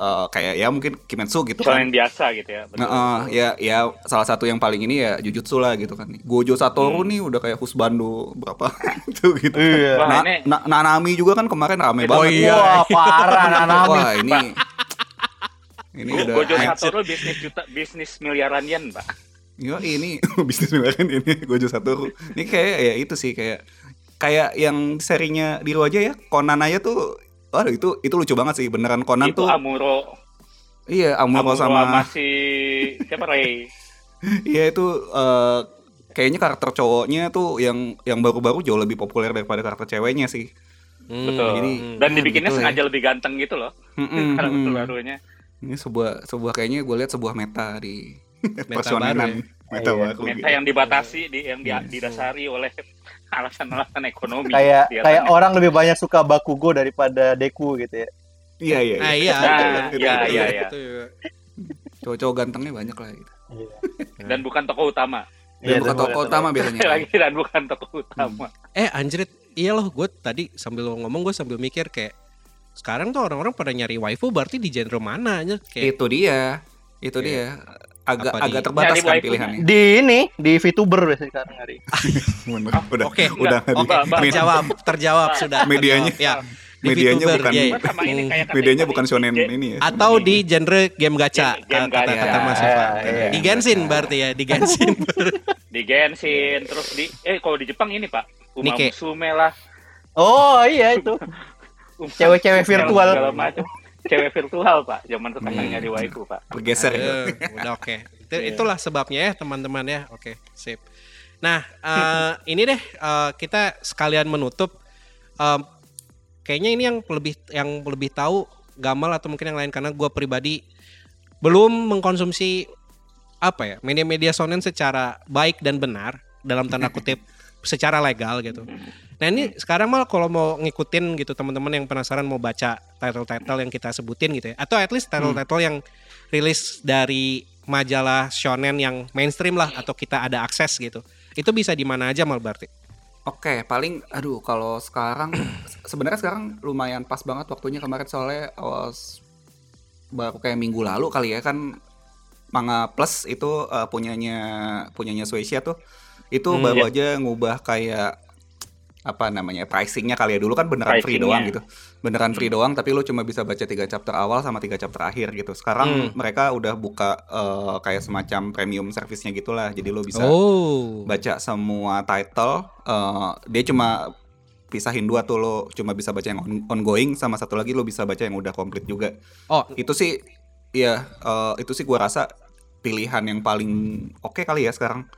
eh, kayak ya mungkin Kimetsu gitu kan Soalnya biasa gitu ya. betul. Nah, eh, ya ya salah satu yang paling ini ya Jujutsu lah gitu kan Gojo Satoru nih udah kayak Husbando berapa itu gitu kan. Iya. Wah, Na- ini- Na- Nanami juga kan kemarin rame Oh, banget iya. Wah, parah Nanami. wah ini ini Go- udah Gojo. Satoru bisnis juta bisnis miliaran yen, Pak. Yo, ini bisnis miliaran ini Gojo Satoru. Ini kayak ya itu sih kayak kayak yang serinya di aja ya Conan aja tuh Waduh itu itu lucu banget sih beneran Conan itu tuh Amuro iya Amuro Amuro sama si siapa Ray. iya itu eh, kayaknya karakter cowoknya tuh yang yang baru-baru jauh lebih populer daripada karakter ceweknya sih. Hmm, Betul. jadi- hmm. Dan dibikinnya betul ya. sengaja lebih ganteng gitu loh. Mm-mm, Karakter mm. barunya. Ini sebuah sebuah kayaknya gue lihat sebuah meta di Meta baru Meta Iya. baru. Meta gitu. yang dibatasi di yang di- didasari oleh alasan-alasan ekonomi. Kayak kelihatannya. kayak orang lebih banyak suka Bakugo daripada Deku gitu ya. Iya iya. Nah, iya. iya. Nah, itu- iya, iya, itu- iya. itu juga. cowok-cowok gantengnya banyak lah gitu. Iya. dan bukan tokoh utama Dan Iya, bukan tokoh bukan utama biasanya. lagi dan bukan tokoh utama Eh anjrit, iya loh gue tadi sambil ngomong gue sambil mikir kayak sekarang tuh orang-orang pada nyari waifu berarti di genre mana aja kayak Itu dia. Itu Iya. dia. Agak Apa di- agak terbatas Nyari kan pilihannya. Di ini di VTuber biasanya sekarang hari. Bener. Udah Oke, udah enggak. Oh, Mbak. med- terjawab terjawab sudah Medianya. ya di medianya VTuber, bukan iya. Ini kayak kata medianya bukan shonen ini ya. atau di genre game gacha Game- game kata gacha. kata Mas. Iya, iya. di Genshin berarti ya di Genshin di Genshin terus di eh kalau di Jepang ini pak Uma Nike. Musume lah Oh iya itu. Cewek-cewek virtual. segala macam cewek virtual pak zaman sekarang Hmm. nyari waifu pak Bergeser. Eh, udah oke Itu- Iya. itulah sebabnya ya teman-teman ya oke sip nah eh, ini deh eh, kita sekalian menutup Em, kayaknya ini yang lebih yang lebih tahu Gamal atau mungkin yang lain karena gue pribadi belum mengkonsumsi apa ya media-media shonen secara baik dan benar dalam tanda kutip secara legal gitu. Nah ini sekarang mal kalau mau ngikutin gitu teman-teman yang penasaran mau baca title-title yang kita sebutin gitu ya, atau at least title-title yang rilis dari majalah shonen yang mainstream lah atau kita ada akses gitu. Itu bisa di mana aja mal berarti? Oke, paling aduh kalau sekarang se- sebenarnya sekarang lumayan pas banget waktunya kemarin soalnya awas baru kayak minggu lalu kali ya kan Manga Plus itu eh, punyanya punyanya Suecia tuh itu Hmm, baru iya. aja ngubah kayak apa namanya pricingnya kali ya. Dulu kan beneran free doang gitu. Beneran free doang tapi lu cuma bisa baca tiga chapter awal sama tiga chapter akhir gitu. Sekarang Hmm. mereka udah buka eh, kayak semacam premium service-nya gitulah. Jadi lu bisa oh. baca semua title eh, dia cuma pisahin dua tuh lo cuma bisa baca yang on- ongoing sama satu lagi lo bisa baca yang udah komplit juga. Oh, itu sih ya eh, itu sih gua rasa pilihan yang paling oke kali ya sekarang.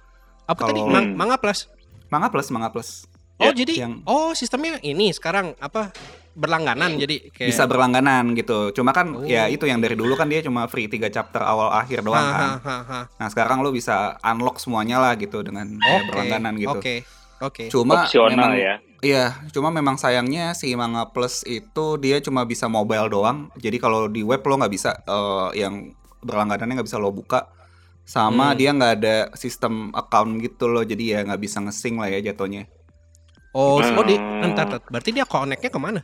Apa tadi? Kalau- Mang- manga plus. manga plus manga plus Oh, Ya, jadi yang- oh sistemnya ini sekarang apa berlangganan jadi kayak bisa berlangganan gitu cuma kan Oh. ya itu yang dari dulu kan dia cuma free tiga chapter awal akhir doang Ha, kan ha, ha, ha. nah sekarang lo bisa unlock semuanya lah gitu dengan kayak Oke. berlangganan gitu Oke. Oke. cuma opsional memang ya Iya, cuma memang sayangnya si Manga Plus itu dia cuma bisa mobile doang. Jadi kalau di web lo nggak bisa eh, yang berlangganannya nggak bisa lo buka. Sama Hmm. dia nggak ada sistem account gitu loh. Jadi ya nggak bisa ngesing lah ya jatuhnya. Oh, Hmm. oh di entar, entar. berarti dia connect-nya ke mana?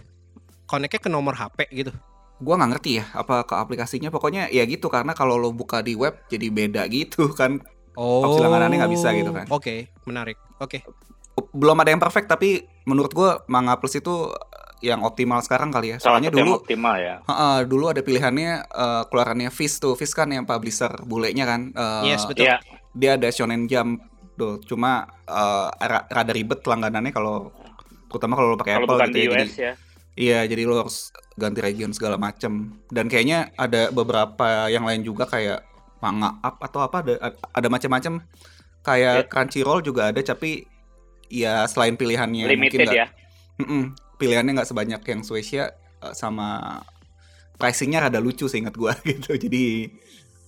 Connect-nya ke nomor HP gitu. Gua nggak ngerti ya apa ke aplikasinya. Pokoknya ya gitu karena kalau lo buka di web jadi beda gitu kan. Oh. Opsi langganannya nggak bisa gitu kan. Oke, menarik. Oke. Belum ada yang perfect tapi menurut gua Manga Plus itu yang optimal sekarang kali ya. salah Soalnya dulu optimal ya Heeh, dulu ada pilihannya eh, keluarannya Fizz tuh. Fizz kan yang publisher bulenya kan. Eh, Yes, betul. Iya. Dia ada Shonen Jump tuh. Cuma ra- rada ribet langganannya kalau terutama kalau lo pakai Apple bukan gitu di ya. Jadi, US ya iya, jadi lo harus ganti region segala macem. Dan kayaknya ada beberapa yang lain juga kayak Manga Up atau apa ada ada macam-macam. Kayak Ya. Crunchyroll juga ada tapi ya selain pilihannya mungkin limited nggak- ya Mm-mm. pilihannya nggak sebanyak yang Suecia eh, sama pricingnya rada lucu sih ingat gua gitu jadi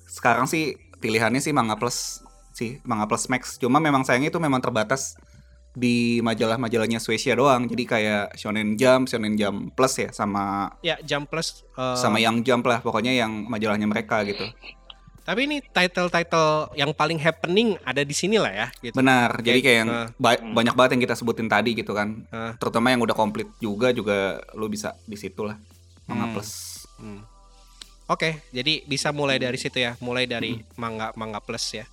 sekarang sih pilihannya sih Manga Plus sih Manga Plus Max cuma memang sayangnya itu memang terbatas di majalah-majalahnya Suecia doang jadi kayak Shonen Jump Shonen Jump Plus ya sama Ya, Jump Plus eh, sama Young Jump lah pokoknya yang majalahnya mereka gitu Tapi ini title-title yang paling happening ada di sini lah ya gitu. benar jadi kayak yang eh. ba- Hmm. banyak banget yang kita sebutin tadi gitu kan Eh. terutama yang udah komplit juga juga lu bisa di situ lah Manga Hmm. Plus Hmm. Oke, jadi bisa mulai dari situ ya, mulai dari Hmm. manga manga plus ya.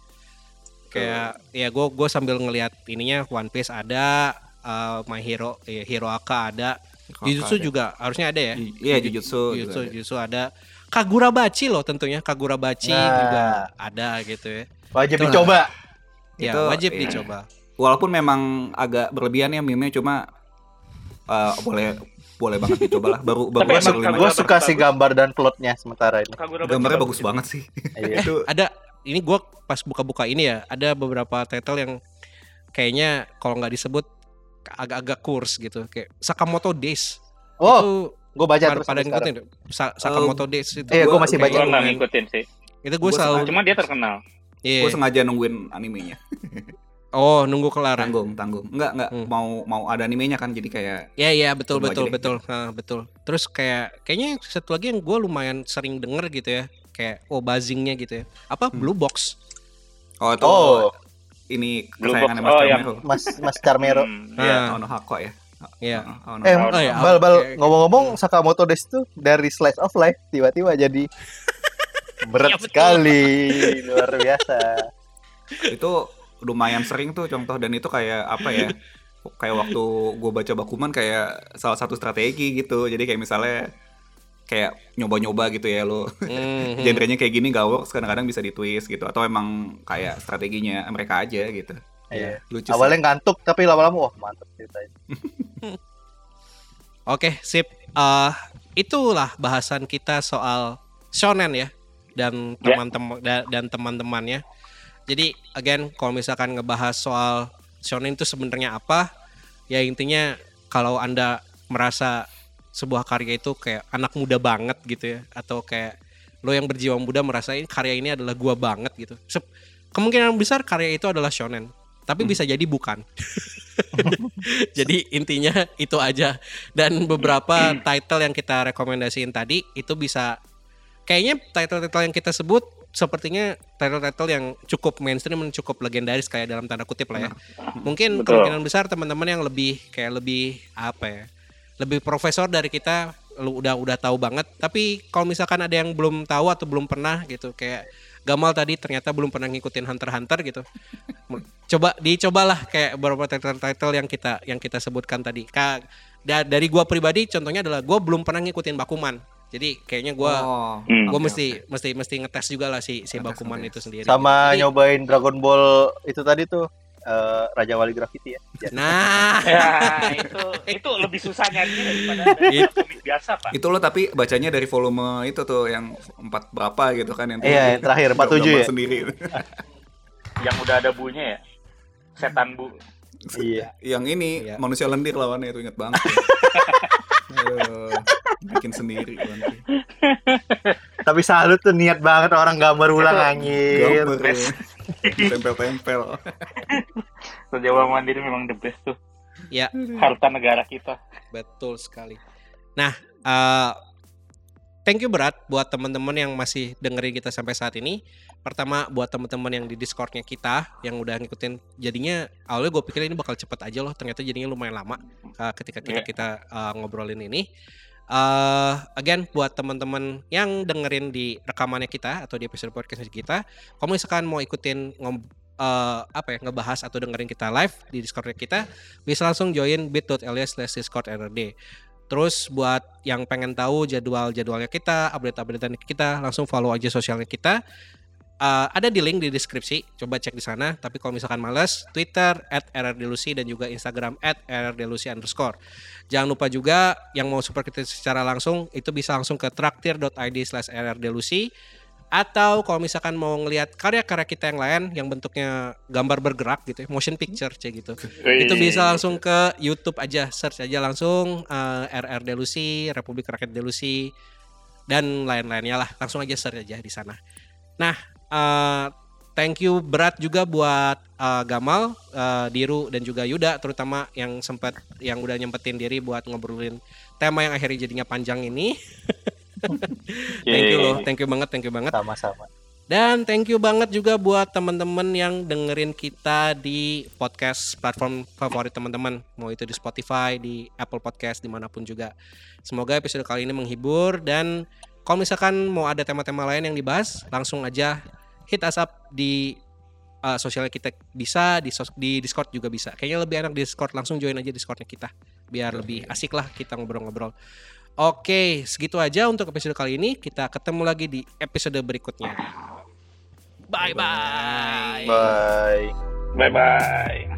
Kayak ya gue gue sambil ngelihat ininya One Piece ada, eh, My Hero ya, Hero Aka ada, Jujutsu ada. juga harusnya ada ya. Iya Jujutsu, Jujutsu, juga ada. Jujutsu ada. Kagurabachi loh tentunya Kagurabachi Nah. juga ada gitu ya. Wajib Itulah. dicoba. Ya Itu, wajib iya. dicoba. Walaupun memang agak berlebihan ya meme cuma eh, boleh boleh banget dicoba lah. Baru baru Tapi Gue Kagura- suka sih gambar dan plotnya sementara ini. Kagura Gambarnya Bachi bagus banget sih. Iya. Itu Ada ini gue pas buka-buka ini ya, ada beberapa title yang kayaknya kalau nggak disebut agak-agak kurs gitu, kayak Sakamoto Days. Oh, itu gue baca pada, terus pada ngikutin Sa- Sakamoto Days itu. Iya, gua Gua- masih baca. Gua nggak ngikutin sih. Itu gue Gua selalu Cuma dia terkenal. iya. gue sengaja nungguin animenya. Oh, nunggu kelar. ya? Tanggung, tanggung. Enggak, enggak Hmm. mau mau ada animenya kan jadi kayak Iya iya betul Tunggu betul deh. betul Nah, betul. Terus kayak kayaknya satu lagi yang gue lumayan sering denger gitu ya, kayak oh buzzingnya gitu ya. Apa Hmm. blue box? Oh itu Oh, ini Blue kesayangannya Box. Mas Oh, yang-. Mas Mas Carmero. Hmm, Ah. iya. Ono Hako ya. Iya. Oh, Ono Eh. Oh, iya. Bal, bal, Oke, oke. ngomong-ngomong Sakamoto Days tuh dari slice of life tiba-tiba jadi berat Iya, betul. sekali, luar biasa. itu lumayan sering tuh contoh dan itu kayak apa ya kayak waktu gue baca bakuman kayak salah satu strategi gitu jadi kayak misalnya kayak nyoba-nyoba gitu ya lo Mhm. genrenya kayak gini gak works kadang-kadang bisa ditwist gitu atau emang kayak strateginya mereka aja gitu Iya. lucu sih. Awalnya ngantuk tapi lama-lama wah mantep ceritanya. Oke, sip. Eh itulah bahasan kita soal shonen ya dan Ya. teman-teman da- dan teman-temannya. Jadi again kalau misalkan ngebahas soal shonen itu sebenarnya apa? Ya intinya kalau Anda merasa sebuah karya itu kayak anak muda banget gitu ya atau kayak lo yang berjiwa muda merasain karya ini adalah gua banget gitu. Sep- kemungkinan besar karya itu adalah shonen, tapi bisa jadi bukan. jadi intinya itu aja dan beberapa title yang kita rekomendasiin tadi itu bisa kayaknya title-title yang kita sebut sepertinya title-title yang cukup mainstream dan cukup legendaris kayak dalam tanda kutip lah ya. Mungkin Betul. kemungkinan besar teman-teman yang lebih kayak lebih apa ya? Lebih profesor dari kita lu udah udah tahu banget. Tapi kalau misalkan ada yang belum tahu atau belum pernah gitu kayak Gamal tadi ternyata belum pernah ngikutin Hunter Hunter gitu. Coba dicobalah kayak beberapa title-title yang kita yang kita sebutkan tadi. Ka, da- dari gua pribadi contohnya adalah gua belum pernah ngikutin Bakuman. Jadi kayaknya gua oh, Hmm. gue oke, mesti oke. mesti mesti ngetes juga lah si si Ngetes, Bakuman ngetes. itu sendiri. Sama Jadi- nyobain Dragon Ball itu tadi tuh eh, Raja Wali Graffiti ya. Ya. Nah, Ya, itu itu lebih susah nyarinya daripada dari komik biasa, Pak. itu lo tapi bacanya dari volume itu tuh yang empat berapa gitu kan yang Iya, yang terakhir, 47 gambar ya? sendiri Yang udah ada bunya ya. Setan bu. Iya. yang ini Iya. manusia lendir lawannya itu inget banget ya. Aduh, bikin sendiri nanti. Tapi salut tuh niat banget orang gambar ulang anjir. gambar ya. tempel-tempel Jawa Mandiri memang the best tuh. ya Harta negara kita. betul sekali. Nah, eh thank you berat buat teman-teman yang masih dengerin kita sampai saat ini. Pertama buat teman-teman yang di Discordnya kita yang udah ngikutin. Jadinya awalnya gue pikir ini bakal cepet aja loh. Ternyata jadinya lumayan lama eh, ketika kita Iya. kita eh, ngobrolin ini. eh again buat teman-teman yang dengerin di rekamannya kita atau di episode podcast kita, kalau misalkan mau ikutin ngom- eh, apa ya ngebahas atau dengerin kita live di Discord kita, bisa langsung join bit.ly slash discord NRD. Terus buat yang pengen tahu jadwal-jadwalnya kita, update-updatean kita, langsung follow aja sosialnya kita. Eh, ada di link di deskripsi, coba cek di sana. Tapi kalau misalkan males, Twitter at RRDLucy dan juga Instagram at RRDLucy underscore. Jangan lupa juga yang mau support kita secara langsung, itu bisa langsung ke traktir.id slash RRDLucy. Atau kalau misalkan mau ngelihat karya-karya kita yang lain yang bentuknya gambar bergerak gitu ya, motion picture kayak gitu itu bisa langsung ke YouTube aja search aja langsung eh, RR Delusi Republik Rakyat Delusi dan lain-lainnya lah langsung aja search aja di sana. Nah, eh, thank you berat juga buat eh, Gamal, eh, Diru dan juga Yuda terutama yang sempat yang udah nyempetin diri buat ngobrolin tema yang akhirnya jadinya panjang ini. thank you loh, thank you banget, thank you banget. Sama-sama. Dan thank you banget juga buat teman-teman yang dengerin kita di podcast platform favorit teman-teman, mau itu di Spotify, di Apple Podcast, di mana pun juga. Semoga episode kali ini menghibur dan kalau misalkan mau ada tema-tema lain yang dibahas, langsung aja hit us up di uh, sosial kita bisa di sos- di Discord juga bisa. Kayaknya lebih enak di Discord langsung join aja Discordnya kita biar lebih asik lah kita ngobrol-ngobrol. Oke, segitu aja untuk episode kali ini. Kita ketemu lagi di episode berikutnya. Bye bye. Bye. Bye bye.